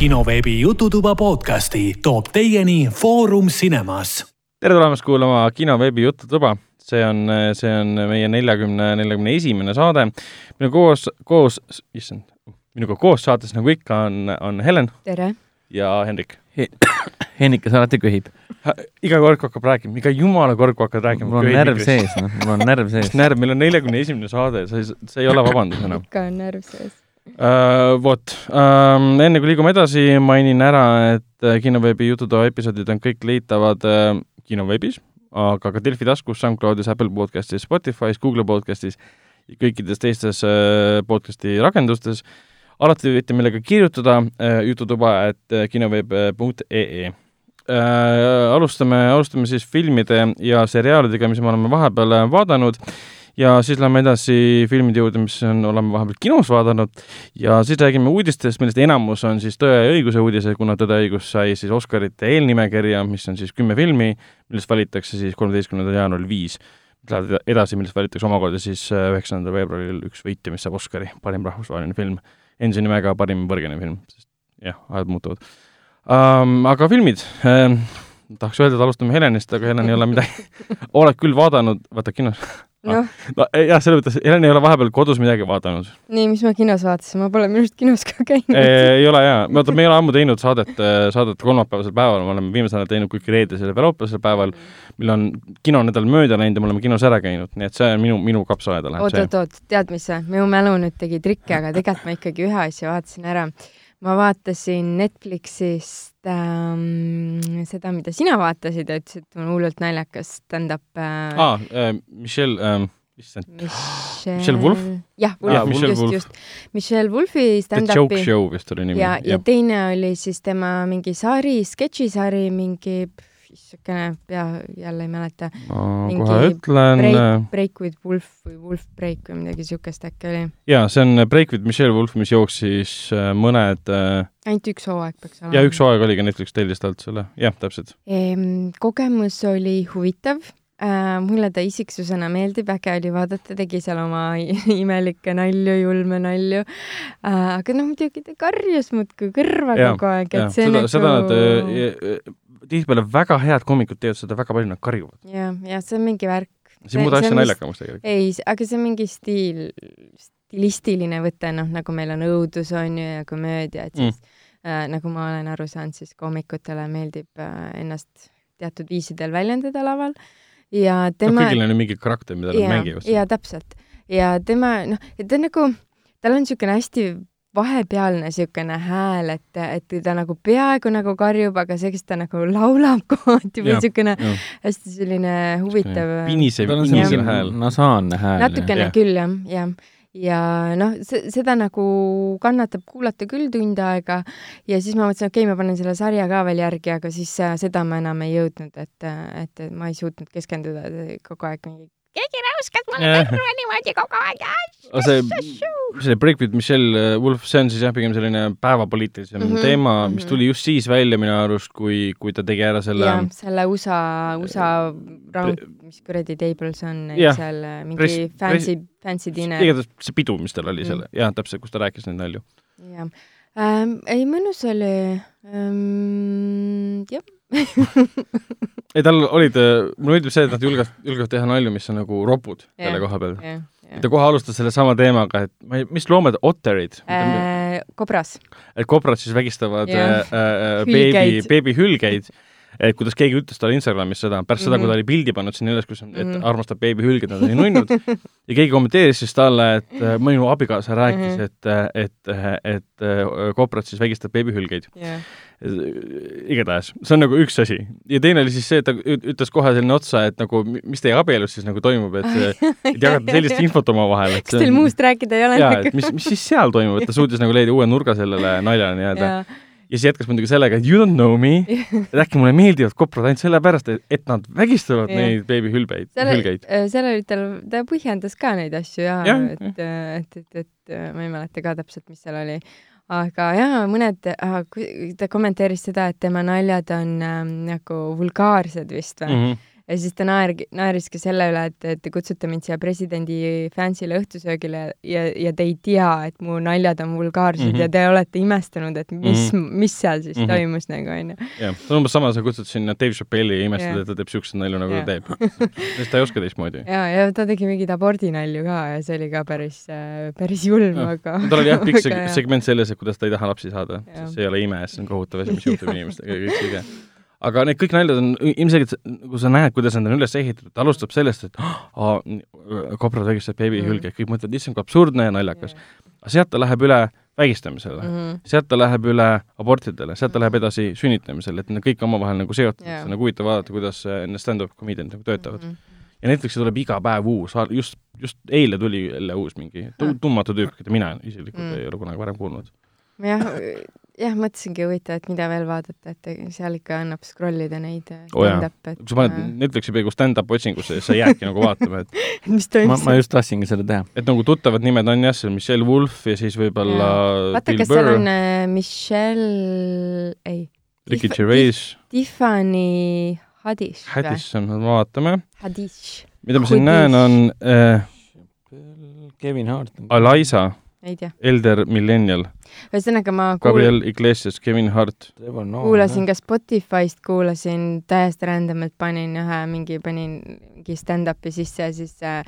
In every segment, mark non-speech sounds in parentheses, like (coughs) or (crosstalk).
kinoveebi Jututuba podcasti toob teieni Foorum Cinemas. tere tulemast kuulama kinoveebi Jututuba. see on, see on meie neljakümne, neljakümne esimene saade. minu koos, koos, issand, minuga koos saates nagu ikka on, on Helen. tere! ja Hendrik He. Hennikas alati köhib. iga kord, kui hakkab rääkima, iga jumala kord, kui hakkad rääkima. mul on närv sees, noh, mul on närv (laughs) sees. närv, meil on neljakümne esimene saade, see, see ei ole (laughs) vabandus enam ikka on närv sees uh,. vot um,, enne kui liigume edasi, mainin ära, et kinoveebi jututoa episoodid on kõik leitavad uh, kinoveebis, aga ka Delfi taskus, SoundCloudis, Apple podcastis, Spotify's, Google podcastis ja kõikides teistes uh, podcasti rakendustes uh, alati võite meile ka kirjutada äh, jututuba, äh, kinoveeb.ee äh,. alustame, alustame siis filmide ja seriaalidega, mis me oleme vahepeal äh, vaadanud ja siis lähme edasi filmide juurde, mis on, oleme vahepeal kinos vaadanud. Ja siis räägime uudistest, millest enamus on siis Tõe ja õiguse uudised, kuna Tõde ja õigus sai siis Oscarite eelnimekirja, mis on siis kümme filmi, millest valitakse siis kolmeteistkümnendal jaanuaril viis. Lähevad edasi, millest valitakse omakorda siis äh, üheksandal veebruaril üks võitja, mis saab Oscari, parim rahvusvaheline film. Endise nimega parim võrgene film, sest jah, ajad muutuvad. Um,. aga filmid um, tahaks öelda, et alustame Helenist, aga Helen ei ole midagi (laughs) oled küll vaadanud, vaata kinos. Noh. No, jah, selles mõttes, Helen ei ole vahepeal kodus midagi vaadanud. nii, mis ma kinos vaatasin, ma pole minu arust kinos ka käinud. Ei ole jaa, vaata, me ei ole ammu teinud saadet, saadet kolmapäevasel päeval, me oleme viimasel ajal teinud kõik reedesel ja laupäevasel päeval, mil on kinonädal mööda läinud ja me oleme kinos ära käinud, nii et see on minu, minu kapsaaeda läheb oot, see. oot, oot, tead mis minu mälu nüüd tegi trikke, aga tegelikult ma ikkagi ühe asja vaatasin ära. ma vaatasin Netflixist ähm, seda, mida sina vaatasid ja ütlesid, et on hullult naljakas stand-up äh, aa äh,, Michelle ähm,, issand Michelle, Michelle Wolf? jah, Wolf, just, Wolf. just. Michelle Wolfi The Joke stand-up'i Show vist oli nimi. ja, ja teine oli siis tema mingi sari, sketšisari, mingi niisugune, pea jälle ei mäleta. ma mingi kohe ütlen. Break, Break with Wolf või Wolf Break või midagi niisugust äkki oli. jaa, see on Break with Michelle Wolf, mis jooksis äh, mõned äh, ainult üks hooaeg peaks olema. ja üks hooaeg oli ka Netflix tellis talt selle, jah, täpselt. kogemus oli huvitav äh,. mulle ta isiksusena meeldib, äge oli vaadata, tegi seal oma (laughs) imelikke nalju, julme nalju äh,. aga noh, muidugi ta karjus muudkui kõrva Ja, kogu aeg, et jah, see seda, nagu seda nad äh, tihtipeale väga head koomikud teevad seda väga palju, nad karjuvad. jah, jah, see on mingi värk. see ei muuda asja naljakamaks tegelikult. ei, aga see on mingi stiil, stilistiline võte, noh, nagu meil on õudus, on ju, ja komöödia, et siis mm. äh, nagu ma olen aru saanud, siis koomikutele meeldib äh, ennast teatud viisidel väljendada laval ja tema no kõigil on ju mingi karakter, mida nad mängivad. jaa, täpselt. ja tema, noh, ta on nagu, tal on niisugune hästi vahepealne niisugune hääl, et, et ta nagu peaaegu nagu karjub, aga siis ta nagu laulab (laughs) kohati või niisugune hästi selline huvitav. pinisev, pinisev hääl. nasaalne hääl. natukene ja. küll, jah, jah ja noh, seda nagu kannatab kuulata küll tund aega ja siis ma mõtlesin, okei okay,, ma panen selle sarja ka veel järgi, aga siis äh, seda ma enam ei jõudnud, et, et ma ei suutnud keskenduda kogu aeg mingi keegi räuskas mulle kõrva niimoodi kogu aeg. see, see Break with Michelle Wolf, see on siis jah, pigem selline päevapoliitilisem mm -hmm, teema, mis mm -hmm. tuli just siis välja minu arust, kui, kui ta tegi ära selle. jah, selle USA, USA round, mis kuradi table see on, seal mingi press, fancy, fancy dinner. igatahes see pidu, mis tal oli mm. seal, jah, täpselt, kus ta rääkis neid nalju. jah ähm,, ei mõnus oli ähm,, jah (laughs) ei, tal olid, mulle meeldib see, et nad julgevad, julgevad teha nalju, mis on nagu ropud yeah, selle koha peal yeah,. Yeah. ta kohe alustas sellesama teemaga, et ma ei, mis loomad, otterid äh,? kobras. et kobrad siis vägistavad yeah. äh, äh, beebi, beebihülgeid et kuidas keegi ütles talle Instagramis seda, pärast mm -hmm. seda, kui ta mhm. oli pildi pannud sinna üles, kus on, et mm -hmm. armastab beebihülged, nad olid nunnud ja keegi kommenteeris siis talle, et äh, minu abikaasa rääkis mm, -hmm. et, et, et, et kobrad siis vägistab beebihülgeid yeah igatahes, see on nagu üks asi. ja teine oli siis see, et ta ütles kohe selline otsa, et nagu mis teie abielus siis nagu toimub, et, et jagate sellist (laughs) infot omavahel. kas teil muust rääkida ei ole? jaa, et mis, mis siis seal toimub, et ta suutis nagu leida uue nurga sellele naljale nii-öelda ja. Ja siis jätkas muidugi sellega, et you don't know me, (laughs) et äkki mulle meeldivad koprad ainult sellepärast, et, nad vägistavad ja. neid beebihülbeid, hülgeid. seal oli tal, ta põhjendas ka neid asju ja, ja, et, et, et, et, et ma ei mäleta ka täpselt, mis seal oli aga jaa, mõned, ta kommenteeris seda, et tema naljad on ähm, nagu vulgaarsed vist või mm. -hmm ja siis ta naer-, naeris ka selle üle, et, et te kutsute mind siia presidendi fancy'le õhtusöögile ja, ja te ei tea, et mu naljad on vulgaarsed mm Mhm. -hmm. ja te olete imestanud, et mis mm, Mhm. -hmm. mis seal siis mm Mhm. -hmm. toimus nagu onju. jah, see on umbes sama, sa kutsud sinna Dave Chappelli ja imestad Jah. et ta teeb siukseid nalju, nagu Jah. ta teeb. sest ta ei oska teistmoodi. ja, ja ta tegi mingeid abordinalju ka ja see oli ka päris, päris julm, aga. tal oli jah, pikk segment selles, et kuidas ta ei taha lapsi saada, sest see ei ole ime, see on kohutav asi, mis juhtub inimestega kõik see. Aga need kõik naljad on ilmselgelt, kui sa näed, kuidas nad on üles ehitatud, ta alustab sellest, et aa, kobrad vägistavad beebi Mhm. hülge, kõik mõtlevad, issand, kui absurdne ja naljakas. aga sealt ta läheb üle vägistamisele mm, Mhm. sealt ta läheb üle abortidele, sealt ta läheb edasi sünnitamisele, et need kõik on omavahel nagu see on nagu huvitav vaadata, kuidas äh, need stand-up comedian'id nagu töötavad. Mhm. ja Netflixi tuleb iga päev uus, just, just eile tuli jälle uus mingi tu- tundmatu tüüp, keda mina isiklikult Mm. ei ole kunagi varem kuulnud. jah, jah, mõtlesingi huvitav, et mida veel vaadata, et seal ikka annab scroll ida neid Oo jaa. stand-up'e, kui sa paned Netflixi peaaegu stand-up otsingusse, siis sa jäädki nagu vaatama, et, (laughs) et mis ma, toimub ma just tahtsingi seda teha. et nagu tuttavad nimed on jah, seal Michelle Wolf ja siis võib-olla vaata, kas seal Burr on, äh, Michelle, ei, Ricky Gervais, Tiffany Haddish? Haddish, vaatame. Haddish, mida ma siin näen, on äh, Kevin Hart. Tea. Elder Millennial, ühesõnaga ma kuul- Gabriel Iglesias, Kevin Hart. kuulasin ka Spotify'st, kuulasin täiesti random'ilt, panin ühe mingi, panin mingi stand-up'i sisse ja siis äh,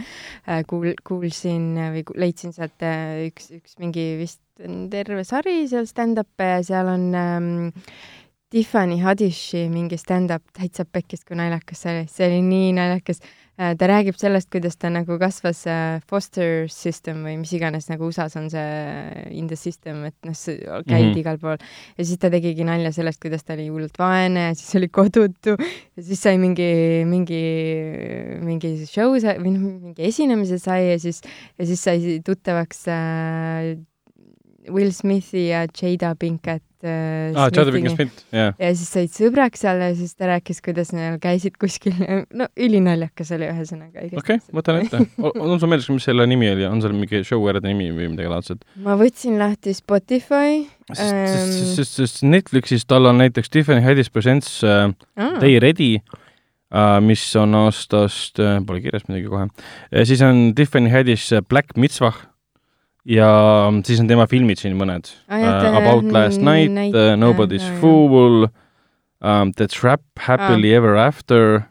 äh, kuul-, kuulsin või ku- leidsin sealt äh, üks, üks mingi vist terve sari seal stand-up'e ja seal on ähm, Tiffany Haddishi mingi stand-up täitsa pekkis, kui naljakas see oli, see oli nii naljakas. Ta räägib sellest, kuidas ta nagu kasvas äh, foster system või mis iganes nagu USA-s on see in the system, et noh, käid mm. -hmm. igal pool ja siis ta tegigi nalja sellest, kuidas ta oli hullult vaene ja siis oli kodutu ja siis sai mingi, mingi, mingi show sa- või noh, mingi esinemise sai ja siis, ja siis sai tuttavaks äh, Will Smithi ja Jada Pinkett äh, aa, Chad Smithiga. Pinkett Smith, jah. ja siis said sõbraks seal ja siis ta rääkis, kuidas neil käisid kuskil, no ülinaljakas oli ühesõnaga. okei okay,, võtan ette. on sul meeles, mis selle nimi oli, on seal mingi show eraldi nimi või midagi laadset? ma võtsin lahti Spotify sest, Ähm. sest, sest, sest Netflixis tal on näiteks Tiffany Haddish Presents äh, ah,. Day Ready äh,, mis on aastast äh,, pole kirjas midagi kohe, siis on Tiffany Haddish Black Mitzvah ja siis on tema filmid siin mõned Ah, uh,. About Last Night näit- uh,, Nobody's jah, jah. Fool um,, The Trap, Happily ah. Ever After,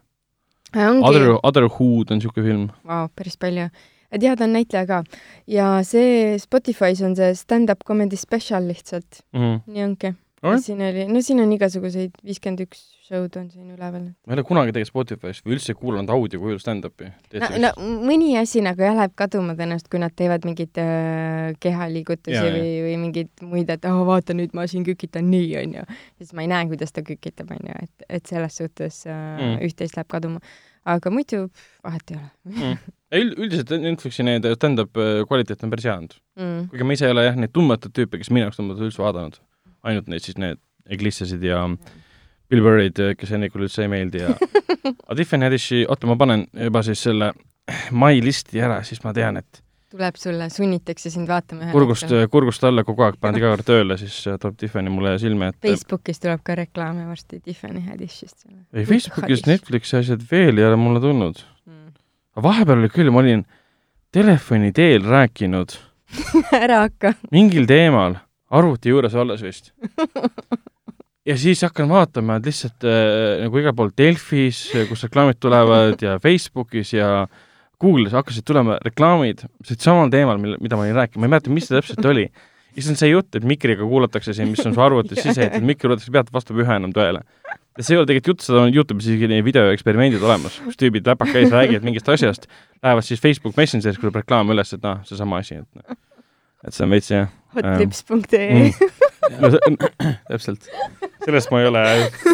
ongi Other, Otherhood on niisugune film. Vau, päris palju. et jah, ta on näitleja ka. ja see Spotify's on see stand-up comedy special lihtsalt, Mm -hmm. nii ongi. Alright. siin oli, no siin on igasuguseid, viiskümmend üks show'd on siin üleval. ma ei ole kunagi tegelikult Spotify's või üldse kuulanud audio kujul stand-up'i. no, no mõni asi nagu jah, läheb kaduma tõenäoliselt, kui nad teevad mingeid äh, kehaliigutusi ja, või, või mingeid muid, et oh, vaata nüüd ma siin kükitan nii, onju. siis ma ei näe, kuidas ta kükitab, onju, et, et selles suhtes äh, Mm. mm. üht-teist läheb kaduma. aga muidu vahet ei ole Üld, üldiselt Netflixi need stand-up äh, kvaliteet on päris hea olnud. mm.. kuigi ma ise ei ole jah, neid tundmatuid tüüpe, kes minu jaoks tundmatud üldse vaadanud. Ainult neid siis need Iglesiasid ja Bill Burrid, kes Henrikule üldse ei meeldi ja (laughs) aga Tiffany Haddishi, oota, ma panen juba siis selle mai listi ära, siis ma tean, et tuleb sulle, sunnitakse sind vaatama ühel kurgust kurgust alla kogu aeg paned iga kord tööle, siis äh, tuleb Tiffany mulle silme ette. Facebookis tuleb ka reklaame varsti Tiffany Haddishist. ei, Facebookis Netflixi asjad veel ei ole mulle tulnud. mm.. aga vahepeal oli küll, ma olin telefoni teel rääkinud (laughs) ära hakka. mingil teemal, arvuti juures olles vist. (laughs) ja siis hakkan vaatama, et lihtsalt äh, nagu igal pool Delfis, kus reklaamid tulevad ja Facebookis ja Google'is hakkasid tulema reklaamid samal teemal, mille, mida ma olin rääkinud, ma ei mäleta, mis see täpselt oli. ja siis on see jutt, et mikriga kuulatakse siin, mis on su arvutis (laughs) sisse ehitatud, mikri kuulatakse pealt, vastab üha enam tõele. ja see ei ole tegelikult jutt, seda on Youtube'is isegi videoeksperimendid olemas, kus tüübid läpakaid räägivad mingist asjast, lähevad siis Facebook Messengeris, tuleb reklaam üles, et noh, seesama asi, et noh, et see on veits jah hotlips.ee mm. (laughs) no see, (clears throat) täpselt. sellest ma ei ole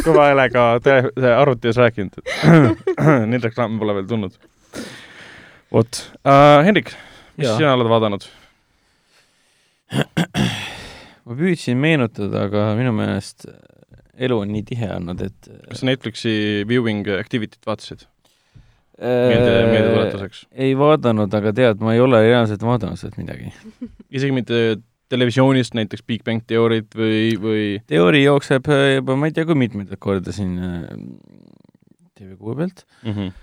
kõva häälega tele-, arvuti ees rääkinud, et neid reklaame pole veel tulnud. vot uh,, Hendrik, mis Jaa. sina oled vaadanud? ma püüdsin meenutada, aga minu meelest elu on nii tihe olnud, et kas sa Netflixi viewing activity't vaatasid? meelde, meeldetuletuseks. ei vaadanud, aga tead, ma ei ole reaalselt vaadanud sealt midagi. (laughs) isegi mitte televisioonist näiteks Big Bang Theory't või, või teooria jookseb äh, juba ma ei tea kui mitmendat korda siin äh, TV6 pealt, mm. -hmm.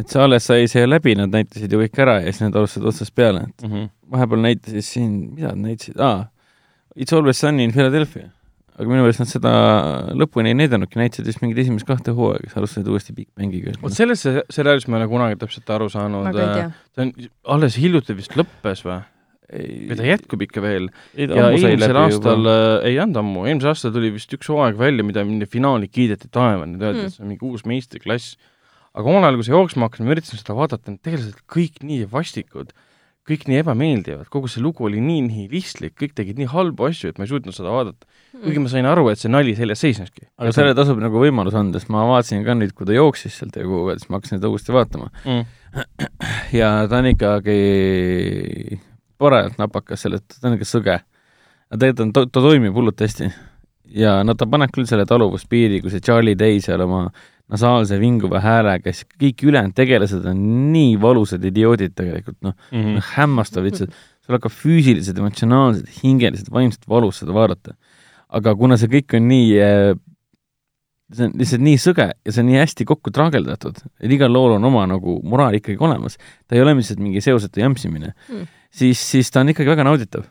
et see alles sai see läbi, nad näitasid ju kõik ära ja siis nad alustasid otsast peale, et Mm -hmm. vahepeal näitasid siin, mida nad näitasid, aa, It's always sunny in Philadelphia. Aga minu meelest nad seda lõpuni ei näidanudki, näitasid vist mingid esimesed kahte hooaega, siis alustasid uuesti Big Bangiga. vot sellest se- seriaalist ma ei ole kunagi täpselt aru saanud ta on alles hiljuti vist lõppes või? või ta jätkub ikka veel? ja eelmisel aastal juba., ei olnud ammu, eelmisel aastal tuli vist üks hooaeg välja, mida mille finaali kiideti taevani, öeldi, Hmm. et see on mingi uus meistriklass. aga omal ajal, kui see jooksma hakkas, ma üritasin seda vaadata, need tegelased kõik nii vastikud, kõik nii ebameeldivad, kogu see lugu oli nii nihilistlik, kõik tegid nii halbu asju, et ma ei suutnud seda vaadata. kuigi ma sain aru, et see nali selles seisneski. aga sellele tasub nagu võimalus anda, sest ma vaatasin ka nüüd, kui ta jooksis sealt ja kuhu, siis ma hakkasin seda uuesti vaatama. mm. (clears throat) ja ta on ikkagi parajalt napakas sellest, ta on ikka sõge. aga tegelikult on, ta toimib hullult hästi. ja no ta paneb küll selle taluvuspiiri, kui see Charlie Day seal oma nasaalse vinguva häälega, siis kõik ülejäänud tegelased on nii valusad idioodid tegelikult, noh, Mm -hmm. hämmastav lihtsalt, sul hakkab füüsiliselt, emotsionaalselt, hingeliselt, vaimselt valus seda vaadata. aga kuna see kõik on nii äh, see on lihtsalt nii sõge ja see on nii hästi kokku traageldatud, et igal lool on oma nagu moraal ikkagi olemas, ta ei ole lihtsalt mingi seosetu jämpsimine Mm. siis, siis ta on ikkagi väga nauditav.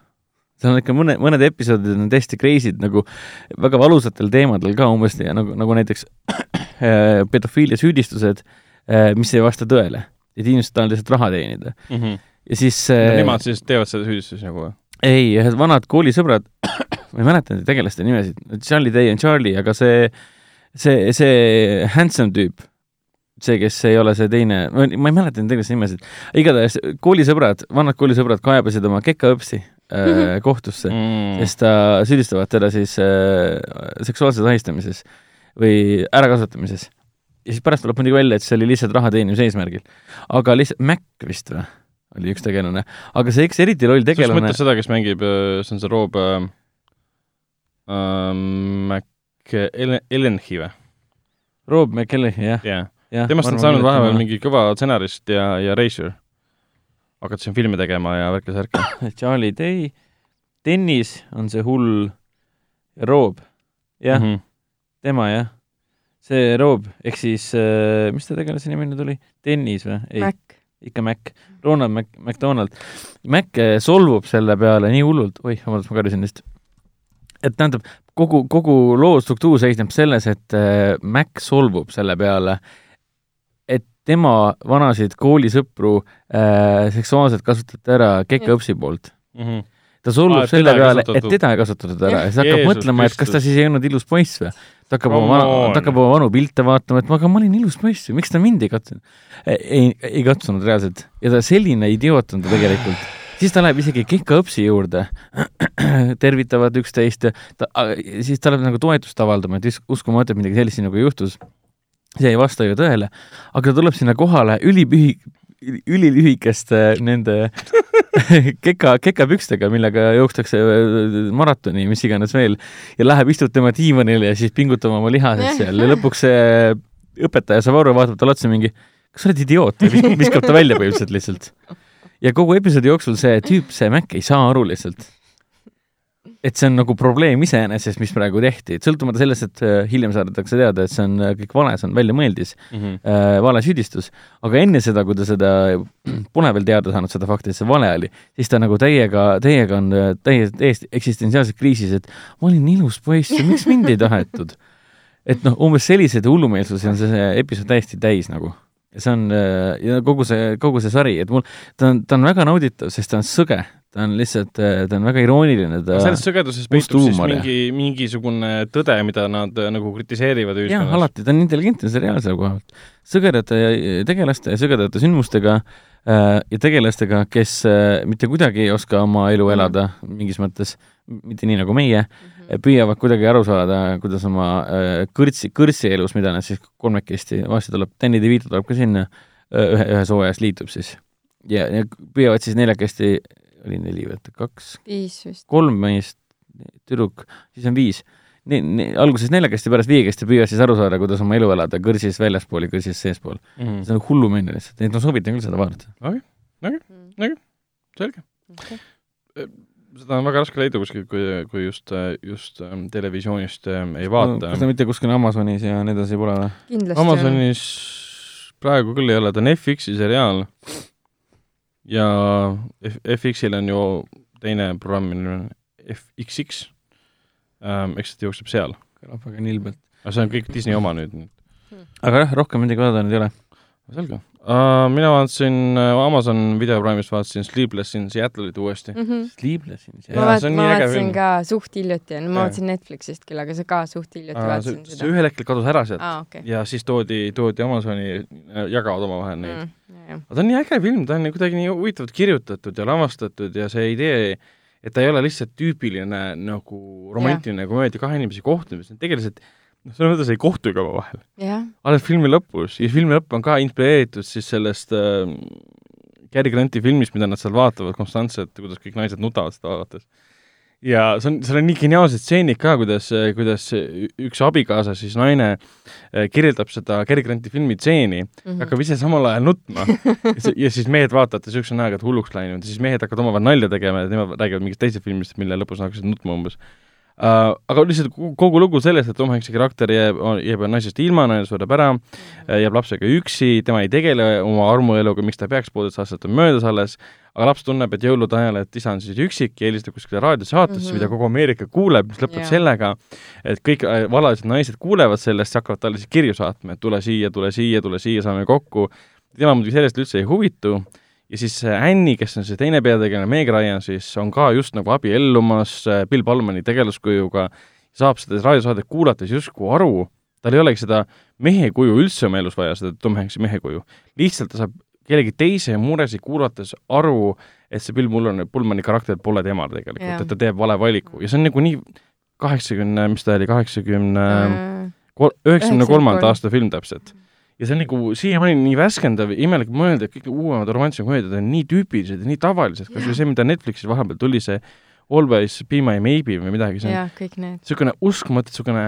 seal on ikka mõne, mõned episoodid on täiesti crazy'd nagu väga valusatel teemadel ka umbes ja nagu, nagu näiteks pedofiilia süüdistused, mis ei vasta tõele. et inimesed tahavad lihtsalt raha teenida Mm -hmm. ja siis no, äh, nemad siis teevad seda süüdistusi nagu ei, ühed vanad koolisõbrad, (coughs) ma ei mäleta nende tegelaste nimesid, Charlie Day on Charlie, aga see, see, see handsome tüüp, see, kes ei ole see teine, ma ei mäleta nende tegelaste nimesid, igatahes koolisõbrad, vanad koolisõbrad kaebasid oma kekaõpsi äh, kohtusse, Mm. sest ta süüdistavad teda siis äh, seksuaalses ahistamises või ärakasutamises. ja siis pärast tuleb muidugi välja, et see oli lihtsalt raha teenimise eesmärgil. aga lihtsalt Mac vist või, oli üks tegelane, aga see eks eriti loll tegelane mõtled seda, kes mängib, see on see Rob äh, äh, Mac-, Ellen, Ellenhi või? Rob McKellehi, jah, jah, jah. temast on saanud vahepeal. mingi kõva stsenarist ja, ja reisijal. hakati siin filme tegema ja värki-särki. (coughs) Charlie Day, Dennis on see hull Rob, jah mm. -hmm. Tema jah, see Rob, ehk siis äh, mis ta tegelase nimi nüüd oli, Dennis või? ei, Mac. ikka Mac, Ronald Mac, McDonald. Mac äh, solvub selle peale nii hullult, oih, vabandust, ma karjusin vist. et tähendab, kogu, kogu loo struktuur seisneb selles, et äh, Mac solvub selle peale, et tema vanasid koolisõpru äh, seksuaalselt kasutati ära kekaõpsi poolt Mhm. ta solvub ah, selle peale, et teda ei kasutatud ära ja siis hakkab Jeesus mõtlema, et kas ta siis ei olnud ilus poiss või. Ta hakkab oma ta hakkab oma vanu pilte vaatama, et ma, aga ma olin ilus poiss ju, miks ta mind ei katsunud. ei, ei katsunud reaalselt ja ta selline idioot on ta tegelikult. siis ta läheb isegi kekaõpsi juurde, (clears throat) tervitavad üksteist ja ta, siis ta läheb nagu toetust avaldama, et us- uskumatu, et midagi sellist sinuga juhtus. see ei vasta ju tõele, aga ta tuleb sinna kohale ülipühi, ülilühikeste nende (laughs) keka, kekapükstega, millega jookstakse äh, maratoni, mis iganes veel, ja läheb, istub tema diivanile ja siis pingutab oma lihased seal ja lõpuks see õpetaja saab aru, vaatab talle otsa mingi, kas sa oled idioot ja viskab ta välja põhimõtteliselt lihtsalt. ja kogu episoodi jooksul see tüüp, see Mac ei saa aru lihtsalt. Et see on nagu probleem iseenesest, mis praegu tehti, et sõltumata sellest, et äh, hiljem saadakse teada, et see on äh, kõik vale, see on väljamõeldis Mhm. äh, vale süüdistus, aga enne seda, kui ta seda (clears throat) pole veel teada saanud, seda fakti, et see vale oli, siis ta nagu täiega, täiega on äh, täiesti, eksistentsiaalses kriisis, et ma olin ilus poiss ja miks mind ei (laughs) tahetud. et noh, umbes selliseid hullumeelsusi on see, see episood täiesti täis nagu. ja see on äh, ja kogu see, kogu see sari, et mul, ta on, ta on väga nauditav, sest ta on sõge, ta on lihtsalt, ta on väga irooniline, ta aga selles sõgeduses peitub siis mingi, mingisugune tõde, mida nad äh, nagu kritiseerivad jah, ühiskonnas. alati, ta on intelligentne seriaal selle koha pealt. sõgedate tegelaste ja sõgedate sündmustega äh, ja tegelastega, kes äh, mitte kuidagi ei oska oma elu elada mingis mõttes, mitte nii nagu meie, püüavad kuidagi aru saada, kuidas oma äh, kõrtsi, kõrtsielus, mida nad siis kolmekesti, varsti tuleb, Danny DeVito tuleb ka sinna äh, ühe, ühes hooajas liitub siis. ja, ja püüavad siis neljakesti, oli neli või oota, kaks, viis vist. kolm meest, tüdruk, siis on viis. Ni, ni, alguses neljakesti, pärast viiekesti püüavad siis aru saada, kuidas oma elu elada kõrsis väljaspool ja kõrsis seespool. Mhm. see on hullumeelne lihtsalt, et ma soovitan küll seda vaadata. selge. seda on väga raske leida kuskilt, kui, kui just, just ähm, televisioonist ähm, ei vaata. kas ta mitte kuskil Amazonis ja nii edasi pole või? kindlasti Amazonis praegu küll ei ole, ta on FX-i seriaal ja F-, FX-il on ju teine programm, mille nimi on FXX ähm,, eks ta jookseb seal. kõlab väga nilbelt. aga see on kõik Disney oma nüüd. aga jah, rohkem midagi vaadata nüüd ei ole. selge uh,. Mina vaatasin uh, Amazon Video Prime'ist vaatasin Sleepless in Seattle'it uuesti mm. -hmm. Sleepless in ma Jaa, vaat- see on ma vaatasin ka suht hiljuti, ma vaatasin Netflixist küll, aga sa ka suht hiljuti uh, vaatasid see, see seda? ühel hetkel kadus ära sealt aa, okei. ja siis toodi, toodi Amazoni, jagavad omavahel neid mm.. Aga ta on nii äge film, ta on kuidagi nii huvitavalt kirjutatud ja lavastatud ja see idee, et ta ei ole lihtsalt tüüpiline nagu romantiline komöödia kahe inimese kohtumis, nad tegelikult noh, selles mõttes ei kohtugi omavahel. jah, alles filmi lõpus ja filmi lõpp on ka inspireeritud siis sellest äh, Cary Granti filmist, mida nad seal vaatavad konstantselt, kuidas kõik naised nutavad seda vaadates. ja see on, seal on nii geniaalsed stseenid ka, kuidas, kuidas üks abikaasa, siis naine äh, kirjeldab seda Cary Granti filmi stseeni mm, Mhm. hakkab ise samal ajal nutma ja, si- ja siis mehed vaatavad niisuguse näoga, et hulluks läinud ja siis mehed hakkavad omavahel nalja tegema ja nemad räägivad mingist teisest filmist, mille lõpus nad hakkasid nutma umbes. Aga lihtsalt kogu- lugu sellest, et Tom Hanks'i karakter jääb, jääb naisest ilma, naine sureb ära Mhm. jääb lapsega üksi, tema ei tegele oma armueluga, miks ta peaks, poolteist aastat on möödas alles, aga laps tunneb, et jõulude ajal, et isa on siis üksik ja helistab kuskile raadiosaatesse mm. -hmm. mida kogu Ameerika kuuleb, mis lõpeb yeah. sellega, et kõik äh, valalised naised kuulevad sellest, hakkavad talle siis kirju saatma, et tule siia, tule siia, tule siia, saame kokku. tema muidugi sellest üldse ei huvitu ja siis Annie, kes on see teine peategelane, Meg Ryan siis on ka just nagu abiellumas äh, Bill Pullmani tegelaskujuga, saab seda raadiosaadet kuulates justkui aru, tal ei olegi seda mehe kuju üldse oma elus vaja, seda Tom Hanks'i mehe kuju. lihtsalt ta saab kellegi teise muresid kuulates aru, et see Bill Pullmani, Pullmani karakter pole tema tegelikult Jah. et ta teeb vale valiku ja see on nagu nii kaheksakümne, mis ta oli, kaheksakümne Äh, üheksakümne kolmanda 93. aasta film täpselt. Ja see on nagu siiamaani nii värskendav, imelik mõelda, et kõik uuemad romantilised komöödiad on nii tüüpilised ja nii tavalised, kas või see, mida Netflixis vahepeal tuli, see Always be my maybe või midagi, see on jah, kõik need. niisugune uskumatu, niisugune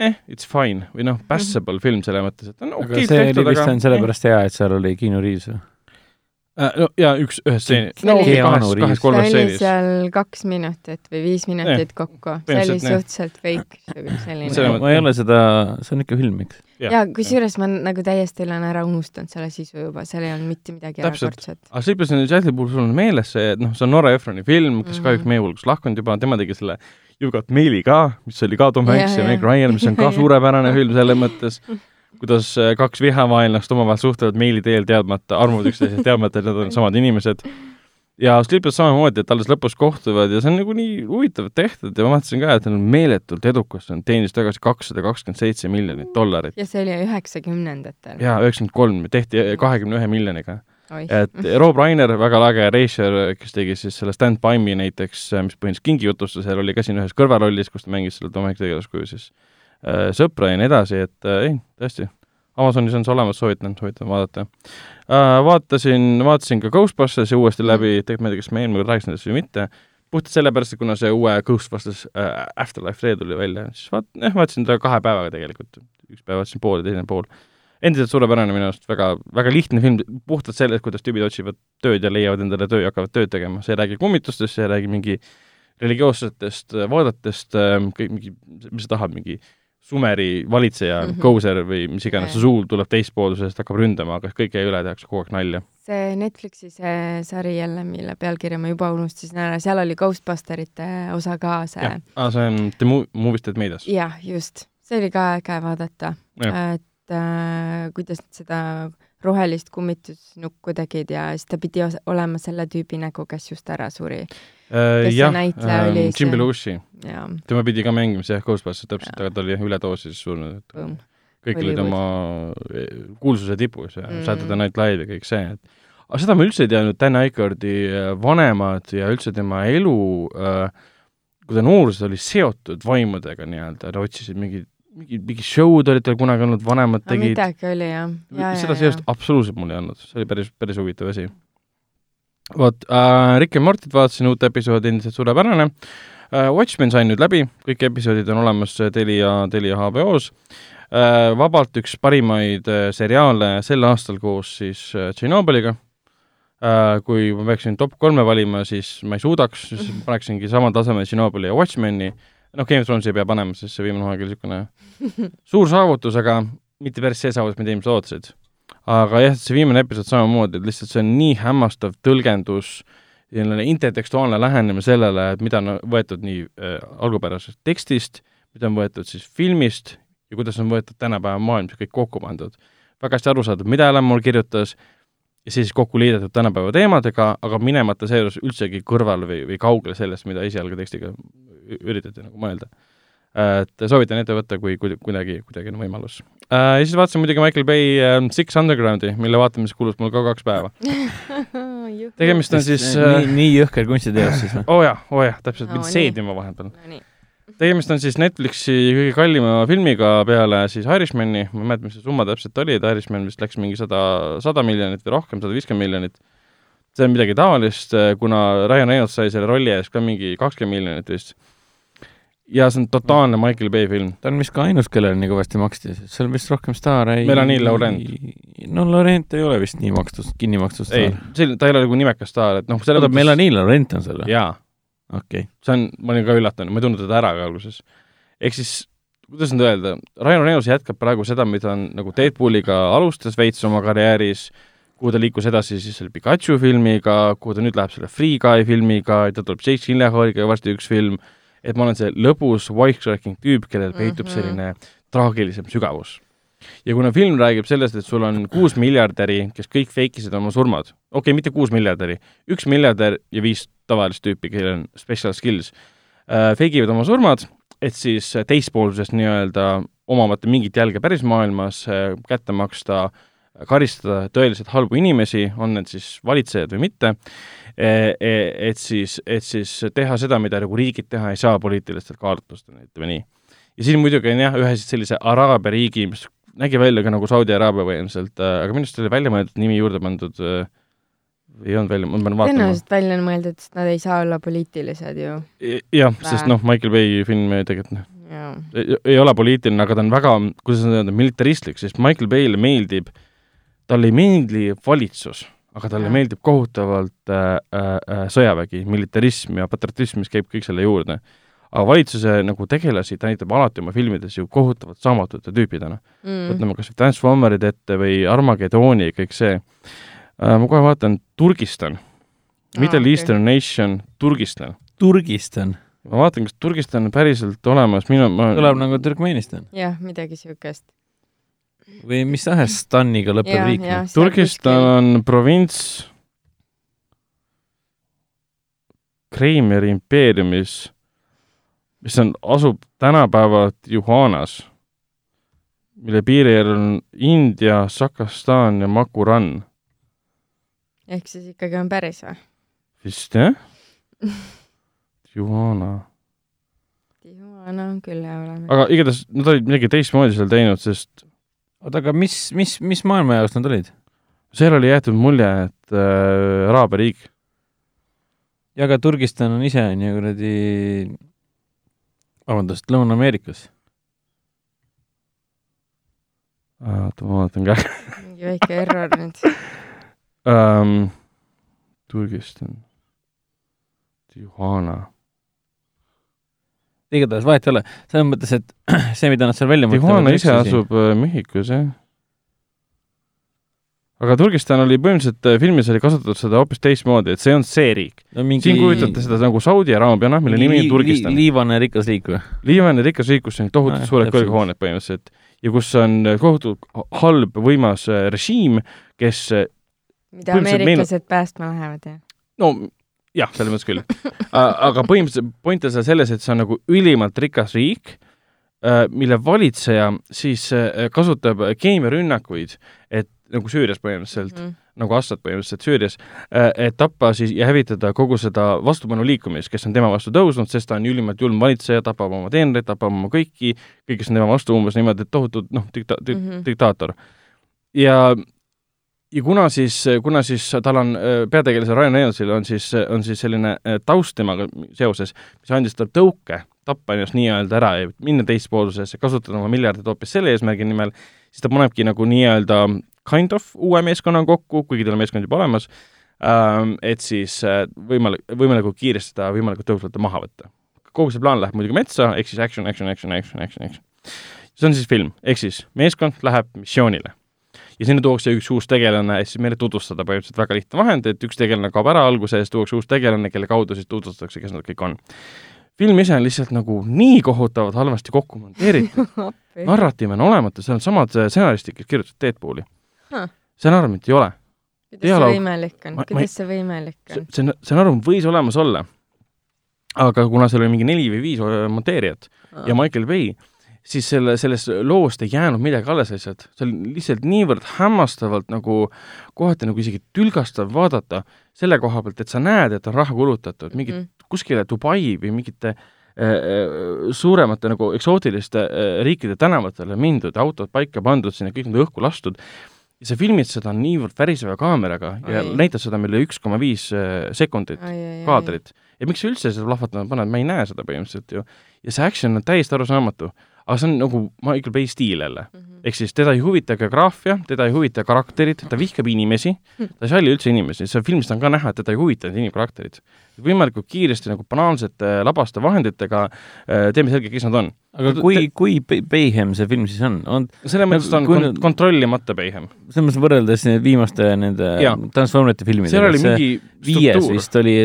eh, it's fine või noh, passable film selles mõttes, et on aga okei see oli vist ainult sellepärast hea, et seal oli Keanu Reaves või? äh,. no jaa, üks, ühes stseenis, See no kahes, kahes kolmes stseenis. seal kaks minutit või viis minutit kokku, see oli suhteliselt fake, (laughs) selline ma ei ole seda, see on ikka film, eks? Jah. ja kusjuures ma nagu täiesti olen ära unustanud selle sisu juba, seal ei olnud mitte midagi Täpselt. erakordset. aga Sleepless in Seattle'i puhul sul on meeles see, et noh, see on Nora Ephroni film, kes Mhm. kahjuks meie hulgast lahkunud juba, tema tegi selle You Got Maili ka, mis oli ka Tom Hanks ja jah. Meg Ryan, mis on ka (laughs) suurepärane film selles mõttes, (laughs) kuidas äh, kaks vihavaenlast omavahel suhtlevad meili teel teadmata, armuvad üksteisest (laughs) teadmata, et nad on samad inimesed. ja Sleepless samamoodi, et alles lõpus kohtuvad ja see on nagu nii huvitavalt tehtud ja ma vaatasin ka, et ta on meeletult edukas, on teenis tagasi kakssada kakskümmend seitse miljonit dollarit. ja see oli üheksakümnendatel. jaa, üheksakümmend kolm, tehti kahekümne ühe miljoniga oih, et Rob Reiner, väga lage reisijal, kes tegi siis selle Stand By Me näiteks, mis põhimõtteliselt kingijutustus, seal oli ka siin ühes kõrvalrollis, kus ta mängis selle Tom Hanks'i tegelaskuju siis sõpra ja nii edasi, et äh, ei, tõesti, Amazonis on see olemas, soovitan, soovitan vaadata äh,. Vaatasin, vaatasin ka Ghostbustersi uuesti läbi, tegelikult ma ei tea, kas ma eelmine kord rääkisin sellest või mitte, puhtalt sellepärast, et kuna see uue Ghostbusters äh, Afterlife Re tuli välja, siis vaat-, jah, vaatasin ta kahe päevaga tegelikult, üks päev vaatasin pool ja teine pool endiselt suurepärane minu arust, väga, väga lihtne film, puhtalt sellest, kuidas tüübid otsivad tööd ja leiavad endale töö ja hakkavad tööd tegema, see ei räägi kummitustest, see ei räägi mingi religioossetest äh, vaadetest, kõik mingi, mis sa tahad, mingi Sumeri valitseja mm. -hmm. Kouser või mis iganes, Jaa. Zuul tuleb teistpoolsusest, hakkab ründama, aga kõike üle tehakse kogu aeg nalja. see Netflixi see sari jälle, mille pealkirja ma juba unustasin ära, seal oli Ghostbusterite osa ka see aa, see on The Mo- Movies That Made Us. jah, just, see oli ka äge vaadata, et äh, kuidas seda rohelist kummitusnukku tegid ja siis ta pidi olema selle tüübi nägu, kes just ära suri Kes see jah, näitleja oli, see- Jim Belushi, tema pidi ka mängima see jah, Ghostbusters täpselt, aga ta oli üledoosis surnud, et boom. kõik olid oma eh, kuulsuse tipus ja Mm. mm. Saturday Night Live ja kõik see, et aga seda ma üldse ei teadnud, Dan Aykroydi äh, vanemad ja üldse tema elu äh,, kui ta nooruses oli seotud vaimudega nii-öelda, ta otsisid mingi, mingi, mingi show'd olid tal kunagi olnud, vanemad tegid, midagi oli jah, ja, seda seost absoluutselt mul ei olnud, see oli päris, päris huvitav asi. vot äh,, Rick ja Mortit vaatasin uut episoodi, endiselt suurepärane. Äh,. Watchmen sain nüüd läbi, kõik episoodid on olemas äh, Telia, Telia HBO-s äh,. vabalt üks parimaid äh, seriaale sel aastal koos siis äh, Tšernobõliga. Äh, kui ma peaksin top kolme valima, siis ma ei suudaks, siis (laughs) paneksingi samal tasemel Tšernobõli ja Watchmeni, noh, Game of Thronesi ei pea panema, sest see viimane hooaeg oli niisugune suur saavutus, aga mitte päris see saavutus, mida inimesed ootasid. aga jah, see viimane episood samamoodi, et lihtsalt see on nii hämmastav tõlgendus, selline intertekstuaalne lähenemine sellele, et mida on võetud nii äh, algupärasest tekstist, mida on võetud siis filmist ja kuidas on võetud tänapäeva maailmas kõik kokku pandud. väga hästi aru saadud, mida Alan Moore kirjutas ja siis kokku liidetud tänapäeva teemadega, aga minemata seejuures üldsegi kõrvale või, või kaugele sellest, mida esialgu tekstiga ü- üritati nagu mõelda. et soovitan ette võtta, kui kuid- kuidagi, kuidagi on võimalus. ja siis vaatasin muidugi Michael Bay äh, Six Undergroundi, mille vaatamiseks kulus mul ka kaks päeva. (laughs) tegemist on siis äh, nii, nii jõhker kunstiteos siis või? oo oh jah, oo jah, täpselt, pidin nii. seedima vahepeal. Nonii. tegemist on siis Netflixi kõige kallima filmiga peale siis Irishmani, ma ei mäleta, mis see summa täpselt oli, et Irishman vist läks mingi sada, sada miljonit või rohkem, sada viiskümmend miljonit. see on midagi taolist, kuna Ryan Reynolds sai selle rolli eest ka mingi kakskümmend miljonit vist. Ja see on totaalne Michael Bay film. ta on vist ka ainus, kellele nii kõvasti maksti, seal vist rohkem staare ei Melanie Laurent. no Laurent ei ole vist nii makstud, kinni makstud ei staar., see, ta ei ole nagu nimekas staar, et noh, oota, Melanie Laurent on seal või? jaa okei okay.. see on, ma olin ka üllatunud, ma ei tundnud teda ära ka alguses. ehk siis, kuidas nüüd öelda, Ryan Reynolds jätkab praegu seda, mida on nagu Deadpooliga alustas veits oma karjääris, kuhu ta liikus edasi siis selle Pikachu filmiga, kuhu ta nüüd läheb selle Free Guy filmiga, ta tuleb Jake Gyllenhaaliga varsti üks film, et ma olen see lõbus wisecracking tüüp, kellel peitub Mhm. selline traagilisem sügavus. ja kuna film räägib sellest, et sul on kuus miljardäri, kes kõik fake isid oma surmad, okei okay,, mitte kuus miljardäri, üks miljardär ja viis tavalist tüüpi, kellel on special skills äh,, fake ivad oma surmad, et siis äh, teispoolsusest nii-öelda omamata mingit jälge pärismaailmas äh, kätte maksta, karistada tõeliselt halbu inimesi, on need siis valitsejad või mitte, et siis, et siis teha seda, mida nagu riigid teha ei saa poliitilistel kaalutlustel, ütleme nii. ja siin muidugi on jah, ühe siis sellise Araabia riigi, mis nägi välja ka nagu Saudi Araabia põhimõtteliselt, aga minu arust oli välja mõeldud nimi juurde pandud äh, ei olnud välja, ma pean vaatama. tõenäoliselt välja on mõeldud, sest nad ei saa olla poliitilised ju. jah, sest noh, Michael Bay film tegelikult noh, ei, ole poliitiline, aga ta on väga, kuidas öelda, militaristlik, sest Michael Bay'le meeldib, talle ei meeldi valitsus, aga talle meeldib kohutavalt äh, äh, sõjavägi, militarism ja patriotism, mis käib kõik selle juurde. aga valitsuse nagu tegelasi ta näitab alati oma filmides ju kohutavalt saamatute tüüpidena mm.. võtame kas või Transformerid ette või Armageddoni, kõik see äh,. ma kohe vaatan, Turgistan, Middle okei. Eastern Nation, Turgistan. Turgistan, ma vaatan, kas Turgistan on päriselt olemas, minu, ma kõlab nagu Türkmenistan jah, midagi siukest. Või mis tahes staniga lõppev riik. jah. Turkistan on provints Kreimeri impeeriumis, mis on, asub tänapäeva Juhanas, mille piiril on India, Sakastan ja Makuran. ehk siis ikkagi on päris või? vist jah? Juhana. Tijuana on küll hea olema. aga igatahes nad olid midagi teistmoodi seal teinud, sest oota, aga mis, mis, mis maailma jaoks nad olid? seal oli jäetud mulje, et äh, Araabia riik ja aga Turgistan on ise on ju kuradi, vabandust, Lõuna-Ameerikas. oota, ma vaatan ka (laughs) mingi väike error nüüd. um,. Turgistan, Tijuana. Igatahes vahet ei ole, selles mõttes, et (clears throat) see, mida nad seal välja Tijuana ise. asub äh, Mehhikos, jah. aga Turgistan oli põhimõtteliselt, äh, filmis oli kasutatud seda hoopis teistmoodi, et see olnud see riik. no mingi siin kujutate seda nagu Saudi Araabia, noh, mille nimi on Turgistan. liivane rikas riik või? liivane rikas riik, kus on tohutult Nojah, suured kõrghooned põhimõtteliselt ja kus on äh, kohutavalt halb võimas režiim, kes mida ameeriklased päästma lähevad, jah? no jah, selles mõttes küll. aga põhimõtteliselt point on selles, et see on nagu ülimalt rikas riik, mille valitseja siis äh, kasutab keemiarünnakuid, et nagu Süürias põhimõtteliselt mm. -hmm. nagu Assad põhimõtteliselt Süürias, et tappa siis ja hävitada kogu seda vastupanuliikumist, kes on tema vastu tõusnud, sest ta on ülimalt julm valitseja, tapab oma teenreid, tapab oma kõiki, kõik, kes on tema vastu umbes niimoodi, et tohutud noh, dikta-, Mhm. dik-, diktaator. ja ja kuna siis, kuna siis tal on, peategelase Ryan Reynolds'il on siis, on siis selline äh, taust temaga seoses, mis andis talle tõuke tappa ennast nii-öelda ära ja minna teispoolsusesse, kasutada oma miljardit hoopis selle eesmärgi nimel, siis ta panebki nagu nii-öelda kind of uue meeskonna kokku, kuigi tal on meeskond juba olemas ähm, et siis äh, võimalik, võimalikult kiiresti ta võimalikult tõhusalt maha võtta. kogu see plaan läheb muidugi metsa, ehk siis action, action, action, action, action, action. see on siis film, ehk siis meeskond läheb missioonile ja sinna tuuakse üks uus tegelane, et siis meile tutvustada põhimõtteliselt väga lihtne vahend, et üks tegelane kaob ära alguses, tuuakse uus tegelane, kelle kaudu siis tutvustatakse, kes nad kõik on. film ise on lihtsalt nagu nii kohutavalt halvasti kokku monteeritud (laughs) narratiiv on olematu, seal on samad stsenaristid, kes kirjutasid Deadpooli Huh. stsenaariumit ei ole. kuidas see dialoog- võimalik on kuidas see võimalik see, on? see stsenaarium võis olemas olla, aga kuna seal oli mingi neli või viis äh, monteerijat ja Michael Bay, siis selle, sellest loost ei jäänud midagi alles lihtsalt. see oli lihtsalt niivõrd hämmastavalt nagu, kohati nagu isegi tülgastav vaadata selle koha pealt, et sa näed, et on raha kulutatud mingit mm. kuskile Dubai või mingite äh, äh, suuremate nagu eksootiliste äh, riikide tänavatele mindud, autod paika pandud, sinna kõik need õhku lastud, ja sa filmid seda niivõrd väriseva kaameraga ja Oi. näitad seda meile üks koma viis äh, sekundit kaadrit. ja miks sa üldse seda plahvatama paned, ma ei näe seda põhimõtteliselt ju. ja see action on täiesti arusaamatu. Aga see on nagu Michael Bay stiil jälle. Mhm. ehk siis teda ei huvita geograafia, teda ei huvita karakterid, ta vihkab inimesi, ta ei salli üldse inimesi, seal filmis on ka näha, et teda ei huvita need inimkarakterid. võimalikult kiiresti nagu banaalsete labaste vahenditega äh, teeme selgeks, kes nad on. aga kui, kui pe- Peihem see film siis on? on selles mõttes ta on kui kon nüüd- kontrollimata Peihem. selles mõttes võrreldes viimaste nende. Transformerite filmidega, see mingi viies struktuur. vist oli,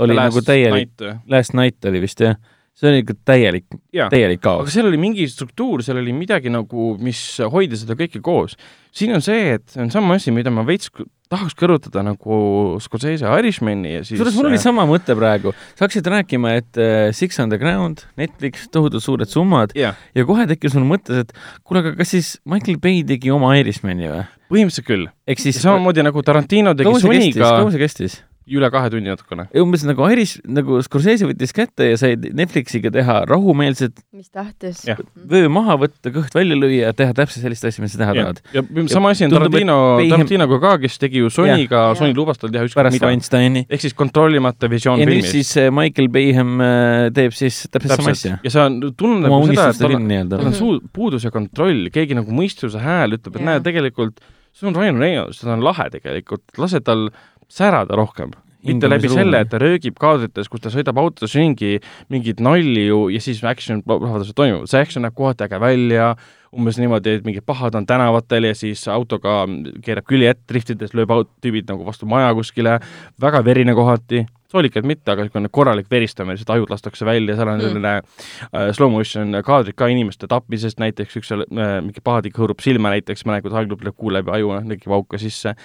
oli Last nagu täielik, Night. Last Night oli vist jah, see oli ikka täielik, täielik aga kaos. seal oli mingi struktuur, seal oli midagi nagu, mis hoidis seda kõike koos. siin on see, et see on sama asi, mida ma veits tahaks kõrvutada nagu Scorsese Irishmani ja siis kusjuures mul oli sama mõte praegu, sa hakkasid rääkima, et äh, Six Underground, Netflix, tohutult suured summad jah, ja kohe tekkis mul mõttes, et kuule, aga kas siis Michael Bay tegi oma Irishmani või? põhimõtteliselt küll. ehk siis samamoodi nagu Tarantino tegi Sonyga kaua see kestis? Üle kahe tunni natukene. umbes nagu Irish, nagu Scorsese võttis kätte ja sai Netflixiga teha rahumeelset mis tahtes Jah. vöö maha võtta, kõht välja lüüa ja teha täpselt sellist asja, mida sa teha ja, tahad. ja sama asi on Tarantino, Tarantinoga ka, kes tegi ju Sonyga Sony lubas tal teha ükskõik mida. Ehk siis kontrollimata visioon ja nüüd filmis. siis äh, Michael Bayhem äh, teeb siis täpselt sama asja. ja sa tunned oma nagu seda, et tal on, tal on suu-, puudus ja kontroll, keegi nagu mõistuse hääl ütleb, et näe, tegelikult see on Ryan Reynolds, seda on lahe tegelikult, lase tal särada rohkem. mitte läbi selle, et ta röögib kaadrites, kus ta sõidab autos ringi, mingit nalli ju ja siis action plahvatused toimuvad, see action näeb kohati äge välja, umbes niimoodi, et mingid pahad on tänavatel ja siis autoga keerab külje ette, driftides lööb aut- tüübid nagu vastu maja kuskile, väga verine kohati, soolikad mitte, aga niisugune korralik veristamine, lihtsalt ajud lastakse välja, seal on Mm. selline äh, slow motion kaadrid ka inimeste tapmisest näiteks, üks seal äh, mingi pahatik hõõrub silma näiteks, kuidas haigla tuleb kuu läbi aju, nägi pauka sisse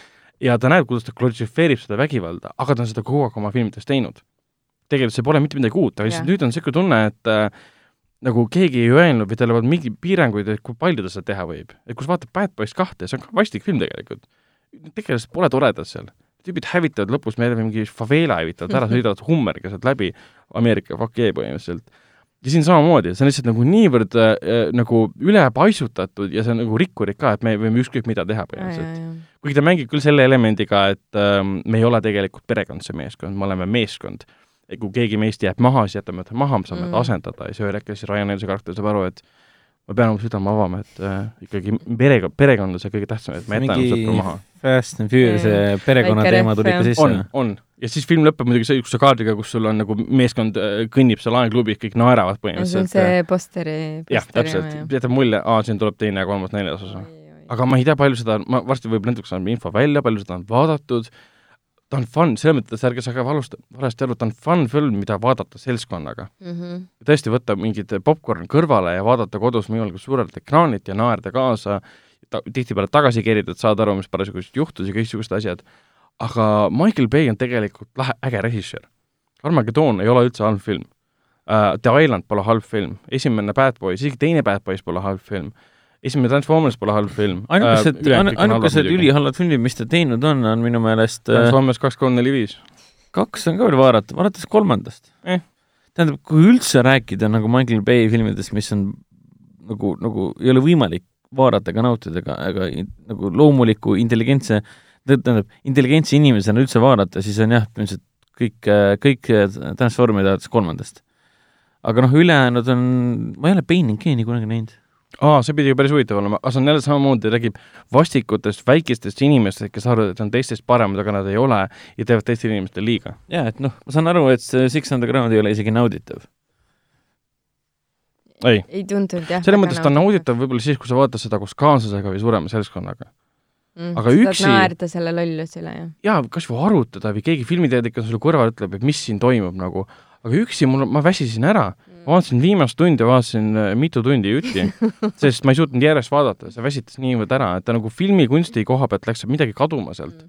ja ta näeb, kuidas ta glorifitseerib seda vägivalda, aga ta on seda kogu aeg oma filmides teinud. tegelikult see pole mitte midagi uut, aga lihtsalt nüüd on niisugune tunne, et äh, nagu keegi ei öelnud või tal ei olnud mingeid piiranguid, et kui palju ta seda teha võib. et kui sa vaatad Bad Boys kahte, see on ka vastik film tegelikult. Tegelased pole toredad seal. tüübid hävitavad lõpus meile mingi faveela hävitavad ära, sõidavad Hummeriga sealt läbi Ameerika fuck yeah põhimõtteliselt. Ja siin samamoodi, see on lihtsalt nagu niivõrd äh, nagu ülepaisutatud ja see on nagu rikkurid ka, et me võime ükskõik mida teha põhimõtteliselt. kuigi ta mängib küll selle elemendiga, et ähm, me ei ole tegelikult perekond, see meeskond, me oleme meeskond. kui keegi meist jääb maha, siis jätame ta maha, me saame Mm. ta asendada ja siis ühel hetkel siis Ryan Reynolds'i karakter saab aru, et ma pean oma südame avama, et äh, ikkagi perega, perekond on see kõige tähtsam, et ma jätan sõpra maha. Fast and Furious Jaa. perekonna Väike teema tuli ikka sisse on, on. ja siis film lõpeb muidugi sellise kaadriga, kus sul on nagu meeskond äh, kõnnib seal laeklubis, kõik naeravad see on põhimõtteliselt. see posteri. jah, täpselt, jätab mulje, aa, siin tuleb teine ja kolmas, neljas osa. aga ma ei tea, palju seda, ma varsti võib natuke saan info välja, palju seda on vaadatud, ta on fun, selles mõttes ärge saage valusta, valesti aru, ta on fun film, mida vaadata seltskonnaga. -hmm. tõesti võtta mingid popkorn kõrvale ja vaadata kodus võimalikult suurelt ekraanilt ja naerda kaasa, ta, tihtipeale tagasi kerida, et saada aru, mis parasjagu juhtus ja kõiksugused asjad. aga Michael Bay on tegelikult lahe, äge režissöör. Armageddon ei ole üldse halb film uh,. The Island pole halb film, esimene Bad Boys, isegi teine Bad Boys pole halb film, esimene Transformers pole halb film. ainukesed, ainukesed ülihalvad filmid, mis ta teinud on, on minu meelest äh, Transformers kaks, kolm, neli, viis. kaks on ka veel vaadata, vaadates kolmandast Eh. tähendab, kui üldse rääkida nagu Michael Bay filmidest, mis on nagu, nagu ei ole võimalik vaadata ega nautida ega, ega nagu loomuliku intelligentse, tähendab, intelligentse inimesena üldse vaadata, siis on jah, põhimõtteliselt kõik, kõik Transformid alates kolmandast. aga noh, ülejäänud on, ma ei ole Pain and Game'i kunagi näinud. aa, see pidi ju päris huvitav olema, aga see on jälle samamoodi, räägib vastikutest väikestest inimestest, kes arvavad, et on teistest paremad, aga nad ei ole ja teevad teistele inimestele liiga. jaa, et noh, ma saan aru, et see Six Underground ei ole isegi nauditav. ei, ei tundunud jah. selles mõttes ta on nauditav võib-olla siis, kui sa vaatad seda koos kaaslasega või suurema seltskonnaga. mm,. aga üksi- naerda selle lollusele jah. jaa, kas või arutada või keegi filmiteadlik sulle kõrval ütleb, et mis siin toimub nagu, aga üksi mul, ma väsisin ära. Ma vaatasin viimast tundi, vaatasin äh, mitu tundi jutti, (laughs) sest ma ei suutnud järjest vaadata, see väsitas niivõrd ära, et ta nagu filmikunsti koha pealt läks midagi kaduma sealt.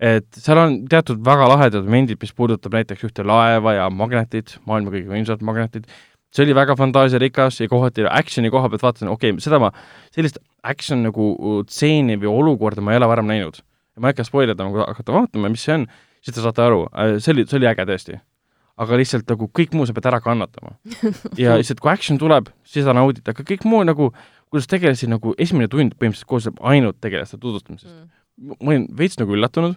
et seal on teatud väga lahedad momendid, mis puudutab näiteks ühte laeva ja magnetit, maailma kõige võimsamad magnetid, see oli väga fantaasiarikas ja kohati action'i koha pealt vaatasin, okei okay,, seda ma, sellist action nagu tseeni või olukorda ma ei ole varem näinud. ma ei hakka spoil ida, kui hakata vaatama, mis see on, siis te saate aru, see oli, see oli äge tõesti. Aga lihtsalt nagu kõik muu sa pead ära kannatama. (laughs) ja lihtsalt kui action tuleb, siis sa naudid, aga kõik muu nagu, kuidas tegelasi nagu esimene tund põhimõtteliselt koosneb ainult tegelaste tutvustamisest. Mm. ma olin veits nagu üllatunud,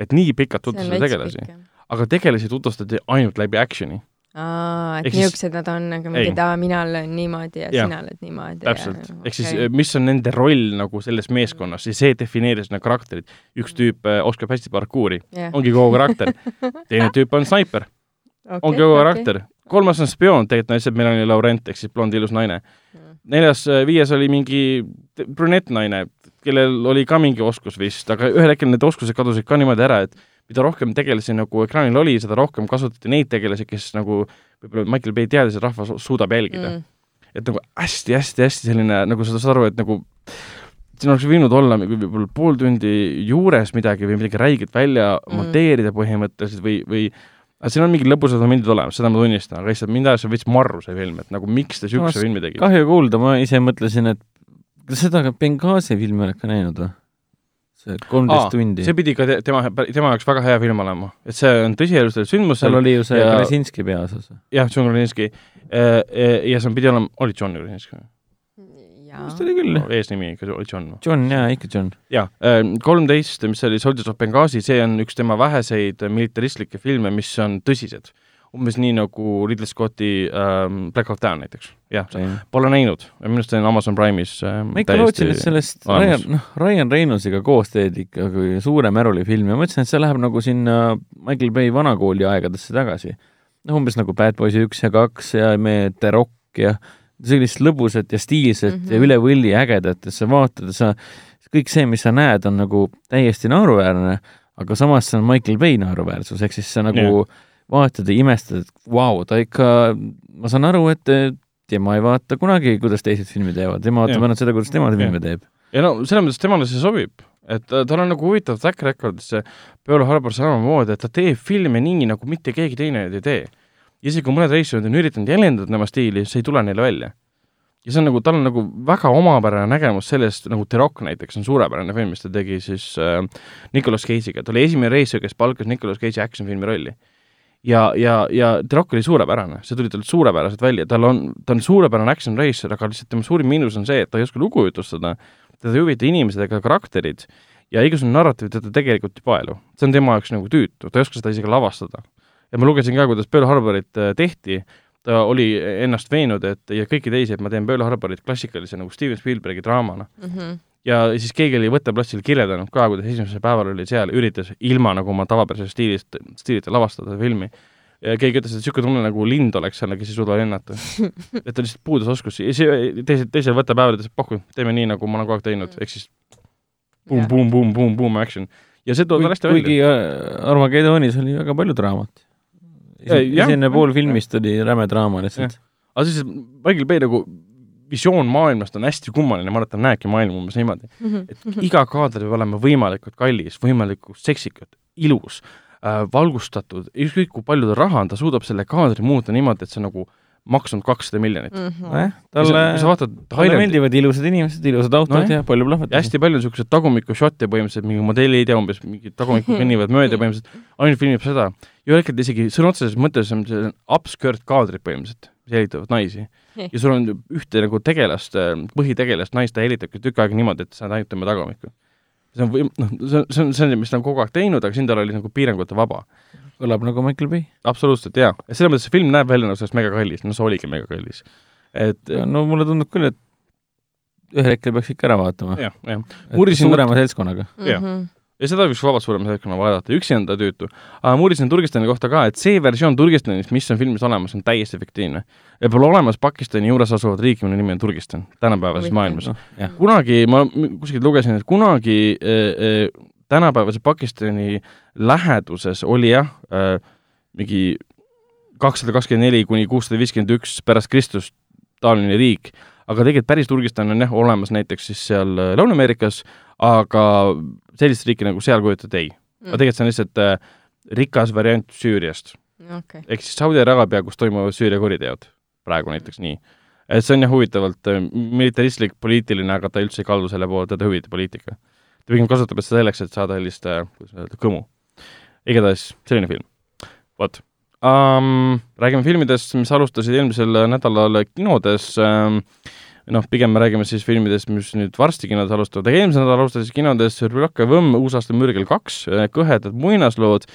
et nii pikalt tutvustati tegelasi, aga tegelasi tutvustati ainult läbi action'i. aa, et niisugused nad on, aga Ei. mingi, et aa, mina olen niimoodi ja Jah. sina oled niimoodi. täpselt, ehk siis okay. mis on nende roll nagu selles meeskonnas ja see defineeris need karakterid. üks tüüp äh, oskab hästi parkuuri, ongi kogu karakter. (laughs) teine tüüp on snaiper, ongi kogu karakter. kolmas on spioon, tegelikult on lihtsalt Melanie Laurent ehk siis blond ilus naine. neljas, viies oli mingi brünett naine, kellel oli ka mingi oskus vist, aga ühel hetkel need oskused kadusid ka niimoodi ära, et mida rohkem tegelasi nagu ekraanil oli, seda rohkem kasutati neid tegelasi, kes nagu võib-olla Michael Bay teadis, et rahvas suudab jälgida mm.. et nagu hästi-hästi-hästi selline, nagu sa saad aru, et nagu siin oleks võinud olla võib-olla pool tundi juures midagi või midagi räiget välja mm. monteerida põhimõtteliselt või, või aga siin on mingid lõbusad momendid olemas, seda ma tunnistan, aga lihtsalt mind ajas veits marru see film, et nagu miks te niisuguse filmi tegite. kahju kuulda, ma ise mõtlesin, et kas seda Benghazi filmi oled ka näinud või? see kolmteist tundi see. pidi ka te, tema, tema jaoks väga hea film olema, et see on tõsielustel sündmusel seal, oli ju see ja- Krasinski peaosas. jah, John Krasinski, ja see pidi olema, oli John Krasinski või? vist. oli küll. eesnimi ikka oli John või? John, jaa, ikka John. jaa, kolmteist, mis oli Soldiers of Benghazi, see on üks tema väheseid militaristlikke filme, mis on tõsised. umbes nii nagu Ridley Scotti ähm, Black Hawk Down näiteks, jah, pole näinud, minu arust see on Amazon Prime'is ähm, ma ikka lootsin, et sellest olemas. Ryan, noh, Ryan Reynolds'iga koos teed ikkagi suure märuli filmi ja mõtlesin, et see läheb nagu sinna Michael Bay vanakooli aegadesse tagasi. noh, umbes nagu Bad Boys üks ja kaks ja me The Rock ja sellist lõbusat ja stiilset mm -hmm. ja Mhm. üle võlli ägedat, et sa vaatad ja sa, kõik see, mis sa näed, on nagu täiesti naeruväärne, aga samas see on Michael Bay naeruväärsus, ehk siis sa nagu Jah. vaatad ja imestad, et vau, ta ikka, ma saan aru, et tema ei vaata kunagi, kuidas teised filmi teevad, tema vaatab ainult seda, kuidas tema Jah. filme teeb. ja no selles mõttes temale see sobib, et ta- tal on nagu huvitav track record, see Pearl Harbor samamoodi, et ta teeb filme nii, nagu mitte keegi teine neid ei tee. Isegi kui mõned reisijad on üritanud jäljendada tema stiili, see ei tule neile välja. ja see on nagu, tal on nagu väga omapärane nägemus sellest, nagu The Rock näiteks on suurepärane film, mis ta tegi siis äh, Nicolas Cage'iga, ta oli esimene reisija, kes palkas Nicolas Cage'i action-filmi rolli. ja, ja, ja The Rock oli suurepärane, see tuli tal suurepäraselt välja, tal on, ta on suurepärane action racer, aga lihtsalt tema suurim miinus on see, et ta ei oska lugu jutustada, teda ei huvita inimesed ega karakterid ja igasugune narratiiv teda tegelikult ei paelu. see on tema jaoks nagu tüütu, ta ei oska seda isegi lavastada. Ja ma lugesin ka, kuidas Pearl Harborit äh, tehti, ta oli ennast veenud, et ja kõiki teisi, et ma teen Pearl Harborit klassikalise nagu Steven Spielbergi draamana. Mhm. ja siis keegi oli võtteplatsil kirjeldanud ka, kuidas esimesel päeval oli seal, üritas ilma nagu oma tavapärasest stiilist, stiilita lavastada filmi. ja keegi ütles, et niisugune tunne nagu lind oleks seal, kes ei suuda lennata. (laughs) et tal lihtsalt puudus oskus, teisel, teisel võttepäeval ütles, et pohhu, teeme nii, nagu ma olen kogu aeg teinud, ehk siis boom, boom, boom, boom, boom action. ja see tuleb hästi välja. kuigi äh, Armageddonis oli väga palju draamat. Esimene pool filmist oli räme draama lihtsalt. aga siis Michael Bay nagu visioon maailmast on hästi kummaline, ma arvan, et ta näebki maailma umbes niimoodi, et iga kaader peab olema võimalikult kallis, võimalikult seksikas, ilus äh,, valgustatud, ükskõik kui palju tal raha on, ta suudab selle kaadri muuta niimoodi, et see nagu maksnud kakssada miljonit. Nojah, kui sa, talle sa, vaatad talle meeldivad ilusad inimesed, ilusad autod Nojah. ja palju ja plahvatusi. hästi palju on niisuguseid tagumiku šotte põhimõtteliselt, mingi modellid ja umbes mingid tagumikud kõnnivad mööda põhimõtteliselt, ainult filmib seda. ja hetkel isegi sõna otseses mõttes on see upskirt kaadrid põhimõtteliselt, mis jälitavad naisi. ja sul on ühte nagu tegelast, põhitegelast naist, ta jälitabki tükk aega niimoodi, et sa näed ainult tema tagumikku. see on võim-, noh, see on, see on, see on, mis ta on kogu aeg teinud, aga siin tal oli nagu piirangute vaba. Kõlab nagu Michael Bay. absoluutselt, jaa. ja selles mõttes see film näeb välja nagu see oleks mega kallis, no see oligi mega kallis. et no mulle tundub küll, et ühel hetkel peaks ikka ära vaatama. jah, jah. Uurisin suurema seltskonnaga. Jah. Mhm. ja seda võiks vabalt suurema seltskonna vaadata, üksinda tüütu. aga ma uurisin Turgistani kohta ka, et see versioon Turgistanist, mis on filmis olemas, on täiesti fiktiivne. ja pole olemas Pakistani juures asuvat riiki, mille nimi on Turgistan, tänapäevases maailmas. jah. kunagi, ma kuskilt lugesin, et kunagi äh, äh, tänapäevase Pakistani läheduses oli jah äh,, mingi kakssada kakskümmend neli kuni kuussada viiskümmend üks pärast Kristust taoline riik, aga tegelikult päris Turgistan on jah olemas näiteks siis seal äh, Lõuna-Ameerikas, aga sellist riiki nagu seal kujutad ei. aga tegelikult see on lihtsalt äh, rikas variant Süüriast. okei, ehk siis Saudi Araabia, kus toimuvad Süüria kuriteod, praegu näiteks nii. et see on jah huvitavalt äh, militaristlik, poliitiline, aga ta üldse ei kaldu selle poole, teda ei huvita poliitika. Ta pigem kasutab seda selleks, et saada sellist, kuidas öelda, kõmu. igatahes selline film. vot um,. räägime filmidest, mis alustasid eelmisel nädalal kinodes um, noh, pigem me räägime siis filmidest, mis nüüd varsti kinodes alustavad, aga eelmisel nädalal alustasid kinodes Rüaka Võmm, Uusaasta mürgel kaks, Kõhedad muinaslood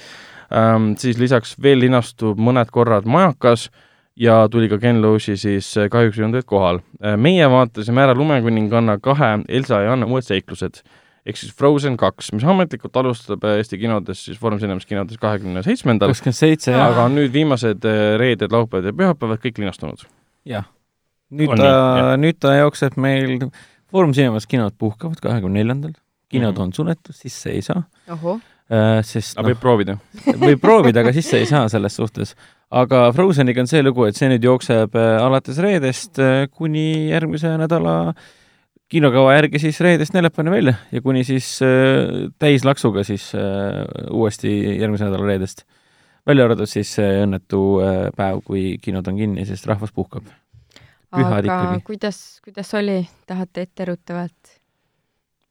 ähm,, siis lisaks veel linastub mõned korrad Majakas ja tuli ka Ken Loachi siis äh, Kahjuks ei olnud teid kohal. meie vaatasime ära Lumekuninganna kahe Elsa ja Anna uued seiklused ehk siis Frozen kaks, mis ametlikult alustab äh, Eesti kinodes siis Foorum Cinemas kinodes kahekümne seitsmendal, kakskümmend seitse ja aga on nüüd viimased äh, reeded, laupäevad ja pühapäevad kõik linastunud. jah. nüüd On ta jah., nüüd ta jookseb meil, Foorum Cinemas kinod puhkavad kahekümne neljandal, kinod Mhm. on suletud, sisse ei saa, ohoh, sest aga noh võib, proovida. (laughs) võib proovida, aga sisse ei saa selles suhtes. aga Frozeniga on see lugu, et see nüüd jookseb äh, alates reedest äh, kuni järgmise nädala kinokava järgi siis reedest neljapäevani välja ja kuni siis äh, täislaksuga siis äh, uuesti järgmise nädala reedest. välja arvatud siis see õnnetu äh, päev, kui kinod on kinni, sest rahvas puhkab. Pühad aga ikkagi. kuidas, kuidas oli, tahate etteruttavalt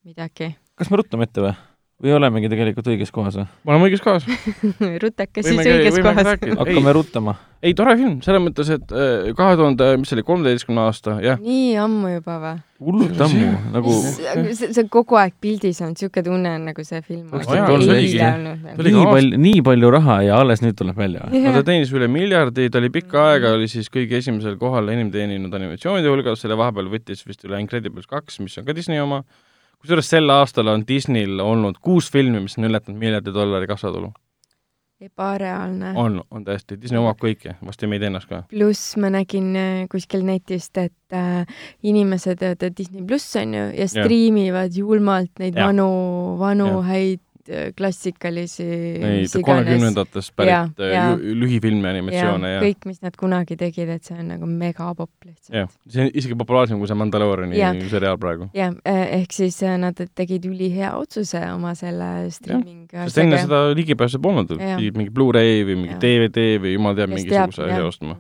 midagi? kas me ruttame ette või? Või olemegi tegelikult õiges kohas või? me oleme õiges kohas. (laughs) rutake Võime siis õiges kohas. hakkame Ei. ruttama. ei, tore film, selles mõttes, et kahe tuhande, mis see oli, kolmeteistkümne aasta, jah. nii ammu juba või? hullult ammu, nagu see, see kogu aeg pildis on, siuke tunne on nagu see film kolm oligi. olnud. Nii palju, nii palju raha ja alles nüüd tuleb välja või? no ta teenis üle miljardi, ta oli pikka aega, oli siis kõige esimesel kohal enim teeninud animatsioonide hulgas, selle vahepeal võttis vist üle Incredibles kaks, mis on ka Disney oma. Kusjuures sel aastal on Disneyl olnud kuus filmi, mis on ületanud miljardi dollari kassatulu. ebareaalne. on, on tõesti, Disney omab kõike, vast ja meid ennast ka. pluss ma nägin äh, kuskil netist, et äh, inimesed teevad Disney pluss onju ja striimivad julmalt neid Jah. vanu, vanu Jah. häid klassikalisi Neid kolmekümnendatest pärit Jaa, äh, lü- lühifilme animatsioone ja, ja., kõik, mis nad kunagi tegid, et see on nagu megapopp lihtsalt. jah, see on isegi populaarsem kui see Mandalooriani seriaal praegu. jah, ehk siis äh, nad tegid ülihea otsuse oma selle streaming sest enne seda ligipääsu polnud, pidid mingi Blu-ray või mingi Jah. DVD või jumal teab, mingisuguse asja ostma.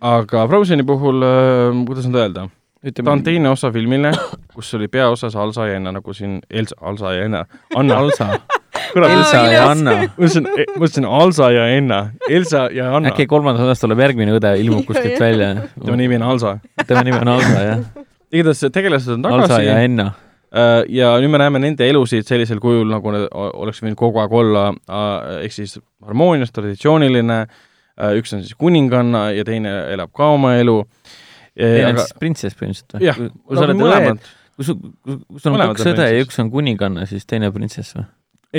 aga Frozeni puhul äh,, kuidas nüüd öelda, ta on ütleme, teine osa filmile, kus oli peaosas Alsa ja Enna, nagu siin Elsa, Alsa ja Enna, Anna, Alsa, (laughs) kurat, Elsa ja Anna. mõtlesin, mõtlesin Alsa ja Enna, Elsa ja Anna, äkki kolmandas osas tuleb järgmine õde, ilmub kuskilt välja. tema nimi on Alsa. tema nimi on Alsa, jah. (laughs) igatahes tegelased on Alsa tagasi ja Enna. Äh, ja nüüd me näeme nende elusid sellisel kujul, nagu need oleks võinud kogu aeg olla, ehk siis harmoonias, traditsiooniline, üks on siis kuninganna ja teine elab ka oma elu. Teine on aga siis printsess põhimõtteliselt või? jah, kui sa oled mõlemad, kui sul on Mõlemad kaks on õde ja üks on kuninganna, siis teine printsess või?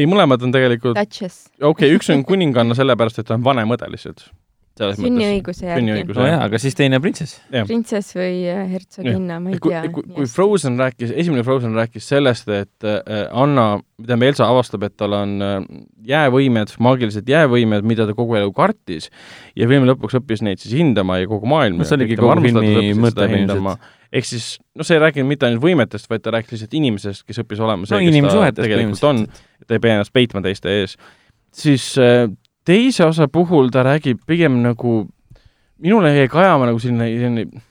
ei mõlemad on tegelikult, Duchess, okei okay,, üks on kuninganna sellepärast, et ta on vanem õde lihtsalt. Sünniõiguse järgi. no jaa, aga siis teine printsess. printsess või äh, hertsoginna, ma ei kui, tea. kui, kui Frozen rääkis, esimene Frozen rääkis sellest, et äh, Anna, tähendab Elsa avastab, et tal on äh, jäävõimed, maagilised jäävõimed, mida ta kogu elu kartis ja filmi lõpuks õppis neid siis hindama ja kogu maailm No see oligi kogu filmi mõte ilmselt. ehk siis noh, see ei rääkinud mitte ainult võimetest, vaid ta rääkis lihtsalt inimesest, kes õppis olema see no kes ta tegelikult on, põhimõtteliselt. ta ei pea ennast peitma teiste ees. siis äh, teise osa puhul ta räägib pigem nagu, minule jäi kajama nagu selline, selline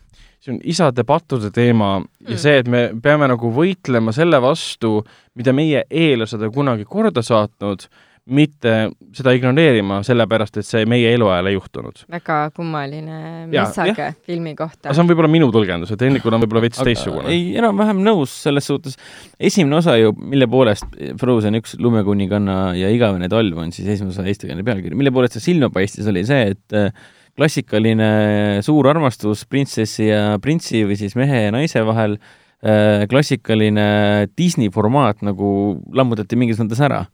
see on isade pattude teema ja Mm. see, et me peame nagu võitlema selle vastu, mida meie eellased on kunagi korda saatnud, mitte seda ignoreerima, sellepärast et see meie eluajal ei juhtunud. väga kummaline Jaa, message filmi kohta see on võib-olla minu tõlgendus, et Hennikul on võib-olla veits teistsugune. ei, enam-vähem nõus selles suhtes. esimene osa ju, mille poolest Frozen üks lumekuninganna ja igavene talv on siis esimese osa eestikeelne pealkiri, mille poolest see silma paistis, oli see, et äh, klassikaline suur armastus printsessi ja printsi või siis mehe ja naise vahel äh, klassikaline Disney formaat nagu lammutati mingis mõttes ära.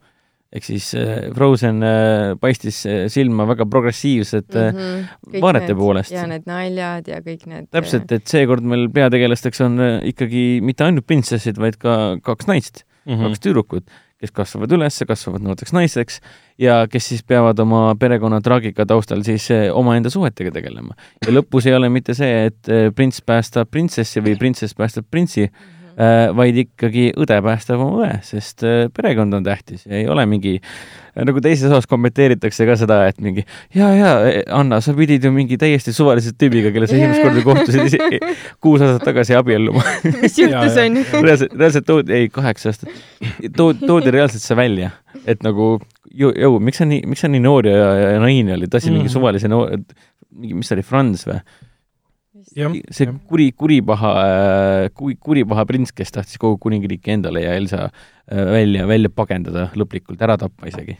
Ehk siis äh, Frozen äh, paistis äh, silma väga progressiivsete mm -hmm. vaadete poolest. ja need naljad ja kõik need täpselt, et seekord meil peategelasteks on äh, ikkagi mitte ainult printsessid, vaid ka kaks naist mm, -hmm. kaks tüdrukut kes kasvavad üles, kasvavad noorteks naisteks ja kes siis peavad oma perekonna traagika taustal siis omaenda suhetega tegelema. ja lõpus ei ole mitte see, et prints päästab printsessi või printsess päästab printsi, eh, vaid ikkagi õde päästab oma õe, sest perekond on tähtis ja ei ole mingi nagu teises osas kommenteeritakse ka seda, et mingi ja, ja Anna, sa pidid ju mingi täiesti suvalise tüübiga, kelle sa esimest korda kohtusid (laughs) kuus aastat tagasi abielluma. mis juhtus, onju? reaalselt, reaalselt toodi, ei, kaheksa aastat, toodi, toodi reaalselt see välja, et nagu ju, jõu, miks sa nii, miks sa nii noor ja, ja, ja naine olid, tahtsid mm. mingi suvalise noor, mingi, mis ta oli, Franz või? See kuri, kuripaha, kuri, kuripaha prints, kes tahtis kogu kuningriiki endale ja Elsa äh, välja, välja pagendada lõplikult, ära tappa isegi.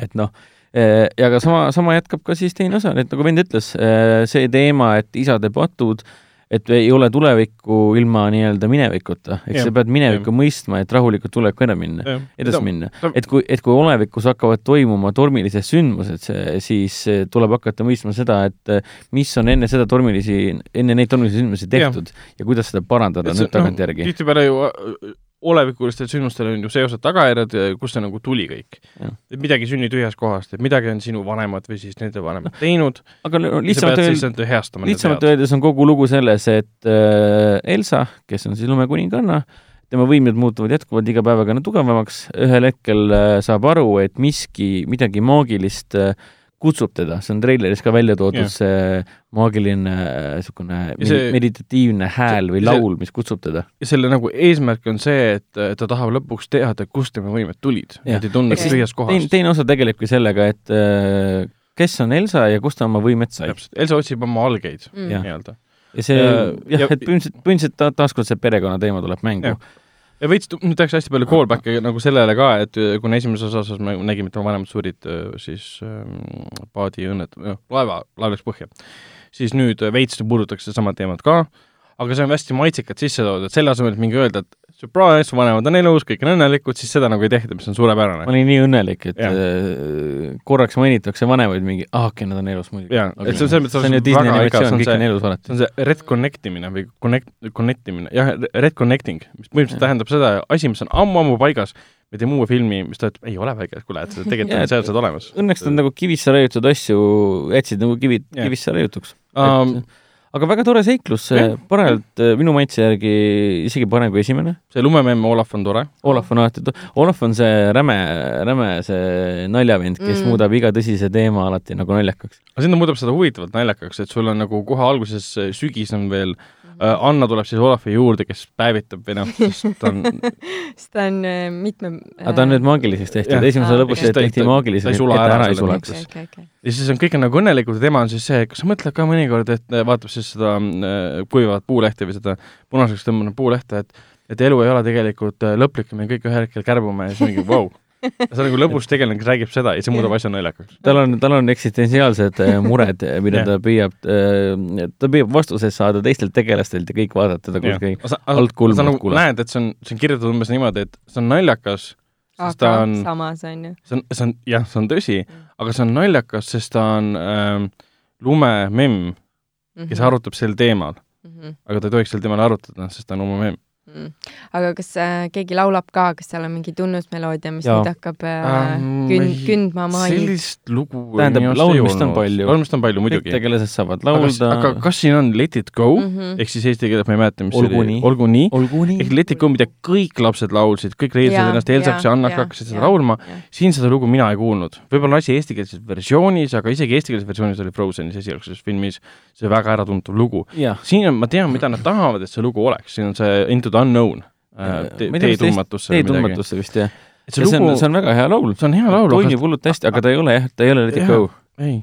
et noh, äh, ja ka sama, sama jätkab ka siis teine osa, et nagu vend ütles, äh, see teema, et isade patud äh, et ei ole tulevikku ilma nii-öelda minevikuta, eks sa pead minevikku ja. mõistma, et rahulikult tulevikku edasi minna, edasi minna. et kui, et kui olevikus hakkavad toimuma tormilised sündmused, siis tuleb hakata mõistma seda, et mis on enne seda tormilisi, enne neid tormilisi sündmusi tehtud ja, ja kuidas seda parandada nüüd tagantjärgi no,. tihtipeale ju olevikulistel sündmustel on ju seosed-tagajärjed, kust see nagu tuli kõik. et midagi sünni tühjast kohast, et midagi on sinu vanemad või siis nende vanemad teinud, aga no, lihtsamalt öeldes, lihtsamalt öeldes on kogu lugu selles, et äh, Elsa, kes on siis lumekuninganna, tema võimed muutuvad jätkuvalt iga päevaga tugevamaks, ühel hetkel äh, saab aru, et miski, midagi maagilist äh, kutsub teda, see on treileris ka välja toodud see maagiline niisugune see, meditatiivne hääl või laul, mis kutsub teda. ja selle nagu eesmärk on see, et ta tahab lõpuks teada, kust tema võimed tulid, et ei tunneks tühjast kohast teine, teine osa tegelebki sellega, et äh, kes on Elsa ja kust ta oma võimed sai. Elsa otsib oma algeid mm. nii-öelda. ja see ja, jah, et põhimõtteliselt, põhimõtteliselt ta, taaskord see perekonna teema tuleb mängu ja veits, nüüd tehakse hästi palju callback'e nagu sellele ka, et kuna esimeses osas me nägime, et tema vanemad surid siis ähm, paadi õnnet-, noh, laeva, laev läks põhja, siis nüüd veits puudutatakse sedasama teemat ka, aga see on hästi maitsekalt sisse toodud, et selle asemel, et mingi öelda, et surprise, su vanemad on elus, kõik on õnnelikud, siis seda nagu ei tehta, mis on suurepärane. ma olin nii õnnelik, et ja. Äh, korraks mainitakse vanemaid mingi, ah, okei, nad on elus muidugi. jaa, et see on selles mõttes see on ju Disney animatsioon, kõik on elus alati. see on see reconnect imine või connect, connect imine, jah, reconnecting, mis põhimõtteliselt tähendab seda, asi, mis on ammu-ammu paigas, me teeme uue filmi, mis ta ütleb, ei ole väike, kuule, et tegelikult on seadused olemas. Õnneks nad nagu kivisse raiutud asju jätsid nagu kivid, kivisse raiutuks um, aga väga tore seiklus, parajalt äh, minu maitse järgi isegi parem kui esimene. see lumememm Olav on tore. Olav on alati, Olav on see räme, räme see naljavend, kes mm. muudab iga tõsise teema alati nagu naljakaks. aga siin ta muudab seda huvitavalt naljakaks, et sul on nagu kohe alguses sügis on veel Äh, Anna tuleb siis Olavi juurde, kes päevitab või noh, sest ta on (laughs) sest ta on äh, mitme aga ta on nüüd maagiliseks tehtud, esimese lõpus tehti maagiliseks, et ta ära ei suleks. Okay, okay. ja siis on kõik on nagu õnnelikud ja tema on siis see, kas sa mõtled ka mõnikord, et äh, vaatab siis seda kuivavat puulehte või seda punaseks tõmbunud puulehte, et et elu ei ole tegelikult lõplik ja me kõik ühel hetkel kärbume ja siis mingi vau wow see on nagu lõbus tegelane, kes räägib seda ja see muudab asja naljakaks. tal on, tal on eksistentsiaalsed äh, mured, äh, mida ta püüab, äh, ta püüab vastuseid saada teistelt tegelastelt ja kõik vaadata teda kuskil alt kulmu. sa nagu näed, et see on, see on kirjutatud umbes niimoodi, et see on naljakas, sest ta on samas on ju. see on, see on, jah, see on tõsi mm., aga see on naljakas, sest ta on ähm, lumememm, kes mm -hmm. arutab sel teemal mm. -hmm. aga ta ei tohiks sel teemal arutada, sest ta on lumememm mm.. aga kas äh, keegi laulab ka, kas seal on mingi tunnusmeloodia, mis ja. nüüd hakkab äh, ähm, künd, kündma mai? sellist lugu tähendab, laulmist on palju. laulmist on palju muidugi. kõik tegelased saavad laulda. aga kas siin on Let it go mm -hmm. ehk siis eesti keeles ma ei mäleta, mis olgu see oli, olgu nii, ehk Let it go, mida kõik lapsed laulsid, kõik reedsid ennast Elsaks ja Annaks hakkasid seda laulma, siin seda lugu mina ei kuulnud. võib-olla asi eestikeelses versioonis, aga isegi eestikeelses versioonis oli Frozenis esialgses filmis see väga äratuntav lugu. siin on, ma tean, mida nad tahavad, et see lugu oleks, siin on see Into the unknown äh, te,, tee tundmatusse. tee tundmatusse vist, jah. see, lugu... see on, see on väga hea laul. see on hea laul. toimib hullult hästi, aga ta ei ole jah, ta ei ole Let it go. ei,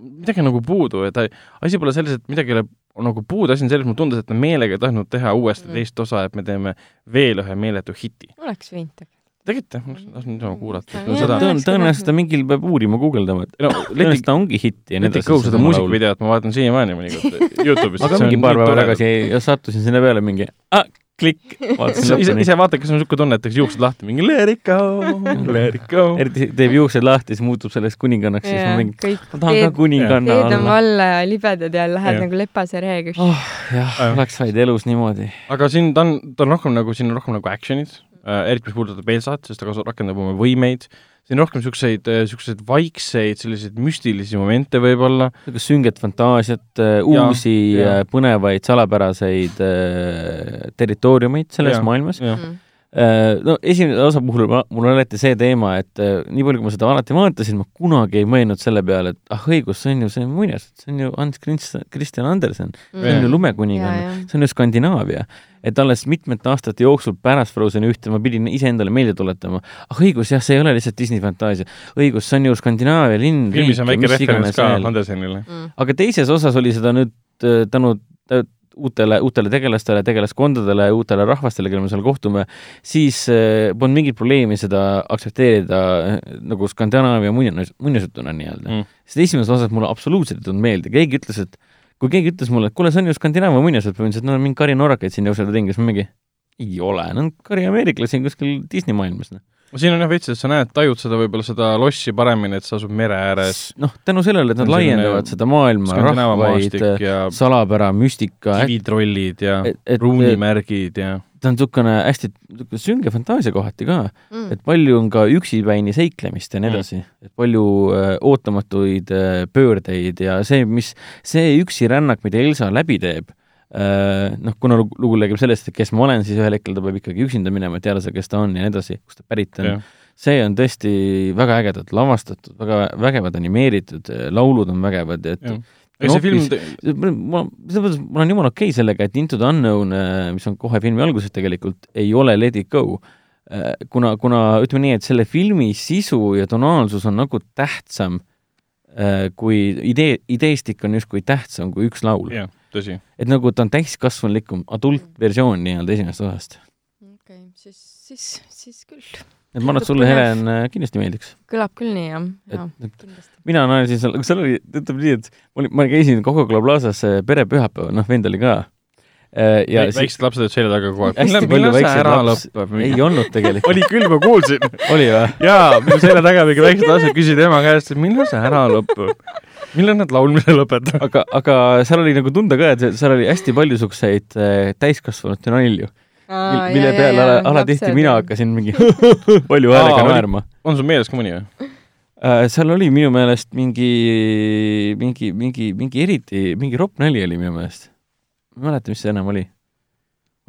midagi on nagu puudu ja ta, asi pole selles, et midagi ei ole nagu puudu, asi on selles, mulle tundus, et nad meelega ei tahtnud teha uuesti mm. teist osa, et me teeme veel ühe meeletu hiti. oleks võinud tegelikult jah, ma tahtsin niisama kuulata no,. tõen-, tõenäoliselt ta mingil peab uurima, guugeldama, et no, (laughs) tõenäoliselt ta ongi hitt ja nii edasi. seda muusikavideot ma vaatan siiamaani mõnikord (laughs) Youtube'is. aga mingi paar päeva tagasi sattusin sinna peale mingi ah, klikk, ise, ise vaata, kas on niisugune tunne, et teeks juuksed lahti, mingi let it go, let it go. eriti teeb juuksed lahti, siis muutub sellest kuningannaks, siis ma mingi, kõik ma tahan ka teed, kuninganna teed on olla. valla ja libedad ja lähed Jah. nagu lepase reega. oh jah, oleks vaid elus niimoodi. aga siin ta on, ta on rohkem nagu, siin on rohkem nagu action'id äh,, eriti mis puudutab Elsat, sest ta kasu- rakendab oma võimeid, siin on rohkem niisuguseid, niisuguseid vaikseid selliseid müstilisi momente võib-olla, niisugust sünget fantaasiat, uusi ja. äh, põnevaid salapäraseid äh, territooriumeid selles Ja. maailmas. Äh, no esimese osa puhul ma- mul on alati see teema, et äh, nii palju, kui ma seda alati vaatasin, ma kunagi ei mõelnud selle peale, et ah õigus, see on ju see muinasjutt, see on ju Hans Christian- Andersen, see on ju lumekuninganna, see on ju Skandinaavia. Et alles mitmete aastate jooksul pärast Frozeni ühte ma pidin iseendale meelde tuletama, ah õigus, jah, see ei ole lihtsalt Disney fantaasia, õigus, see on ju Skandinaavia linn, filmis on väike referents ka Mm. Andersenile. aga teises osas oli seda nüüd äh, tänu tä- uutele, uutele tegelastele, tegelaskondadele, uutele rahvastele, kellega me seal kohtume, siis äh, polnud mingit probleemi seda aktsepteerida äh, nagu Skandinaavia muinas, muinasjutuna nii-öelda Mm. mm.. sest esimeses osas mulle absoluutselt ei tulnud meelde, keegi ütles, et kui keegi ütles mulle, et kuule, see on ju Skandinaavia muinasjutt, ma mõtlesin, et no mingi kari norrakaid siin siis ma mingi ei ole, no kari ameeriklasi on kuskil Disney maailmas, noh. siin on jah veits, et sa näed, tajud seda võib-olla seda lossi paremini, et sa asud mere ääres, noh, tänu sellele, et nad On laiendavad seda maailma, rahvaid, salapära, müstika, kivitrollid ja et, et ruunimärgid ja ta on niisugune hästi sünge fantaasia kohati ka, Mm. et palju on ka üksipäini seiklemist ja nii Mm. edasi, et palju äh, ootamatuid äh, pöördeid ja see, mis, see üksi rännak, mida Elsa läbi teeb äh,, noh, kuna lugu, lugu räägib sellest, et kes ma olen, siis ühel hetkel ta peab ikkagi üksinda minema, et teada saada, kes ta on ja nii edasi, kust ta pärit on see on tõesti väga ägedalt lavastatud, väga vägevad animeeritud, laulud on vägevad, et Jah. Eks see film hoopis-, ma, selles mõttes mul on jumala okei okay sellega, et Into the Unknown, mis on kohe filmi alguses tegelikult, ei ole Let it go. kuna, kuna ütleme nii, et selle filmi sisu ja tonaalsus on nagu tähtsam äh, kui idee, ideestik on justkui tähtsam kui üks laul. jah, tõsi. et nagu ta on täiskasvanulikum adultversioon nii-öelda esimesest osast. okei, siis, siis, siis küll. Et ma arvan, et sulle, Helen, kindlasti meeldiks. kõlab küll nii, jah, et mina naersin seal, seal oli, ütleme nii, et ma olin, ma käisin Coca-Cola Plazas äh, perepühapäeval, noh, vend oli ka. ja siis väiksed lapsed olid selja taga kogu aeg. hästi palju väikseid lapsi, ei olnud tegelikult. (laughs) oli küll, ma kuulsin. oli või? jaa, minu selja taga mingi väiksed lapsed küsisid ema käest, et millal see ära lõpeb. millal nad laulmise lõpetavad? aga, aga seal oli nagu tunda ka, et seal oli hästi palju siukseid äh, täiskasvanute nalju, mille peale ala, alatihti mina. hakkasin mingi (laughs) palju Aa, häälega naerma. on sul meeles ka mõni või? seal oli minu meelest mingi, mingi, mingi, mingi eriti, mingi ropp nali oli minu meelest. ma ei mäleta, mis see enam oli.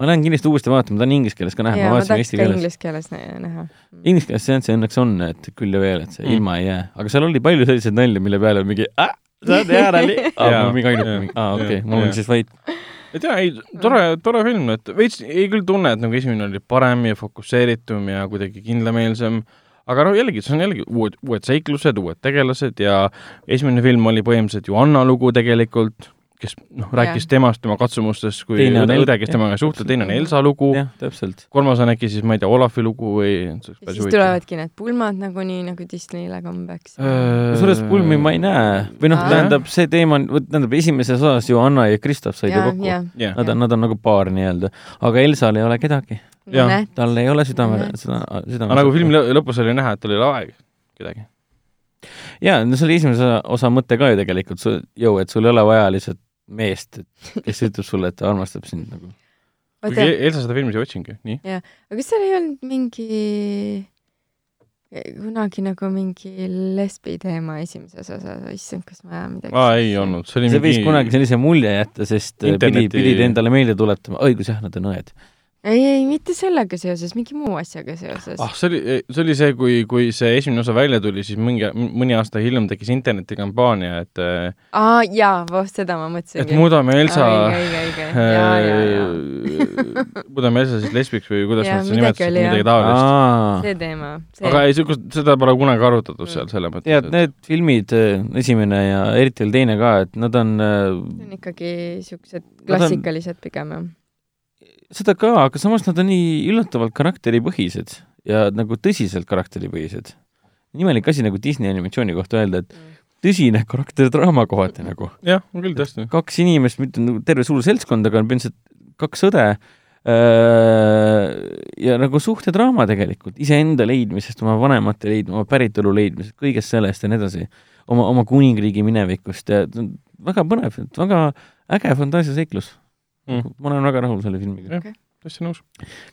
ma lähen kindlasti uuesti vaatama, ta on inglise keeles ka näha, jaa, ma ma vaatasin tahaks eesti ka keeles. inglise keeles nä- näha. Inglise keeles seanss õnneks on, et küll ja veel, et see Mm. ilma ei jää, aga seal oli palju selliseid nalju, mille peale mingi äh, saad hea nali. (laughs) aa, mingi ainuke aa okei jaa. on siis vait. Et jaa, ei, tore, tore film, et veits jäi küll tunne, et nagu esimene oli parem ja fokusseeritum ja kuidagi kindlameelsem, aga no jällegi, see on jällegi uued, uued seiklused, uued tegelased ja esimene film oli põhimõtteliselt ju Anna lugu tegelikult, kes noh, rääkis temast, tema katsumustest, kui Teine õde, õde, kes temaga suhtleb, teine on. Elsa lugu, jah, täpselt. kolmas on äkki siis, ma ei tea, Olafi lugu või ja siis tulevadki need pulmad nagunii nagu Disneyle kombeks. kusjuures pulmi ma ei näe või noh, tähendab, see teema on, tähendab esimeses osas ju Anna ja Kristof said ju ja, kokku. ja, Nad on, nad on nagu paar nii-öelda, aga Elsal ei ole kedagi, näed, tal ei ole südame Näed., seda, südame. aga nagu filmi lõ- lõpus oli näha, et tal ei ole aega kedagi. jaa, no see oli esimese osa- mõte ka ju tegelikult, jõu, et sul ei ole vaja lihtsalt meest, kes ütleb sulle, et ta armastab sind nagu. kuigi oota, Elsa seda filmis ei otsinudki, nii. aga kas seal ei olnud mingi, kunagi nagu mingi lesbi teema esimeses osas, issand, kas ma ajan midagi. aa, ei olnud, see oli see võis kunagi sellise mulje jätta, sest Interneti... pidi, pidid endale meelde tuletama, õigus jah, nad on õed. ei, ei mitte sellega seoses, mingi muu asjaga seoses ah, see oli, see oli see, kui, kui see esimene osa välja tuli, siis mingi, mõni aasta hiljem tekkis internetikampaania, et äh, aa, jaa, voh, seda ma mõtlesingi. et muudame Elsa (laughs) äh, muudame Elsa siis lesbiks või kuidas nad seda midagi nimetasid, midagi jah. taolist. see teema, aga ei, niisugust, seda pole kunagi arutatud Mm. seal selles mõttes. tead, need filmid, esimene ja eriti veel teine ka, et nad on äh, see on ikkagi on- klassikalised pigem, jah. Seda ka, aga samas nad on nii üllatavalt karakteripõhised ja nagu tõsiselt karakteripõhised. imelik asi nagu Disney animatsiooni kohta öelda, et tõsine karakterdraama kohati nagu. jah, on küll tõesti. kaks inimest, mitte nagu terve suur seltskond, aga on põhimõtteliselt kaks õde ja nagu suhtedraama tegelikult, iseenda leidmisest, oma vanemate leidmisest, oma päritolu leidmisest, kõigest sellest ja nii edasi. oma, oma kuningriigi minevikust ja väga põnev, väga äge fantaasiaseiklus mm.. ma olen väga rahul selle filmiga okay.. täitsa nõus.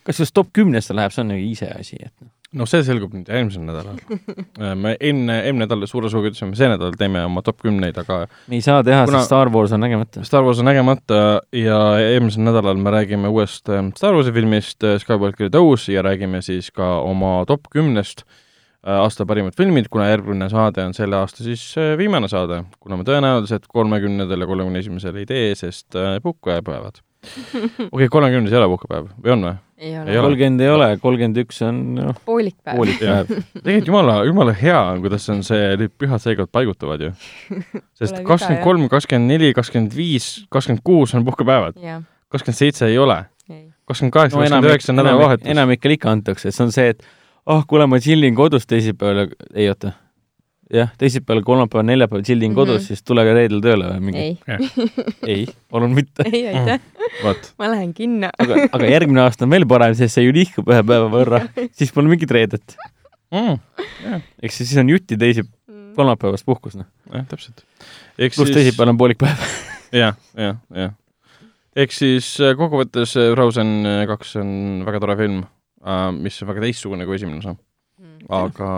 kas just top kümnesse läheb, see on nagu iseasi, et noh no see selgub nüüd järgmisel nädalal (laughs) me enne, eelmine nädal suure suuga ütlesime, see nädal teeme oma top kümneid, aga me ei saa teha, sest Star Wars on nägemata. Star Wars on nägemata ja eelmisel nädalal me räägime uuest ähm, Star Warsi filmist äh, Skywalkeri tõus ja räägime siis ka oma top kümnest äh, aasta parimad filmid, kuna järgmine saade on selle aasta siis äh, viimane saade, kuna me tõenäoliselt kolmekümnendal ja kolmekümne esimesel ei tee, sest puhkepäevad. (laughs) okei, kolmekümnes ei ole puhkepäev või on või? ei ole. kolmkümmend ei ole, kolmkümmend üks on noh, poolik päev. poolik päev. tegelikult jumala, jumala hea on, kuidas on see, need pühad seekord paigutuvad ju. (laughs) sest kakskümmend kolm, kakskümmend neli, kakskümmend viis, kakskümmend kuus on puhkepäevad. kakskümmend seitse ei ole. kakskümmend kaheksa, kakskümmend üheksa on nädalavahetus. enamikele ikka antakse, see on see, et ah oh,, kuule, ma chillin kodus teisipäeval, ei oota jah, teisipäeval, kolmapäeval, neljapäeval kodus mm, -hmm. siis tulege reedel tööle või mingi? ei. (laughs) ei, palun mitte. ei, aitäh (laughs) ma lähen kinno aga, aga järgmine aasta on veel parem, sest see ju nihkub ühe päeva võrra, (laughs) siis pole mingit reedet mm.. eks siis on jutti teisi, mm. kolmapäevast puhkus, noh. jah, täpselt. pluss siis... teisipäeval on poolik päev jah, jah, jah. ehk siis äh, kokkuvõttes äh, Frozen äh, kaks on väga tore film, mis on väga teistsugune kui esimene osa aga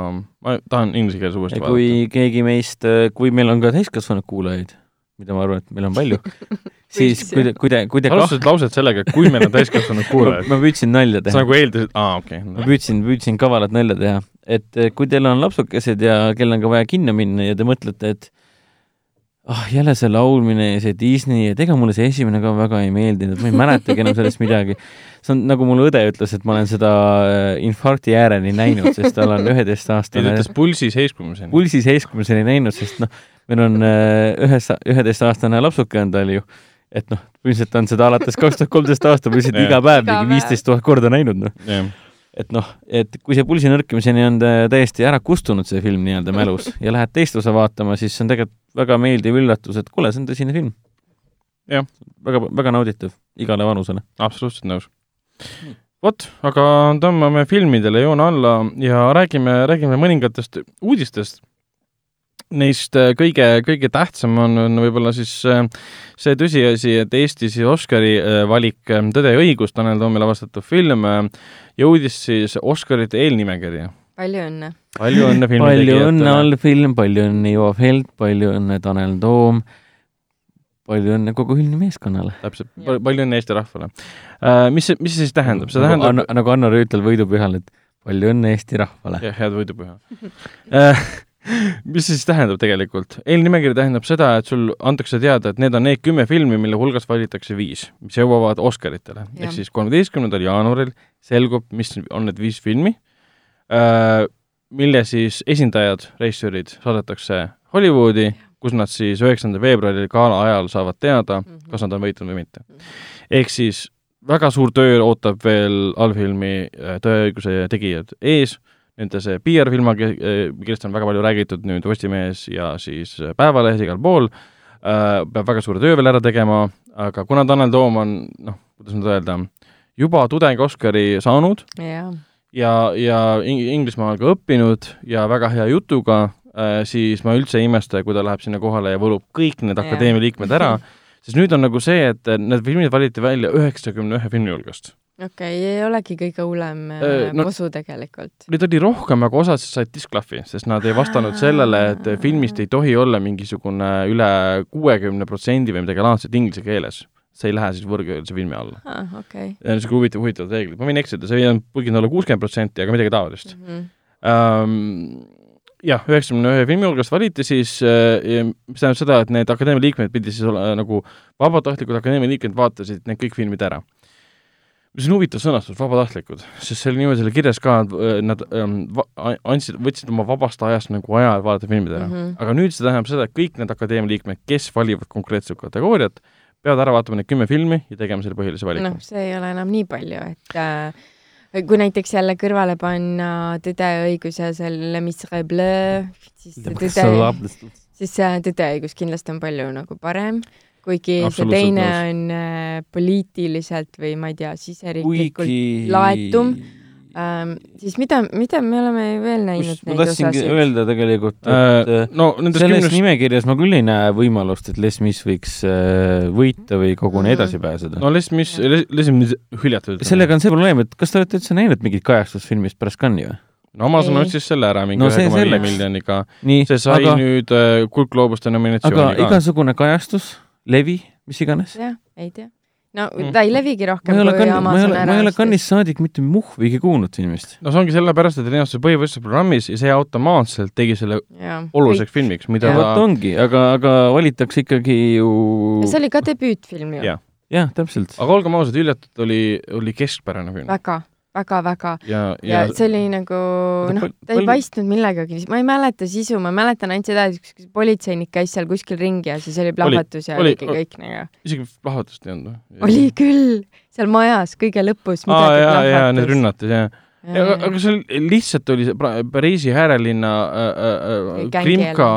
ma tahan inglise keeles uuesti ja kui vaadata. keegi meist, kui meil on ka täiskasvanud kuulajaid, mida ma arvan, et meil on palju (laughs) siis kui te, kui te, kui te alustasid kah... lauset sellega, et kui meil on täiskasvanud (laughs) kuulajaid ma püüdsin nalja teha. sa nagu eeldasid, aa okei. Okay.. ma püüdsin, püüdsin kavalat nalja teha, et kui teil on lapsukesed ja kellel on ka vaja kinno minna ja te mõtlete, et ah oh,, jälle see laulmine ja see Disney, et ega mulle see esimene ka väga ei meeldinud, ma ei mäletagi enam sellest midagi. See on nagu mul õde ütles, et ma olen seda äh, infarkti ääreni näinud, sest tal on üheteistaastane. ta ütles pulsi seiskumiseni. pulsi seiskumiseni näinud, sest noh, meil on äh, ühes, üheteistaastane lapsuke on tal ju, et noh, põhimõtteliselt on seda alates kaks tuhat kolmteist aasta põhimõtteliselt iga päev mingi viisteist tuhat korda näinud, noh et noh, et kui see pulsi nõrkimiseni on täiesti ära kustunud, see film nii-öelda mälus, ja lähed teist osa vaatama, siis see on tegelikult väga meeldiv üllatus, et kuule, see on tõsine film. väga, väga nauditav igale vanusele. absoluutselt nõus vot, aga tõmbame filmidele joone alla ja räägime, räägime mõningatest uudistest. Neist äh, kõige, kõige tähtsam on, on võib-olla siis äh, see tõsiasi, et Eesti siis Oscari äh, valik Tõde ja õigus, Tanel Toomi lavastatud film, jõudis siis Oscarite eelnimekirja. palju õnne! palju õnne (laughs) filmi palju tegijatele! palju õnne, allfilm, palju õnne, Ivo Feld, palju õnne, Tanel Toom palju õnne kogu Hülni meeskonnale! täpselt, palju õnne Eesti rahvale uh,! Mis see, mis see siis tähendab? see nagu tähendab Anno, nagu Anno Rüütel võidupühal, et palju õnne Eesti rahvale! jah, head võidupüha uh, (laughs) mis see siis tähendab tegelikult? eelnimekiri tähendab seda, et sul antakse teada, et need on need kümme filmi, mille hulgast valitakse viis, mis jõuavad Oscaritele. ehk siis kolmeteistkümnendal jaanuaril selgub, mis on need viis filmi uh,, mille siis esindajad, režissöörid saadetakse Hollywoodi kus nad siis üheksandal veebruaril gala ajal saavad teada mm, -hmm. kas nad on võitnud või mitte ehk siis väga suur töö ootab veel allfilmi äh, Tõeõiguse tegijad ees, nende see PR-filma, kellest on väga palju räägitud nüüd Postimehes ja siis Päevalehes, igal pool, äh, peab väga suure töö veel ära tegema, aga kuna Tanel Toom on noh, kuidas nüüd öelda, juba tudeng Oscari saanud yeah. ja, ja Inglismaal ka õppinud ja väga hea jutuga, Äh, siis ma üldse ei imesta, kui ta läheb sinna kohale ja võlub kõik need akadeemia liikmed ära, sest nüüd on nagu see, et need filmid valiti välja üheksakümne ühe filmi hulgast. Okei okay,, ei olegi kõige hullem äh, no, posu tegelikult. Neid oli rohkem, aga osad said disklahvi, sest nad ei vastanud sellele, et filmist ei tohi olla mingisugune üle kuuekümne protsendi või midagi laadset inglise keeles see ei lähe siis võõrkeelse filmi alla ah,. Okay. niisugune huvitav, huvitavad reeglid, ma võin eksida, see ei võinud olla kuuskümmend protsenti, aga midagi taolist mm. -hmm. Um, jah, üheksakümne ühe filmi hulgast valiti siis, äh, mis tähendab seda, et need akadeemia liikmed pidi siis olema nagu vabatahtlikud akadeemia liikmed vaatasid need kõik filmid ära. Mis on huvitav sõnastus, vabatahtlikud, sest see oli niimoodi seal kirjas ka, et äh, nad ähm, andsid, võtsid oma vabast ajast nagu aja, et vaadata filmid ära mm. -hmm. aga nüüd see tähendab seda, et kõik need akadeemia liikmed, kes valivad konkreetset kategooriat, peavad ära vaatama need kümme filmi ja tegema selle põhilise valiku. noh, see ei ole enam nii palju, et äh, kui näiteks jälle kõrvale panna Tõde ja õigus ja selle Miserable, siis Tõde, siis Tõde ja õigus kindlasti on palju nagu parem. Kuigi see teine nõus. on äh, poliitiliselt või ma ei tea, siseriiklikult kuigi laetum ähm,, siis mida, mida me oleme veel näinud ma tahtsingi öelda tegelikult, et äh, äh, no selles kümnest, nimekirjas ma küll ei näe võimalust, et Les Mis võiks äh, võita või koguni Mhm. edasi pääseda no Les Mis, Les Mis hüljatud. sellega on see probleem, et kas te olete üldse näinud mingit kajastust filmist pärast Cannes'i või? no Amazon ostis selle ära mingi No ühe koma viie miljoniga, see sai aga, nüüd äh, Kuldgloobuste aga nominatsiooni ka. igasugune kajastus, levi, mis iganes, jah, ei tea. no Mm. ta ei levigi ma rohkem ei ole kui kann-, ma ei Amazon ole, ära ma ei ole. Cannes'ist saadik mitte muhvigi kuulnud filmist. no see ongi sellepärast, et ennast põhivõistluse programmis ja see automaatselt tegi selle Jaa. oluliseks filmiks, mida Jaa. ta vot ongi, aga, aga valitakse ikkagi ju ja see oli ka debüütfilm ju Jah.. jah, täpselt. aga olgem ausad, hüljatud oli, oli keskpärane film. väga, väga, väga. ja, ja ja see oli nagu noh ta ei paistnud millegagi, ma ei mäleta sisu, ma mäletan ainult seda, et üks politseinik käis seal kuskil ringi ja siis oli plahvatus ja oli- oligi kõik nagu. isegi plahvatust ei olnud või? oli küll, seal majas kõige lõpus aa, midagi jaa, need plahvatus. rünnatud, jah. aga aga see oli- lihtsalt oli see Pariisi äärelinna äh, äh, äh, krimka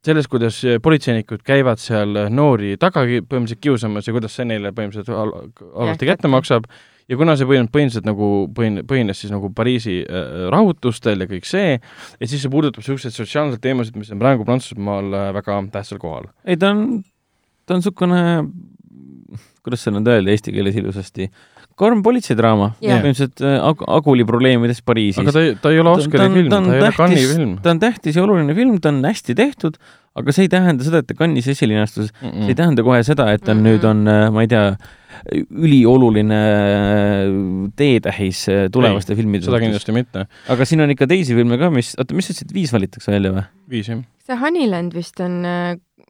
selles, kuidas politseinikud käivad seal noori taga põhimõtteliselt kiusamas ja kuidas see neile põhimõtteliselt hal- halvasti kätte maksab ja kuna see põhimõtteliselt põhiliselt nagu põhine, põhines siis nagu Pariisi äh, rahutustel ja kõik see, et siis see puudutab niisuguseid sotsiaalseid teemasid, mis on praegu Prantsusmaal äh, väga tähtsal kohal. ei, ta on, ta on niisugune, kuidas seda nüüd öelda eesti keeles ilusasti, karm politseidraama, Jah. põhimõtteliselt äh, Ag- Aguli probleemidest Pariisis aga ta ei, ta ei ole Oscari on- film, ta on ta ei ole tähtis- Cannes'i film. ta on tähtis ja oluline film, ta on hästi tehtud, aga see ei tähenda seda, et ta Cannes'is esilinastus mm, -mm. see ei tähenda kohe seda, et ta Mhm. nüüd on, ma ei tea, ülioluline äh, teetähis äh, tulevaste filmide seda. kindlasti mitte. aga siin on ikka teisi filme ka, mis, oota, mis sa ütlesid, viis valitakse välja või? viis jah. see Honeyland vist on,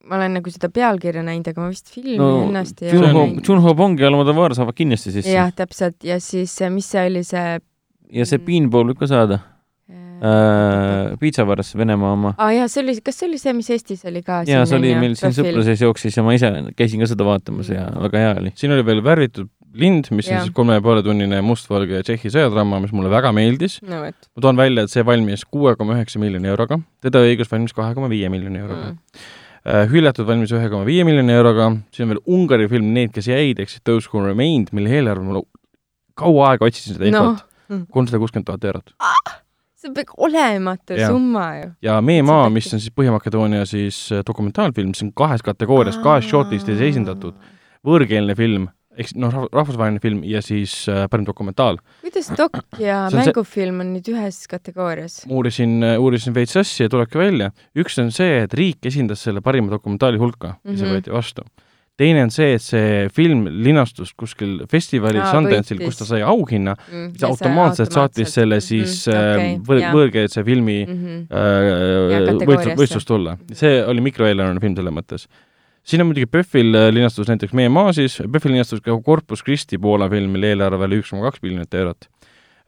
ma olen nagu seda pealkirja näinud, aga ma vist filmi no ennast ei ole näinud. Junho Bong ja Almodovar saavad kindlasti sisse. jah, täpselt ja siis, mis see oli, see ja see Beanball võib ka saada äh,. piitsavaras Venemaa oma. aa jaa, see oli, kas see oli see, mis Eestis oli ka? ja see oli meil siin sõpruses jooksis ja ma ise käisin ka seda vaatamas ja väga hea oli. siin oli veel Värvitud lind, mis on Jah. siis kolme ja poole tunnine mustvalge Tšehhi sõjadraama, mis mulle väga meeldis. no ma toon välja, et see valmis kuue koma üheksa miljoni euroga, Tõde ja õigus valmis kahe koma viie miljoni euroga mm.. mm.. hüljatud valmis ühe koma viie miljoni euroga, siin on veel Ungari film Need, kes jäid, ehk siis Those Who Remained, mille eelarve ma kaua aega otsisin seda infot,, kolmsada kuuskümmend tuhat eurot. see peab olematu Jah. summa ju. ja Mee maa, mis on siis Põhja-Makedoonia siis äh, dokumentaalfilm, see on kahes kategoorias, kahes shortlistis esindatud, võõrkeelne film, ehk siis noh, rahvusvaheline film ja siis äh, parim dokumentaal. kuidas dok ja mängufilm on nüüd ühes kategoorias? uurisin, uurisin veits asja ja tulebki välja, üks on see, et riik esindas selle parima dokumentaali hulka ja see Mhm. võeti vastu. teine on see, et see film linastus kuskil festivalil Aa, Sundance'il, kus ta sai auhinna, mm, see automaatselt saatis selle siis äh, võr-, võõrkeelse filmi -hmm. äh, Ja võistlus, kategooriasse. võistlus tulla. see oli mikroeelarveline film selles mõttes. Siin on muidugi PÖFFil äh, linastus näiteks Meie maa siis, PÖFFil linastus ka Corpus Christi Poola film, mille eelarve oli üks koma kaks miljonit eurot.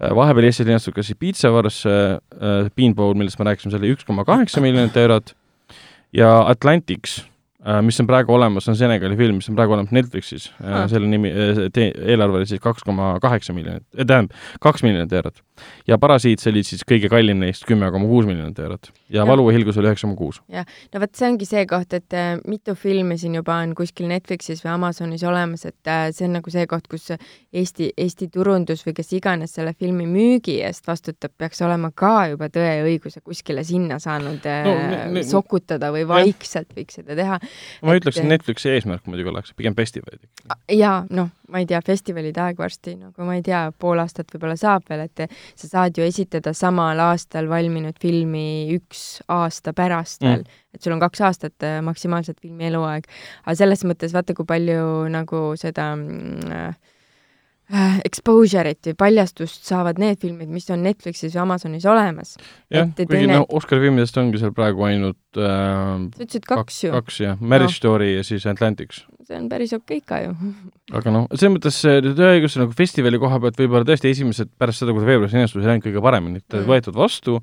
vahepeal Eestis linastus ka siis Piitsavars äh,, Beanbowl, millest me rääkisime, see oli üks koma kaheksa miljonit eurot ja Atlantics äh, mis on praegu olemas, on Senegali film, mis on praegu olemas Netflixis Ah. ah., selle nimi, eelarve oli siis kaks koma kaheksa miljonit, tähendab, kaks miljonit eurot. ja Parasiit, see oli siis kõige kallim neist, kümme koma kuus miljonit eurot. ja Jah. Valu ja Hilgus oli üheksa koma kuus. no vot, see ongi see koht, et äh, mitu filmi siin juba on kuskil Netflixis või Amazonis olemas, et äh, see on nagu see koht, kus Eesti, Eesti turundus või kes iganes selle filmi müügi eest vastutab, peaks olema ka juba Tõe ja õiguse kuskile sinna saanud äh, No, sokutada või vaikselt võiks seda teha. Ma Et- ütleks, et Netflixi eesmärk muidugi oleks pigem festivalid. jaa, noh, ma ei tea, festivalide aeg varsti, nagu ma ei tea, pool aastat võib-olla saab veel, et sa saad ju esitada samal aastal valminud filmi üks aasta pärast veel Mm. mm., et sul on kaks aastat äh, maksimaalselt filmi eluaeg. aga selles mõttes vaata, kui palju nagu seda mm, äh, exposure'it või paljastust saavad need filmid, mis on Netflixis või Amazonis olemas. jah, kuigi teine- noh, Oscari filmidest ongi seal praegu ainult äh, sa ütlesid kaks ju, kaks jah, Marriage Noh. Story ja siis Atlantics. see on päris okei ka ju. (laughs) aga noh, selles mõttes see tõeõigus nagu festivali koha pealt võib-olla tõesti esimesed pärast seda, kui ta veebruaris linastus, ei läinud kõige paremini, et ta Mm. võetud vastu,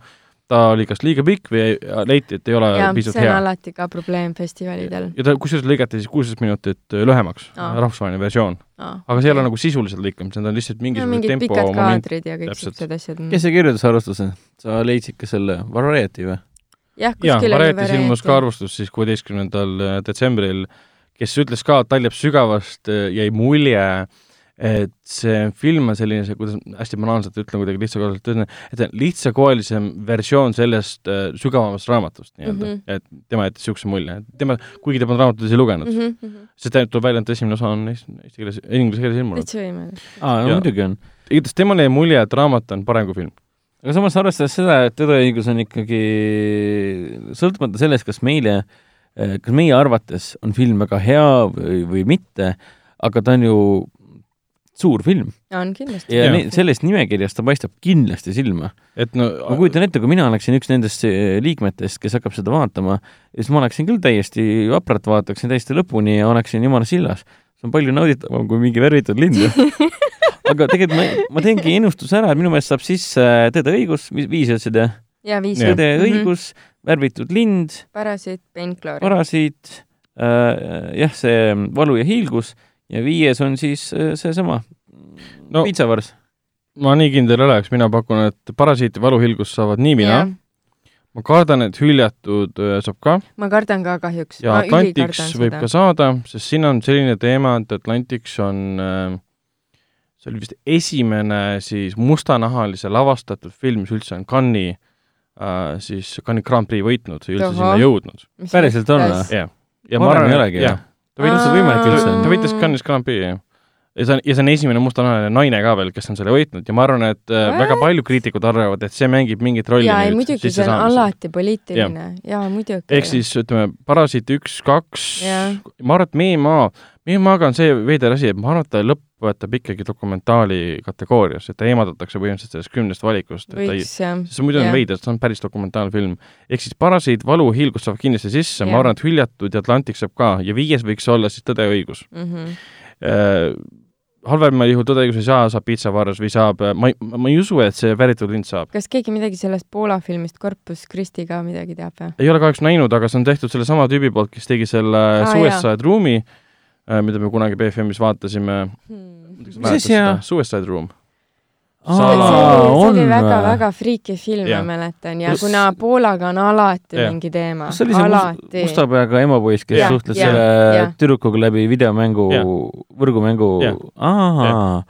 ta oli kas liiga pikk või ei- leiti, et ei ole ja piisavalt see on hea. alati ka probleem festivalidel. ja ta kusjuures lõigati siis kuusteist minutit äh, lühemaks ah., rahvusvaheline versioon. aga see ei ole nagu sisuliselt lõikamine, need on lihtsalt no, mingisugused mingid tempo pikad moment. kaadrid ja kõik siuksed asjad. kes see kirjutas arvustuse? sa leidsid ka selle Variety või? jah, kuskil oli Varietis ilmus ka arvustus siis kuueteistkümnendal detsembril kes ütles ka, et tal jääb sügavast, äh, jäi mulje, et see film on selline, see, kuidas hästi banaalselt ütlen, kuidagi lihtsakoeliselt ütlen, et see on lihtsakoelisem versioon sellest äh, sügavamast raamatust nii-öelda mm, -hmm. et tema jättis niisuguse mulje, et tema, kuigi ta polnud raamatut ise lugenud mm, -hmm. sest ta tuleb välja, et esimene osa on eesti, keeles, inglise keeles ilmunud. täitsa võimalik. aa, no muidugi on. igatahes temale jäi mulje, et raamat on parem kui film. aga samas arvestades seda, et tõdeõigus on ikkagi, sõltumata sellest, kas meile, kas meie arvates on film väga hea või, või mitte, aga ta on ju suur film. on kindlasti. ja ne, sellest nimekirjast ta paistab kindlasti silma. et no ma kujutan ette, kui mina oleksin üks nendest eh, liikmetest, kes hakkab seda vaatama, siis ma oleksin küll täiesti vapralt, vaataksin täiesti lõpuni ja oleksin jumala sillas. see on palju nauditavam kui mingi värvitud lind (laughs) aga tegelikult ma, ma teengi ennustuse ära, et minu meelest saab sisse Tõde õigus, viis ütlesid jah? jaa, viis. Tõde ja õigus mm, -hmm. värvitud lind. parasiit, painkloor. parasiit äh,, jah, see Valu ja hiilgus ja viies on siis äh, seesama no, piitsavars. ma nii kindel ei oleks, mina pakun, et parasiit ja valuhilgus saavad nii mina yeah.. ma kardan, et hüljatud äh, saab ka. ma kardan ka kahjuks. ja Atlantics võib seda. ka saada, sest siin on selline teema, et Atlantics on äh, see oli vist esimene siis mustanahalise lavastatud film, mis üldse on Cannes'i äh, siis Cannes'i Grand Prix võitnud ja üldse Oho. sinna jõudnud. päriselt on või? jah. ja ma arvan, ei olegi või? Ta võitis, võimalik üldse? ta võitis Cannes'is Grand Prix, jah ja see on, ja see on esimene mustanahaline naine ka veel, kes on selle võitnud. Ja ma arvan, et? Äh, väga palju kriitikud arvavad, et see mängib mingit rolli jaa, ei muidugi, see on alati poliitiline, jaa, muidugi. ehk siis ütleme, Parasiit üks, kaks, ma arvan, et Meemaa, Meemaaga on see veider asi, et ma arvan, et ta lõpetab ikkagi dokumentaali kategoorias, et ta eemaldatakse põhimõtteliselt sellest kümnest valikust. sest muidu on veider, see on päris dokumentaalfilm. ehk siis Parasiit, Valu, Hiilgus saavad kindlasti sisse, ma arvan, et Hüljatud ja Atlantic saab ka ja viies võiks olla siis Tõde ja õigus mm. -hmm halvemal juhul Tõdeõigus ei saa, saab piitsavarras või saab, ma ei, ma ei usu, et see väritud lind saab. kas keegi midagi sellest Poola filmist Corpus Christi ka midagi teab või? ei ole kahjuks näinud, aga see on tehtud sellesama tüübi poolt, kes tegi selle ah, Suicide Room'i, äh, mida me kunagi BFM-is vaatasime. Hmm.. mis asja? Suicide Room see, oli väga-väga friiki film ma mäletan, ja kuna Poolaga on alati yeah. mingi teema. must, musta peaga emapoiss, kes yeah. suhtles yeah. selle tüdrukuga läbi videomängu võrgumängu.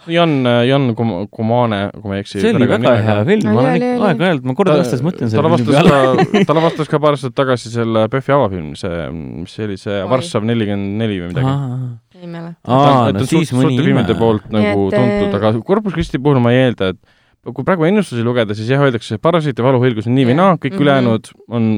Jan, Jan Kumane, kui ma ei eksi. see oli väga hea film, ma olen ikka aeg-ajalt, ma kord aastas mõtlen selle filmi peale. ta lavastas ka paar aastat tagasi selle PÖFFi avafilmi, see, mis see oli, see Varssav nelikümmend neli või midagi ei mäleta. aa, no siis mõni ime. filmide poolt nagu et, tuntud, aga Corpus Christi puhul ma ei eelda, et kui praegu ennustusi lugeda, siis jah, öeldakse, et Parasiit ja Valuhõlgus on nii või naa, kõik mm -hmm. ülejäänud on,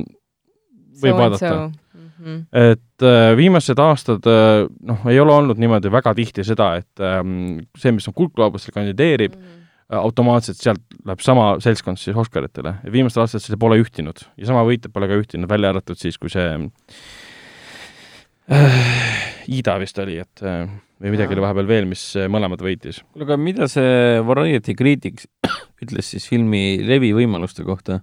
võib so vaadata. Mm -hmm. et äh, viimased aastad äh, noh, ei ole olnud niimoodi väga tihti seda, et ähm, see, mis on kuldgloobustel kandideerib mm, -hmm. äh, automaatselt sealt läheb sama seltskond siis Oscaritele ja viimastel aastatel see pole ühtinud ja sama võitjad pole ka ühtinud, välja arvatud siis, kui see äh, Ida vist oli, et äh, või midagi oli vahepeal veel, mis äh, mõlemad võitis. kuule, aga mida see Variety Critics (coughs) ütles siis filmi levivõimaluste kohta?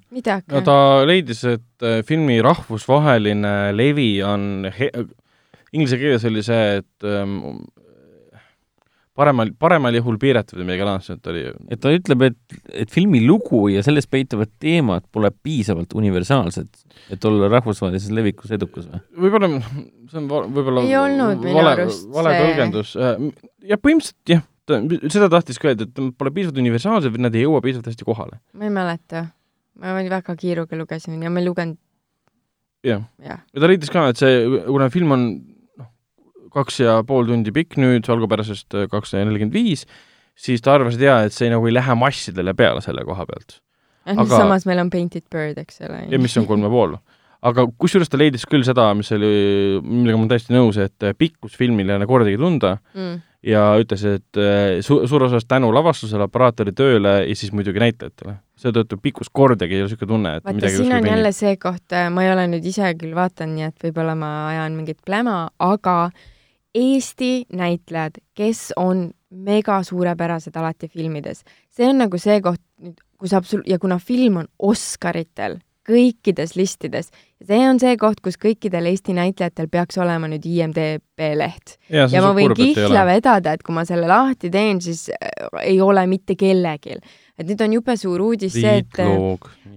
no ta leidis, et äh, filmi rahvusvaheline levi on he-, inglise keeles oli see, et ähm, paremal, paremal juhul piiratud või midagi laadset oli. et ta ütleb, et, et filmi lugu ja selles peituvad teemad pole piisavalt universaalsed, et olla rahvusvahelises levikus edukas või? võib-olla, see on võib-olla ei olnud minu arust vale see... tõlgendus. ja põhimõtteliselt jah, ta, seda tahtis ka öelda, et pole piisavalt universaalsed või nad ei jõua piisavalt hästi kohale. ma ei mäleta. ma väga kiiruga lugesin ja ma ei lugenud jah ja., ja ta leidis ka, et see, kuna film on kaks ja pool tundi pikk nüüd, algupärasest äh, kakssada nelikümmend viis, siis ta arvas, et jaa, et see nagu ei lähe massidele peale selle koha pealt. aga samas meil on Painted Bird, eks ole. ja mis on kolm ja pool. aga kusjuures ta leidis küll seda, mis oli, millega ma olen täiesti nõus, et äh, pikkus filmil ei anna kordagi tunda mm. ja ütles, et äh, su-, suur osas tänu lavastusele, operaatori tööle ja siis muidugi näitlejatele. seetõttu pikkus kordagi ei ole niisugune tunne, et vaata, siin on jälle see koht, ma ei ole nüüd ise küll vaadanud, nii et võib-olla ma ajan mingit pläma, aga Eesti näitlejad, kes on mega suurepärased alati filmides. see on nagu see koht, kus absolu- ja kuna film on Oscaritel kõikides listides, see on see koht, kus kõikidel Eesti näitlejatel peaks olema nüüd IMDB leht. ja, ja ma võin kihla vedada, et kui ma selle lahti teen, siis äh, ei ole mitte kellelgi. et nüüd on jube suur uudis see, et,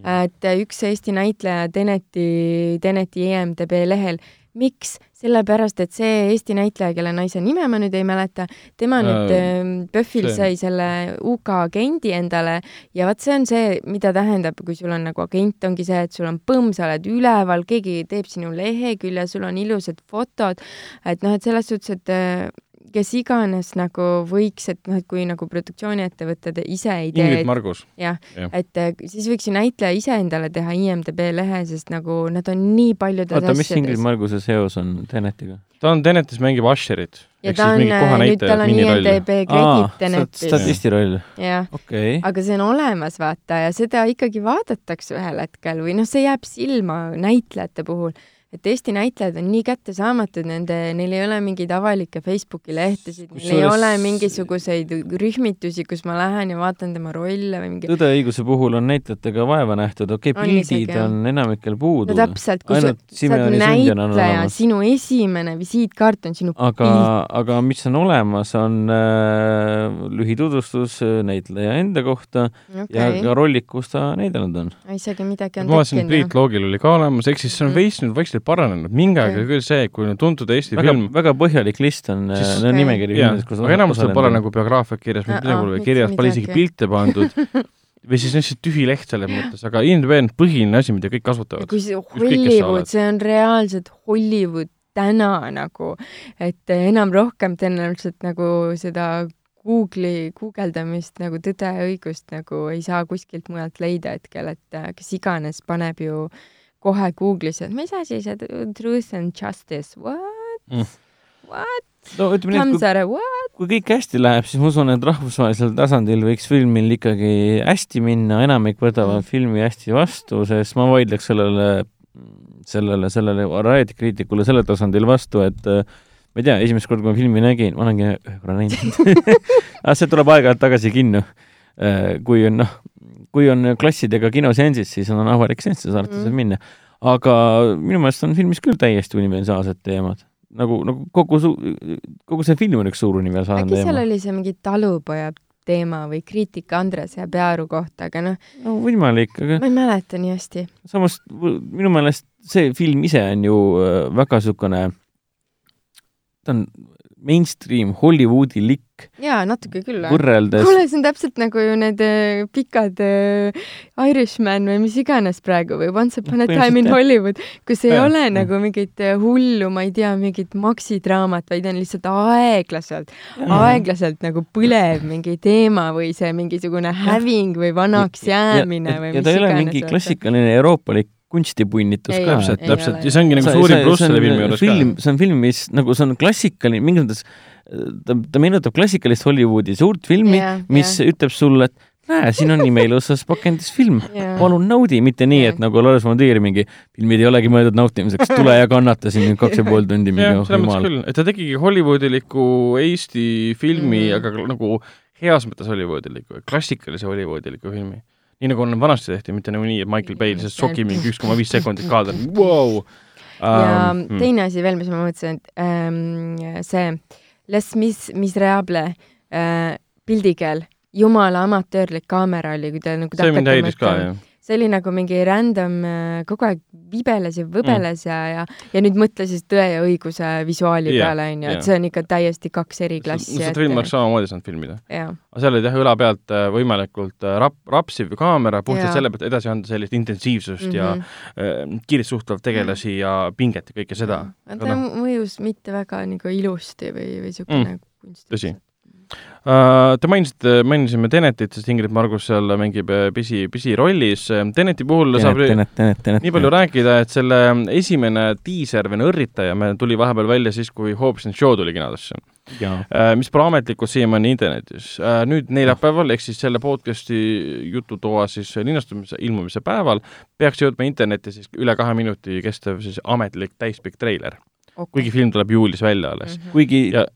et üks Eesti näitleja Teneti, Teneti IMDB lehel miks? Sellepärast, et see Eesti näitleja, kelle naise nime ma nüüd ei mäleta, tema nüüd Äh, äh, PÖFFil sai selle UK agendi endale ja vot see on see, mida tähendab, kui sul on nagu agent, ongi see, et sul on põmm, sa oled üleval, keegi teeb sinu lehekülje, sul on ilusad fotod, et noh, et selles suhtes, et äh, kes iganes nagu võiks, et noh, et kui nagu produktsiooniettevõtted ise ei tee, Ingrid Margus. jah Jah., et äh, siis võiks ju näitleja ise endale teha IMDB lehe, sest nagu nad on nii paljudes oota, mis Ingrid asjades. Marguse seos on Tenetiga? ta on Tenetis mängib Usherit. ja ta on, nüüd tal on IMDB kredit Tenetis, statisti roll, jah. okei okay.. aga see on olemas, vaata, ja seda ikkagi vaadatakse ühel hetkel või noh, see jääb silma näitlejate puhul, et Eesti näitlejad on nii kättesaamatud, nende, neil ei ole mingeid avalikke Facebooki lehtesid, neil ei ole mingisuguseid rühmitusi, kus ma lähen ja vaatan tema rolle või mingi tõde ja õiguse puhul on näitlejatega vaeva nähtud, okei okay,, On pildid jah. on enamikel puudu no, täpselt, kui ainult sa oled on näitleja, sinu esimene visiitkaart on sinu aga pilt., aga mis on olemas, on äh, lühitutvustus äh, näitleja enda kohta okay. ja ka rollid, kus ta näidanud on. isegi midagi on ma vaatasin, et tekkinud Priit. Loogil oli ka olemas, ehk siis see on Mhm. veits nüüd vaikselt paranenud, mingi aeg oli küll see, kui on tuntud Eesti väga film, väga põhjalik list on Siis- siis, no, nimekiri filmidest, kus aga enamustel pole nagu biograafiat kirjas, mitte midagi pole kirjas, pole isegi pilte pandud. (laughs) Või siis lihtsalt tühi leht selles mõttes, aga IMDb on põhiline asi, mida kõik kasutavad. kui see. Hollywood, see on reaalselt Hollywood täna nagu, et enam rohkem tõenäoliselt nagu seda Google'i guugeldamist nagu tõde ja õigust nagu ei saa kuskilt mujalt leida hetkel, et äh, kes iganes paneb ju kohe Google'isse, et mis asi see truth and justice, what Mm. what, no ütleme nii, et kui kui kõik hästi läheb, siis ma usun, et rahvusvahelisel tasandil võiks filmil ikkagi hästi minna, enamik võtavad Mm. filmi hästi vastu, sest ma vaidleks sellele, sellele, sellele Variety kriitikule sellel tasandil vastu, et äh, ma ei tea, esimest korda, kui ma filmi nägin, ma olengi ühe korra näinud aga (laughs) see tuleb aeg-ajalt tagasi kinno. kui on noh, kui on klassidega kinoseansid, siis on avalik seanss ja saate Mm. seal minna. aga minu meelest on filmis küll täiesti universaalsed teemad. nagu, nagu kogu su-, kogu see film on üks suur universaalne äkki seal teema. oli see mingi talupoja teema või kriitika Andres ja Pearu kohta, aga noh, no võimalik, aga ma ei mäleta nii hästi. samas minu meelest see film ise on ju äh, väga niisugune, ta on mainstream Hollywoodilik jaa, natuke küll. võrreldes kuule, see on täpselt nagu ju need äh, pikad äh, Irishman või mis iganes praegu või Once upon a time in. Hollywood, kus ei Jah, ole jah. nagu mingit äh, hullu, ma ei tea, mingit maksidraamat, vaid on lihtsalt aeglaselt, aeglaselt nagu põlev mingi teema või see mingisugune häving või vanaks jäämine või ja mis ta ei ole iganes. mingi klassikaline euroopalik kunstipunnitus Ei ka. täpselt, täpselt ja see ongi nagu suurim pluss selle filmi juures film ka., see on film, mis nagu see on klassikaline, mingis mõttes ta, ta meenutab klassikalist Hollywoodi suurt filmi, mis jah. ütleb sulle, et näe, siin on imeilusas pakendis film, Jaa. palun naudi, mitte nii, et nagu Lars von Trier mingi filmid ei olegi mõeldud nautimiseks, tule ja kannata siin nüüd kaks ja pool tundi, jah, mingi selles mõttes küll, et ta tegigi Hollywoodiliku Eesti filmi mm., aga nagu heas mõttes Hollywoodiliku, klassikalise Hollywoodiliku filmi. Nii nagu on vanasti tehti, mitte nagu nii, et Michael Bay lihtsalt sokib mingi üks koma viis sekundit kaadri, vau. ja Ähm, teine asi veel, mis ma mõtlesin, et ähm, see Les Mis-, Miserable äh, pildikeel, jumala amatöörlik kaamera oli, kui ta nagu see mind häiris ka, jah. See oli nagu mingi random, kogu aeg vibeles ja võbeles mm. ja, ja, ja nüüd mõtle siis Tõe ja õiguse visuaali Jaa, peale, onju, et see on ikka täiesti kaks eri klassi. seda filmi oleks samamoodi saanud filmida. jah, aga seal oli jah, õla pealt äh, võimalikult äh, rap-, rapsiv kaamera, puhtalt Jaa. selle pealt edasi anda sellist intensiivsust mm -hmm. ja Mhm. äh, kiirelt suhtlevat tegelasi ja pinget ja kõike seda. aga ta mõjus mitte väga nagu ilusti või, või siukene mm. kunst. Uh, Te mainisite, mainisime Tenetit, sest Ingrid Margus seal mängib äh, pisi, pisirollis. Teneti puhul saab Tenet, Tenet, Tenet. nii palju rääkida, et selle esimene diiser või no õrritaja me tuli vahepeal välja siis, kui Hobbs and Shaw tuli kinodesse, mis pole ametlikult siiamaani internetis. nüüd neljapäeval ehk siis selle podcast'i jututoa siis linastumise, ilmumise päeval peaks jõudma internetti siis üle kahe minuti kestev siis ametlik täispikk treiler, kuigi film tuleb juulis välja alles. Mhm. kuigi Ja-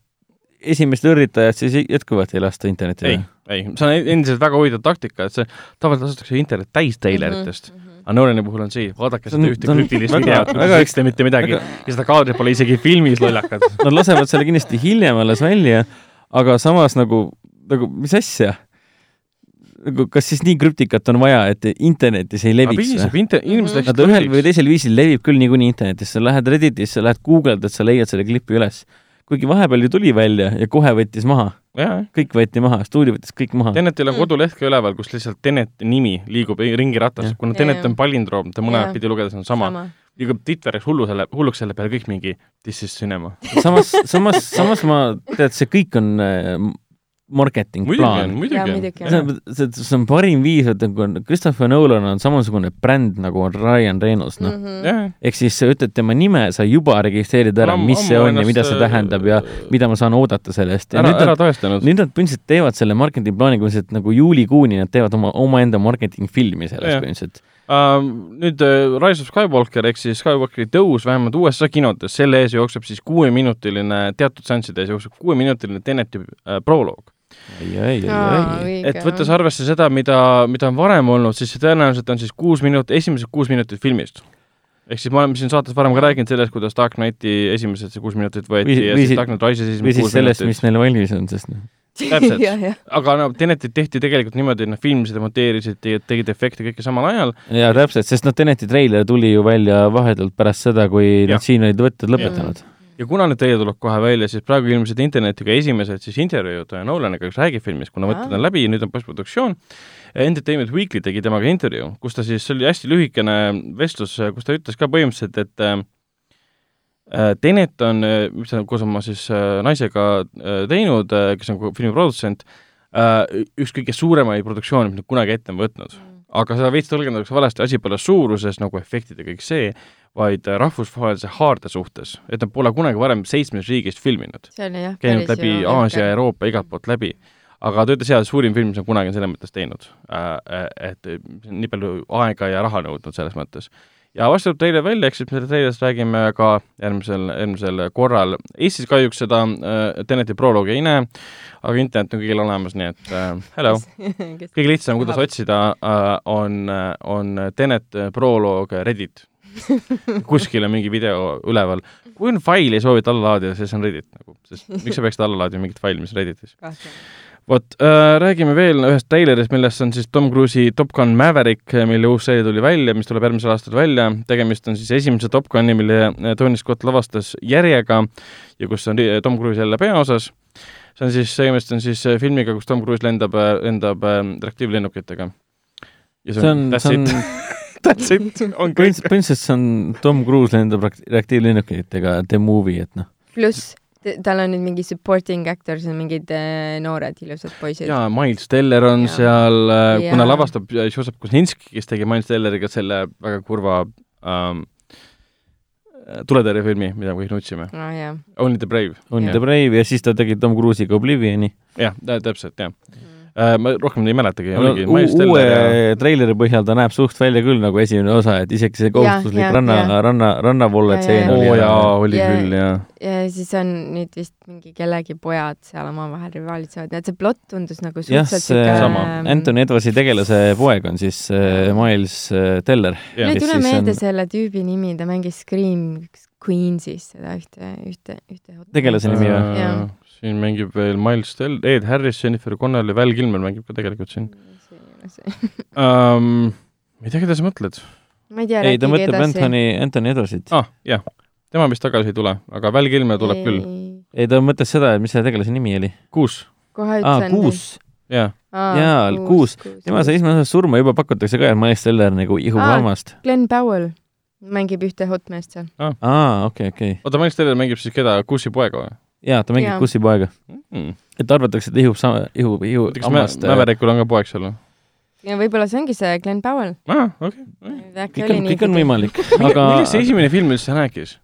esimest õrritajat siis jätkuvalt ei lasta internetti ei, ei, see on endiselt väga huvitav taktika, et see tavaliselt lastakse internet täis treileritest mm. -hmm. aga Nolani puhul on see, vaadake seda ühte krüptilist videot, kus ei ütle mitte midagi väga- ja seda kaadrit pole isegi filmis lollakad. (laughs) Nad lasevad selle kindlasti hiljem alles välja, aga samas nagu, nagu mis asja? nagu kas siis nii krüptikat on vaja, et internetis ei leviks või? inter-, inimesed läksid ühel või teisel viisil levib küll niikuinii internetis, sa lähed Redditisse, lähed guugeldad, sa leiad selle klipi üles. Kuigi vahepeal ju tuli välja ja kohe võttis maha, kõik võeti maha, stuudio võttis kõik maha. Tenetil on Mm. koduleht ka üleval, kus lihtsalt Teneti nimi liigub ringi ratas kuna Tenet on palindroom, ta mõlemat pidi lugedes on sama, sama.. liigub titt vereks hullu selle, hulluks selle peale kõik mingi this is cinema. samas, samas, samas ma, tead, see kõik on marketing muidugi on, plaan. muidugi Jaa, on muidugi on. see on, see on parim viis, et nagu Christopher Nolan on samasugune bränd nagu on Ryan Reynolds, noh. Mhm. jah, ehk siis sa ütled tema nime, sa juba registreerid ära, mis see on ja mida see ennast, tähendab ja äh, mida ma saan oodata sellest. ja ära, nüüd ära nad, tõestanud. nüüd nad põhimõtteliselt teevad selle marketingplaani, põhimõtteliselt nagu juulikuuni nad teevad oma, omaenda marketingfilmi sellest Jah. põhimõtteliselt. Uh, nüüd uh, Rise of Skywalker ehk siis Skywalkeri tõus vähemalt USA kinodes, selle ees jookseb siis kuueminutiline, teatud seansside ees jookseb kuueminutiline Teneti uh, proloog. ei, ei, ei, ei. et võttes arvesse seda, mida, mida on varem olnud, siis see tõenäoliselt on siis kuus minut, esimesed kuus minutit filmist. ehk siis me oleme siin saates varem ka rääkinud sellest, kuidas Dark Knighti esimesed see kuus minutit võeti Või- ja või siis si- Dark Knight Rises või esimesed siis kuus sellest, mis. neil valmis on, sest noh, (laughs) Täpselt. aga no Tenetit tehti tegelikult niimoodi, et nad filmisid ja monteerisid, tegid efekte kõike samal ajal. jaa, täpselt, sest noh, Teneti treiler tuli ju välja vahetult pärast seda, kui nad siin olid võtted lõpetanud. ja kuna nüüd teie tuleb kohe välja, siis praegu ilmusid internetiga esimesed siis intervjuud Nolaniga, kes räägib filmist, kuna võtted on läbi, nüüd on postproduktsioon. Entertainment Weekly tegi temaga intervjuu, kus ta siis, see oli hästi lühikene vestlus, kus ta ütles ka põhimõtteliselt, et äh, äh, Tenet on, mis ta koos oma siis äh, naisega äh, teinud äh,, kes on filmi produtsent äh,, üks kõige suuremaid produktsioone, mis nad kunagi ette on võtnud. Aga seda veits tõlgendatakse valesti, asi pole suuruses nagu efektid ja kõik see, vaid äh, rahvusvahelise haarde suhtes, et nad pole kunagi varem seitsmes riigist filminud, käinud läbi Aasia, Euroopa, igalt poolt läbi. aga ta ütles jaa, suurim film, mis on kunagi selles mõttes teinud äh,. et see on nii palju aega ja raha nõudnud selles mõttes. Ja vastavalt teile välja, eks siis me sellest treilerist räägime ka järgmisel, järgmisel korral. Eestis kahjuks seda äh, Teneti proloogi ei näe, aga internet on kõigil olemas, nii et äh, hello. (laughs) kõige lihtsam, kuidas otsida äh,, on, on Tenet äh, proloog Reddit. (laughs) kuskil on mingi video üleval. kui on faili ei soovita alla laadida, siis on Reddit nagu, sest miks sa peaksid alla laadima mingit faili, mis Redditis. Vot äh,, räägime veel ühest treilerist, millest on siis Tom Cruise'i Top Gun Maverick, mille uus seeria tuli välja, mis tuleb järgmisel aastal välja. tegemist on siis esimese Top Guni, mille äh, Tony Scott lavastas järjega ja kus on ri- Tom Cruise jälle peaosas. see on siis, tegemist on siis äh, filmiga, kus Tom Cruise lendab, lendab äh, reaktiivlennukitega. ja see on, see on, (laughs) That's it, on kõik. see on Tom Cruise lendab reak- reaktiivlennukitega The Movie, et noh, pluss tal on nüüd mingi supporting actors on mingid äh, noored ilusad poisid. jaa, Miles Teller on Jaa. seal, kuna Jaa. lavastab Joseph Kosinski, kes tegi Miles Telleriga selle väga kurva ähm, tuletõrjefilmi, mida me kõik nutsime. aa jaa. Only the Brave. on Jah. The Brave ja siis ta tegi Tom Cruise'iga Oblivioni. jah, täpselt, jah. Ma rohkem ei mäletagi, No, Miles uue Teller ja treileri põhjal ta näeb suht välja küll nagu esimene osa, et isegi see kohustuslik jah, ranna jah., ranna, rannavolle Ja, tseen ja, oo oli jaa, oli Ja- küll, jaa. ja siis on nüüd vist mingi kellegi pojad seal omavahel rivaalitsevad, nii et see plott tundus nagu jah, suhteliselt see Sama. Anthony Edwardsi tegelase poeg on siis äh, Miles äh, Teller. Jah. mul ei tule meelde on- selle tüübi nimi, ta mängis Scream Queensis seda ühte, ühte, ühte Tegelase nimi või? Jaa. siin mängib veel Miles Teller, Ed Harris, Jennifer Connelly, Val Kilmer mängib ka tegelikult siin um,. (laughs) ma ei tea, keda sa mõtled ma ei tea, ei, ta mõtleb edasi. Anthony, Anthony Edwardsit. ah,. jah, tema vist tagasi ei tule, aga Val Kilmer tuleb küll. ei, ta mõtles seda, et mis selle tegelase nimi oli. kuus, kohe aa, ütlen. Kuus. jah. Jaa, Kuus. tema sai osas surma, juba pakutakse ka, et Miles Teller nagu ihub Aa. lammast. Glen Powell mängib ühte hot meest seal. aa, okei, okei. oota, Miles Teller mängib siis keda, Kuusi poega või jaa, ta mängib Jaa. Kussi poega. mm.? et arvatakse, et ihub sama, ihub, ihub äh, Mäverikul on ka poeg seal või? ja võib-olla see ongi see Glen Powell. aa, okei. kõik on, kõik on. võimalik, (laughs) aga millest see esimene film üldse rääkis?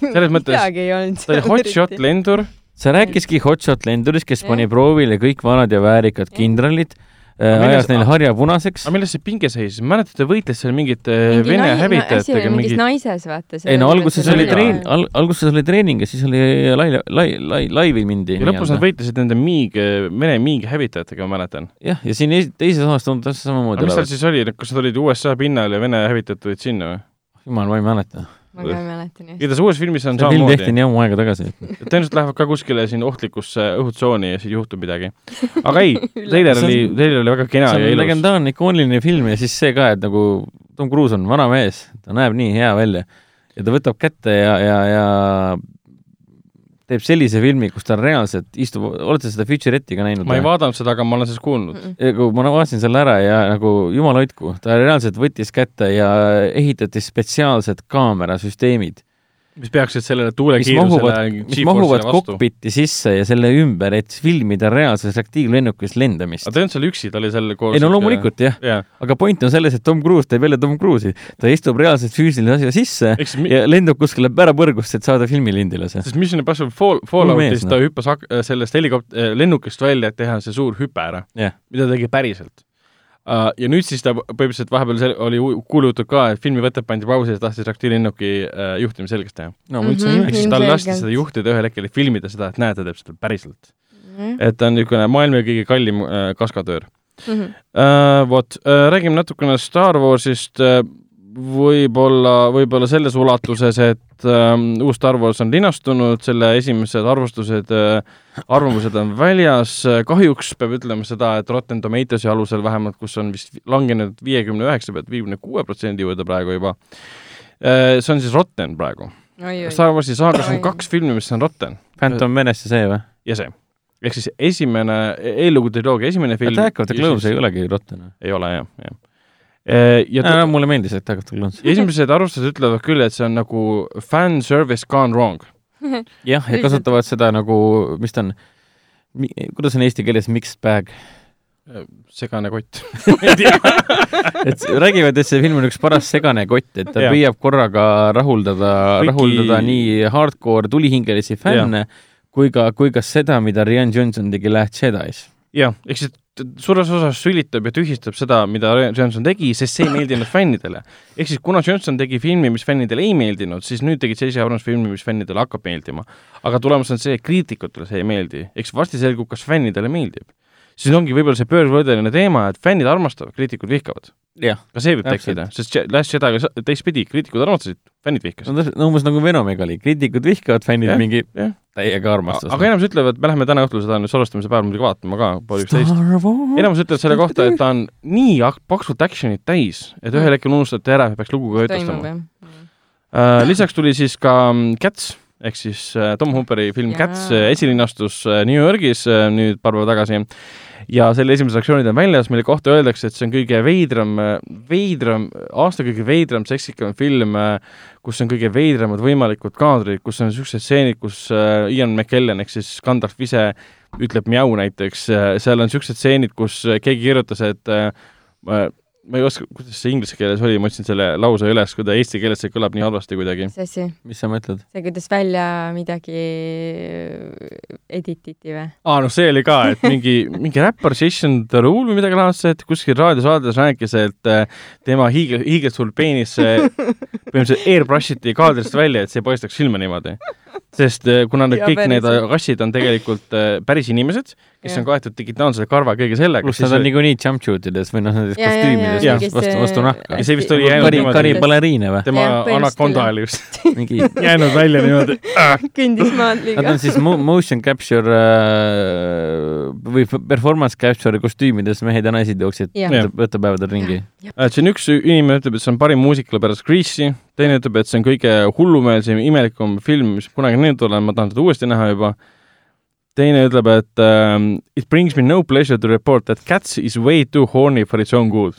selles mõttes- midagi ei olnud ta oli Hot Shot. lendur, see rääkiski Hotshot lendurist, kes pani proovile kõik vanad ja väärikad kindralid, Aga ajas milles- neil harja punaseks aga. milles see pinge seis, mäletad, ta võitles seal mingite vene hävitajatega, mingis mingi naises, vaata. ei no alguses oli treen-, al-, alguses oli treening ja siis oli lai, lai, lai, laivi mindi. ja lõpus nad võitlesid nende miig, vene miig hävitajatega, ma mäletan. jah, ja siin es- teises osas tundub täpselt aga samamoodi mis seal siis oli, kas nad olid USA pinnal ja vene hävitajad tulid sinna või? jumal, ma ei mäleta. Ma ka ei mäleta nii hästi. igatahes uues filmis on see film tehti samamoodi. nii ammu aega tagasi, tõenäoliselt lähevad ka kuskile siin ohtlikusse õhutsooni ja siis juhtub midagi. aga ei, (laughs) treiler oli, treiler oli väga kena see ja ilus. legendaarne ikooniline film ja siis see ka, et nagu Tom Cruise on vana mees, ta näeb nii hea välja ja ta võtab kätte ja, ja, ja teeb sellise filmi, kus ta reaalselt istub, olete seda Futuretti ka näinud? ma ei vaadanud seda, aga ma olen sellest kuulnud. ma vaatasin selle ära ja nagu jumal hoidku, ta reaalselt võttis kätte ja ehitati spetsiaalsed kaamerasüsteemid, mis peaksid sellele tuulekiirusele mis mahuvad kokpiti sisse ja selle ümber, et filmida reaalses reaktiivlennukis lendamist aga. ta ei olnud seal üksi, ta oli seal koos ei no loomulikult jah, jah, aga point on selles, et Tom Cruise teeb jälle Tom Cruise'i, ta istub reaalselt füüsilise asja sisse siis mi- ja lendab kuskile pärapõrgusse, et saada filmilindile see. sest Mission Impossible Fall, Falloutis mees, ta noh. hüppas ak- sellest helikopt-, lennukist välja, et teha see suur hüpe ära, jah, mida ta tegi päriselt. Ja nüüd siis ta põhimõtteliselt vahepeal oli kuulujutud ka, et filmi võte pandi pausi ja ta tahtis reaktiivlennuki uh, juhtimise selgeks teha. no ma ütlesin Mhm. nimeks. siis tal lasti seda juhtida ühel hetkel, et filmida seda, et näed, ta teeb seda päriselt. Mhm. et ta on niisugune maailma kõige kallim uh, kaskadöör uh,. Vot uh,, räägime natukene Star Warsist uh,, võib-olla, võib-olla selles ulatuses, et um, uus Star Wars on linastunud, selle esimesed arvustused uh,, arvamused on väljas, kahjuks peab ütlema seda, et Rotten Tomatoesi alusel vähemalt, kus on vist langenud viiekümne üheksa pealt viiekümne kuue protsendi juurde praegu juba uh,, see on siis Rotten praegu. Star Warsi saagas on kaks filmi, mis on Rotten Phantom Menace ja see või? ja see. ehk siis esimene, eellugu triloogia esimene film. Attack of the Clones ei olegi rotten. ei ole jah, jah. Ja ta, mulle meeldis of the Clones. esimesed arvustused ütlevad küll, et see on nagu fan service gone wrong. (laughs) jah, ja kasutavad seda nagu, mis ta on, kuidas on eesti keeles mixed bag? segane kott. (laughs) et räägivad, et see film on üks paras segane kott, et ta Jah. püüab korraga rahuldada Kõiki- rahuldada nii hardcore tulihingelisi fänne kui ka, kui ka seda, mida Rian Johnson tegi Last Jedi's. jah, ehk siis suures osas sülitab ja tühistab seda, mida Johnson tegi, sest see ei meeldinud fännidele. ehk siis kuna Johnson tegi filmi, mis fännidele ei meeldinud, siis nüüd tegid J.J. Abrams filmi, mis fännidele hakkab meeldima. aga tulemus on see, et kriitikutele see ei meeldi, eks varsti selgub, kas fännidele meeldib. Siis ongi võib-olla see pöördvõrdeline teema, et fännid armastavad, kriitikud vihkavad. jah, ka see võib tekkida, sest Last Jedi'ga teistpidi, kriitikud armastasid, fännid vihkasid. no, no umbes nagu Venomiga oli, kriitikud vihkavad, fännid Jah, mingi täiega armastust. aga enamus ütlevad, me läheme täna õhtul seda nüüd salvestamise päeval muidugi vaatama ka, pool üksteist. enamus ütlevad selle kohta, et ta on nii ak- paksult action'it täis, et ühel hetkel unustati ära, et peaks lugu ka jah? Uh, lisaks tuli siis ka mm, Cats ehk siis uh, Tom Hooperi film Jaa. Cats uh, esilinastus uh, New Yorgis nüüd paar päeva tagasi ja selle esimesed reaktsioonid on väljas, mille kohta öeldakse, et see on kõige veidram, veidram, aasta kõige veidram, seksikam film, kus on kõige veidramad võimalikud kaadrid, kus on niisugused stseenid, kus Ian McKellen ehk siis Gandalf ise ütleb mjau näiteks, seal on niisugused stseenid, kus äh, keegi kirjutas, et äh, ma, ei oska, kuidas see inglise keeles oli, ma otsin selle lause üles, kui ta eesti keeles see kõlab nii halvasti kuidagi. mis asi? mis sa mõtled? see, kuidas välja midagi edititi või? aa, noh, see oli ka, et mingi, (laughs) mingi räppar Jason Derulo või midagi laadset kuskil raadiosaates rääkis, et äh, tema hiigel, hiigelsuur peenis äh, (laughs) põhimõtteliselt airbrush iti kaadrist välja, et see paistaks silma niimoodi. Sest äh, kuna need Jaa, kõik need päriselt. rassid on tegelikult äh, päris inimesed, kes Jah. on kaetud digitaalse karva kõige sellega, pluss nad on niikuinii jumpsuitides või noh, nendes Ja, ja, ja, kostüümides ja, vastu, vastu, nahka ja. see vist oli jäänud kari, niimoodi- kari baleriine või? tema anakonda oli just mingi, (laughs) jäänud välja niimoodi. kõndis maad nad liiga on. siis mo- motion capture äh, või performance capture kostüümides mehed ja naised jooksid võttepäevadel ringi. et see on üks inimene ütleb, et see on parim muusika pärast Grease'i, teine ütleb, et see on kõige hullumeelsem, imelikum film, mis kunagi näinud olen, ma tahan seda uuesti näha juba. teine ütleb, et um, it brings me no pleasure to report that Cats is way too horny for its own good.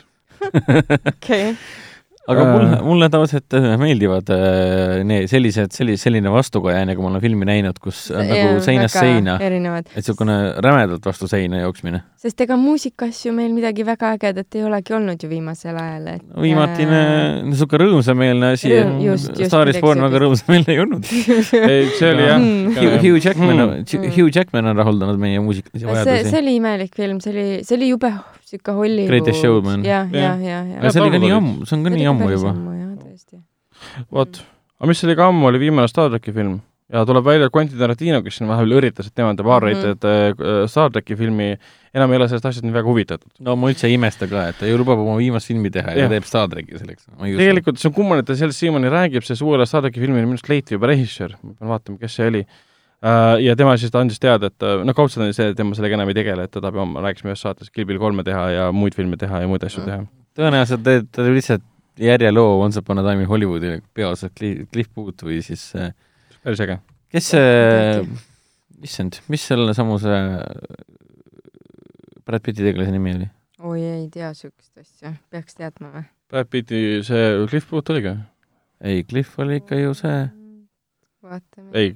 (laughs) okei, aga Äh. mulle, mulle tavaliselt äh, meeldivad äh, need sellised, sellised, selline vastukajaine, kui ma olen filmi näinud, kus on nagu seinast seina, et niisugune rämedalt vastu seina jooksmine. sest ega muusikas ju meil midagi väga ägedat ei olegi olnud ju viimasel ajal, et viimatine, niisugune rõõmsameelne asi Rõõm- Star is Born väga rõõmsameelne ei olnud. (laughs) see oli jah Mm. Hugh, Jackman Mm. on. Hugh Jackman on rahuldanud meie muusikalisi see, see vajadusi. oli imelik film, see oli, see oli jube sihuke Hollywood. Greatest Showman. jah, Jah. jah, jah, aga see oli ka nii ammu, see on ka nii ammu juba. jah, tõesti. vot, aga mis oli ka ammu, oli viimane Star tracki film, ja tuleb välja Quentin Tarantino, kes siin vahepeal üritas, et tema teeb R-rated mm -hmm. Star tracki filmi, enam ei ole sellest asjast nii väga huvitatud. no ma üldse ei imesta ka, et ta ju lubab oma viimast filmi teha ja, ja teeb Star tracki selleks. tegelikult see on kummaline, et ta sellest siiamaani räägib, see uuele Star tracki filmile minu arust leiti juba režissöör, ma pean vaatama, kes see oli. Ja tema siis andis teada, et noh, kaudselt on see, et tema sellega enam ei tegele, et ta tahab, ma rääkisime ühes saates Kill Bill kolme teha ja muid filme teha ja muid asju teha. tõenäoliselt ta teeb lihtsalt järjeloo Once Upon a Time'i Hollywoodi peaosas Cliff Booth või siis päris äge kes see, issand, mis selle samuse Brad Pitti tegelase nimi oli? oi, ei tea niisugust asja, peaks teadma või? Brad Pitti see Cliff Booth oligi? ei, Cliff oli ikka ju see. vaatame. ei,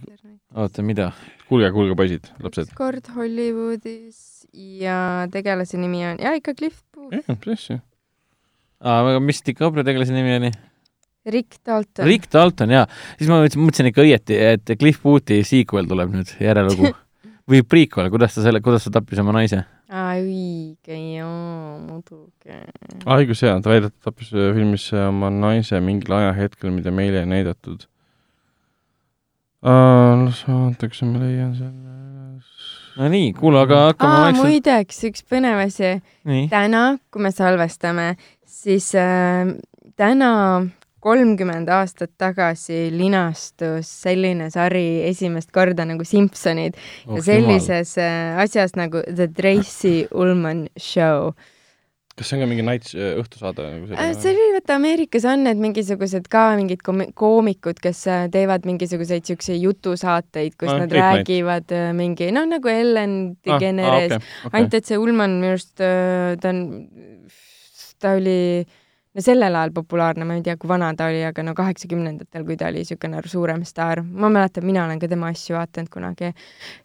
oota, mida? kuulge, kuulge, poisid, lapsed. kord Hollywoodis ja tegelase nimi on, jaa, ikka Cliff Booth. jah, mis asja? aga mis DiCaprio tegelase nimi oli? Rick Dalton. Rick Dalton, jaa. siis ma mõtlesin, ikka õieti, et Cliff Boothi sequel tuleb nüüd, järjelugu (laughs) või prequel, kuidas ta selle, kuidas ta tappis oma naise? õige, jaa, muidugi. õigus jaa, ta väidab, et tappis filmis oma naise mingil ajahetkel, mida meile ei näidatud. Las vaata, kas ma leian selle üles. no nii, kuule, aga hakkame aa, muideks, üks põnev asi. täna, kui me salvestame, siis äh, täna kolmkümmend aastat tagasi linastus selline sari esimest korda nagu Simpsonid oh, ja sellises jumal. Äh, asjas nagu The Tracy Ullman Show kas see on ka mingi nights äh, õhtusaade nagu selline? Äh, see oli, vaata Ameerikas on need mingisugused ka mingid koomikud, kes teevad mingisuguseid siukseid jutusaateid, kus ah, nad räägivad night. mingi, noh nagu Ellen DeGeneres ah, ah, okay, okay. ainult et see Ullman minu arust ta on, ta oli no sellel ajal populaarne, ma ei tea, kui vana ta oli, aga no kaheksakümnendatel, kui ta oli niisugune suurem staar, ma mäletan, mina olen ka tema asju vaadanud kunagi.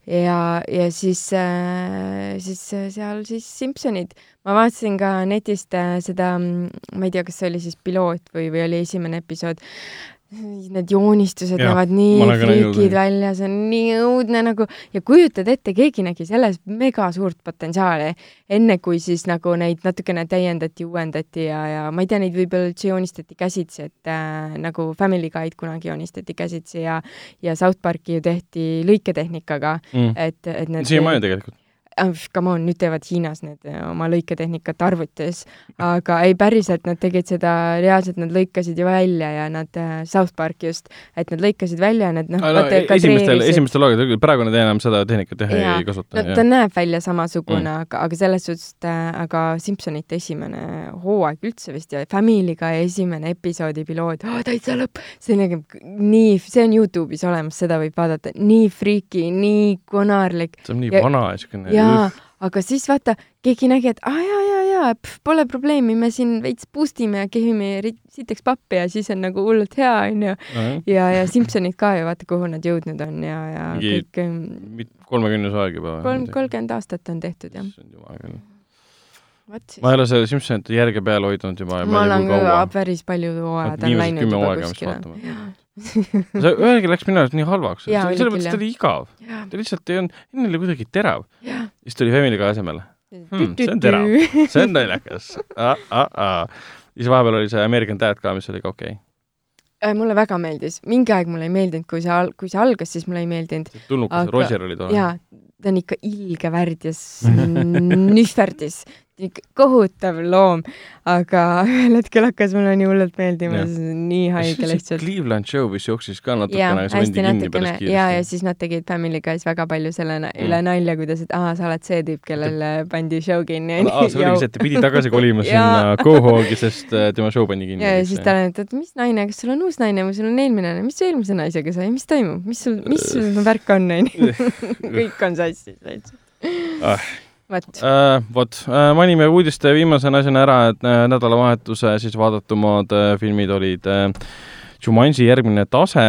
ja, ja siis äh,, siis seal siis Simsonid, ma vaatasin ka netist äh, seda, ma ei tea, kas see oli siis piloot või, või oli esimene episood, need joonistused ja, näevad nii friikid välja, see on nii õudne nagu. Ja kujutad ette, keegi nägi selles mega suurt potentsiaali, enne kui siis nagu neid natukene täiendati, uuendati ja, ja ma ei tea, neid võib-olla üldse joonistati käsitsi, et äh, nagu Family Guide kunagi joonistati käsitsi ja ja South Parki ju tehti lõiketehnikaga mm., et, et need siiamaani tegelikult come on, nüüd teevad Hiinas need eh, oma lõiketehnikat arvutis, aga ei, päriselt nad tegid seda, reaalselt nad lõikasid ju välja ja nad, eh, South Park just, et nad lõikasid välja ja need noh no, esimestel, esimestel loogidel, praegu nad enam seda tehnikat jah ei kasuta. no ta näeb välja samasugune mm., aga, aga selles suhtes, et äh, aga Simpsonite esimene hooaeg üldse vist ja Family Guy esimene episoodi piloot oh,, täitsa lõpp, see nägib nii, see on Youtube'is olemas, seda võib vaadata, nii friiki, nii konarlik. see on nii ja, vana ja siukene jaa, aga siis vaata, keegi nägi, et aa jaa, jaa, jaa, pole probleemi, me siin veits boost ime ja kehime sitaks pappi ja siis on nagu hullult hea, onju. ja, ja Simsonid ka ju, vaata, kuhu nad jõudnud on ja, ja Mingi kõik. Kolmekümnes aeg juba kolm, kolmkümmend aastat on tehtud, jah. issand jumal küll. ma ei ole selle Simsonite järge peal hoidnud juba ma olen ka päris palju hooajad on läinud juba kuskile see ühegi läks minu arust nii halvaks, selles mõttes ta oli igav. ta lihtsalt ei olnud, enne oli kuidagi terav. siis tuli Family Guy asemele hmm,. see on terav, see on naljakas. siis vahepeal oli see American Dad ka, mis oli ka okei okay äh, mulle väga meeldis, mingi aeg mulle ei meeldinud, kui see al-, kui see algas, siis mulle ei meeldinud. tulnukas aga... Roger oli too. jaa, ta on ikka ilge värdjas (laughs) nühverdis ikka kohutav loom, aga (laughs) ühel hetkel hakkas mulle nii hullult meeldima, see on nii haige lihtsalt. Cleveland Show'is jooksis ka natukene, see vendi kinni päris kiiresti. ja, ja siis nad tegid Family Guy's väga palju selle mm. üle nalja, kuidas, et aa, sa oled see tüüp, kellele pandi show kinni. aa, see oligi see, et ta pidi tagasi kolima (laughs) sinna Cohogi, sest äh, tema show pandi kinni. ja, ja siis talle, et mis naine, kas sul on uus naine või sul on eelmine naine, mis su eelmise naisega sai, mis toimub, mis sul, mis sul (laughs) värk on, onju. kõik on sassis täitsa ah vot äh,. vot äh,, mainime uudiste viimase asjana ära, et äh, nädalavahetuse siis vaadatumad äh, filmid olid äh, Jumanji järgmine tase,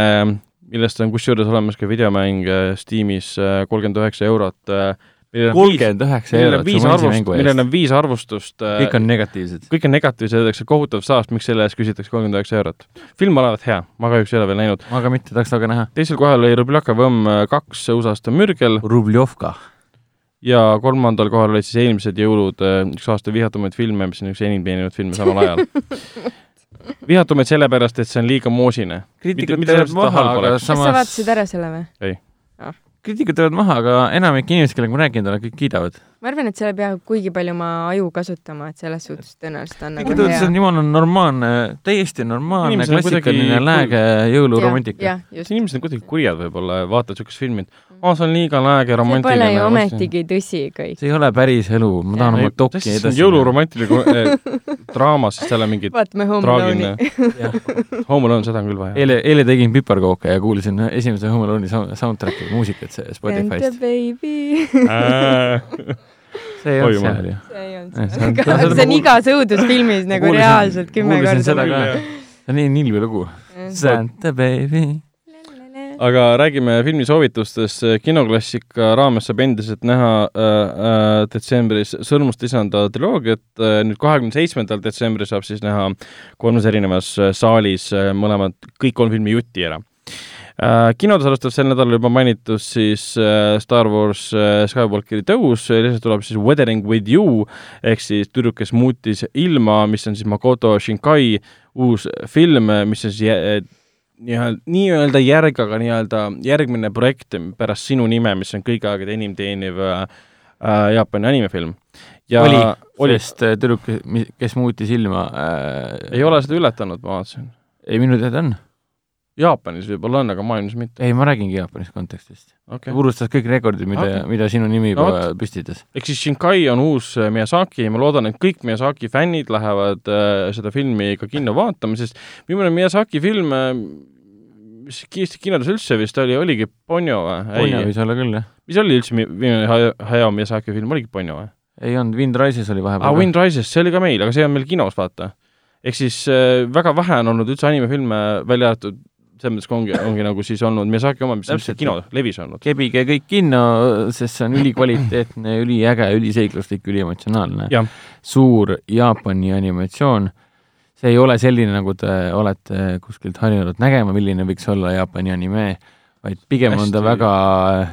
millest on kusjuures olemas ka videomäng äh, Steamis äh, kolmkümmend üheksa eurot äh, kolmkümmend üheksa eurot, viis arvustust, millel on viis arvustust äh,. kõik on negatiivsed. kõik on negatiivsed, öeldakse kohutav saast, miks selle eest küsitakse kolmkümmend üheksa eurot. film olevat hea, ma kahjuks ei ole veel näinud. ma ka mitte, tahaks väga näha. teisel kohal oli Rubljaka Võmm kaks USA-st Mürgel. Rubljovka ja kolmandal kohal olid siis eelmised jõulud, äh, üks aasta vihatumaid filme, mis on üks enim teeninud filme samal ajal (laughs) vihatumaid sellepärast, et see on liiga moosine. kriitikud teevad maha, aga oleks. kas sa samas, vaatasid ära selle või? kriitikud teevad maha, aga enamik inimesi, kellega ma rääkinud olen, kõik kiidavad. ma arvan, et seal ei pea kuigi palju oma aju kasutama, et selles suhtes tõenäoliselt on kõik nagu ütlevad, et see on hea. jumala normaalne, täiesti normaalne kuidagi klassikaline kul- lääge jõuluromantika. inimesed on kuidagi kurjad võib-olla, vaatavad niisugust filmi, et aa, see on liiga lääge see romantiline. pole ju ometigi tõsi kõik. see ei ole päris elu, ma tahan oma dokki see on edasi. jõuluromantiline eh, draama, siis seal on Home traagiline Alone'i.. (laughs) Home Alone, seda on küll vaja. eile, eile tegin piparkooke ja kuulasin esimese Home Alone'i sound- soundtrack'i muusikat see Spotify'st. baby. (laughs) see ei olnud seal ju. see ei olnud Eh, see see on- see see igas õudusfilmis nagu reaalselt kümme korda. ka. see on nii nilbe lugu. Santa baby. Aga räägime filmisoovitustest, kinoklassika raames saab endiselt näha äh, äh, detsembris Sõrmust lisanda triloogiat. Nüüd kahekümne seitsmendal detsembril saab siis näha kolmes erinevas äh, saalis äh, mõlemad, kõik kolm filmi jutti ära. Kinodes alustab sel nädalal juba mainitud siis Star Wars Skywalkeri tõus, lihtsalt tuleb siis Weathering with you ehk siis tüdruk, kes muutis ilma, mis on siis Makoto Shinkai uus film, mis on siis nii-öelda, nii-öelda järg, aga nii-öelda järgmine projekt pärast sinu nime, mis on kõigi aegade enim teeniv äh, äh, Jaapani animefilm. ja oli, oli, sest äh, tüdruk, kes muutis ilma äh, ei ole seda ületanud, ma vaatasin. ei, minu teada on. Jaapanis võib-olla on, aga maailmas mitte. ei, ma räägingi Jaapanis kontekstist okay.. purustas kõik rekordid, mida okay., mida sinu nimi No juba püstitas. ehk siis Shinkai on uus äh, Miyazaki ja ma loodan, et kõik Miyazaki fännid lähevad äh, seda filmi ka kinno vaatama, sest viimane Miyazaki film äh, mis kiiresti kinodes üldse vist oli, oligi Ponyo või? Ponja võis olla küll, jah. mis oli üldse viimane Hay- Hayao Miyazaki film, oligi Ponyo või? ei olnud, Wind Rises oli vahepeal aa, Wind Rises, see oli ka meil, aga see on meil kinos, vaata. ehk siis äh, väga vähe on olnud üldse animefilme välja arvatud, selles mõttes ka ongi, ongi nagu siis olnud Miyazaki oma, mis on Täpselt. kinos levis olnud. kebige kõik kinno, sest see on ülikvaliteetne, üliäge, üliseikluslik, üliemotsionaalne Jah.. suur Jaapani animatsioon. see ei ole selline, nagu te olete kuskilt harjunud nägema, milline võiks olla Jaapani anime, vaid pigem on ta Hästi- väga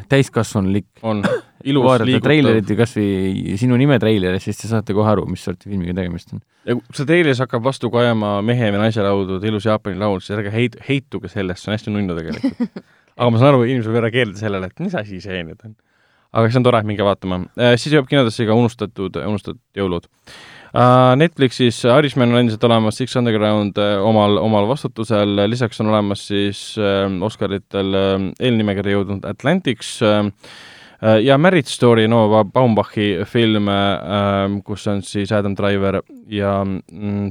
täiskasvanulik. on kui ilus, vaadata treilerit või kas või sinu nime treilerit, siis te saate kohe aru, mis sorti filmiga tegemist on. ja kui see treilis hakkab vastu kajama mehe või naise laulu, ilus Jaapani laul, siis ärge heit-, heituge sellest, see on hästi nunnu tegelikult. (laughs) aga ma saan aru, inimesed võivad reageerida sellele, et mis asi see nüüd on. aga see on tore, minge vaatama äh,. siis jõuab kinodesse ka unustatud, unustatud jõulud uh,. Netflixis Irishman on endiselt olemas, Six Underground uh, omal, omal vastutusel, lisaks on olemas siis uh, Oscaritel uh, eelnimekirja jõudnud Atlantics uh, ja Marriage Story, Noah Baumbachi film uh,, kus on siis Adam Driver ja mm,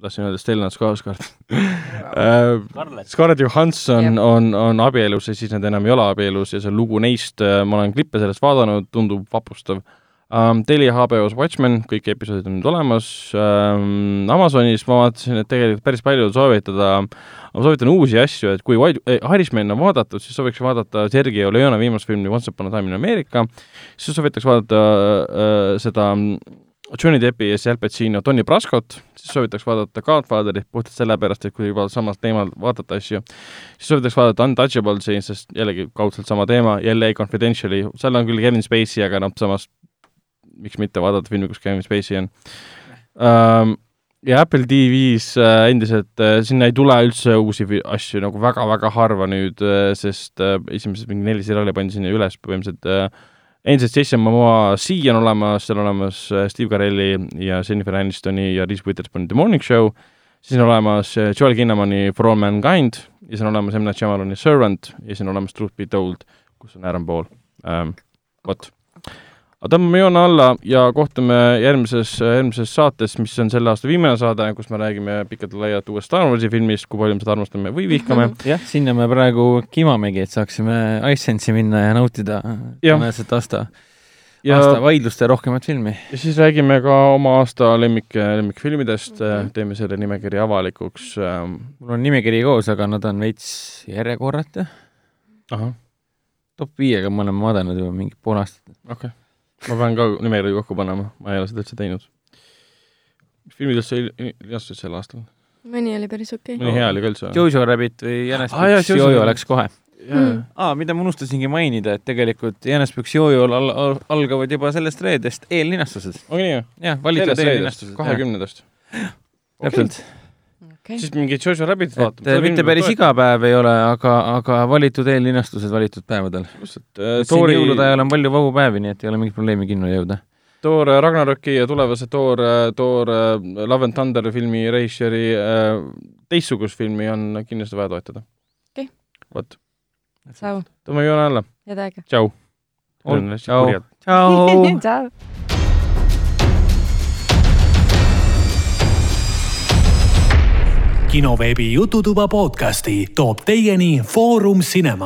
tahtsin öelda Stellan Skarsgård (laughs) uh,. Scarlett Johansson Jep. on, on abielus ja siis nad enam ei ole abielus ja see lugu neist, ma olen klippe sellest vaadanud, tundub vapustav um,. Telia HBO-s Watchmen, kõik episoodid on nüüd olemas um,. Amazonis ma vaatasin, et tegelikult päris palju soovitada, ma soovitan uusi asju, et kui White- eh, Irishman on vaadatud, siis sooviks vaadata Sergei Leone viimast filmi Once upon a time in America, siis soovitaks vaadata uh, seda Johnny Deppi ja Al Pacino Tony Brascot, siis soovitaks vaadata Godfatherit puhtalt sellepärast, et kui juba samal teemal vaadata asju, siis soovitaks vaadata Untouchables'i, sest jällegi kaudselt sama teema, LA Confidential'i, seal on küll Kevin Spacey, aga noh, samas miks mitte vaadata filmi, kus Kevin Spacey on um,. ja Apple TV-s äh, endiselt äh, sinna ei tule üldse uusi asju nagu väga-väga harva nüüd äh,, sest äh, esimesed mingi neli seriaali pandi sinna üles põhimõtteliselt äh, endiselt Jason Momoa C on olemas, seal on olemas äh, Steve Carelli ja Jennifer Anistoni ja Reese Witherspooni The Morning Show, siis on olemas äh, Joel Kinnamani For All Mankind ja siis on olemas. Night Shyamalani Servant ja siis on olemas Truth Be Told, kus on Aaron Paul ähm,. vot. Aga tõmbame joone alla ja kohtume järgmises, järgmises saates, mis on selle aasta viimane saade, kus me räägime pikalt ja laialt uuest Star Warsi filmist, kui palju me seda armastame või vihkame. jah, sinna me praegu kimamegi, et saaksime iSense'i minna ja nautida mõneselt aasta, ja aasta vaidluste rohkemat filmi. ja siis räägime ka oma aasta lemmik, lemmikfilmidest, teeme selle nimekirja avalikuks ähm,. mul on nimekiri koos, aga nad on veits järjekorrata. top viiega me oleme vaadanud juba mingi pool aastat. okei okay.. Ma pean ka nimekirja kokku panema, ma ei ole seda üldse teinud. mis filmid üldse linastusid sel aastal? mõni oli päris okei mõni hea oli ka üldse või? Jojo Rabbit või Jänes Aa, jaa, Püks Jojo läks kohe. Hmm. aa, mida ma unustasingi mainida, et tegelikult Jänes Püks Jojol al al algavad juba sellest reedest eellinastused. ongi nii või? jah, valitud eellinastused. kahekümnendast. täpselt. okay. Siis mingi Jojo Rabbitit et vaatama äh, mitte päris iga päev ei ole, aga, aga valitud eellinastused valitud päevadel. siin Toori, jõulude ajal on palju vabu päevi, nii et ei ole mingit probleemi kinno jõuda. Thor Ragnaroki ja tulevase Thor, Thor äh, Love and Thunder filmi režissööri äh, teistsugust filmi on kindlasti vaja toetada. Okei. vot, tšau, tõmbame joone alla, head aega. tšau. tšau. tšau. (laughs) tšau. Kinoveebi Jututuba podcasti toob teieni Foorum Cinema.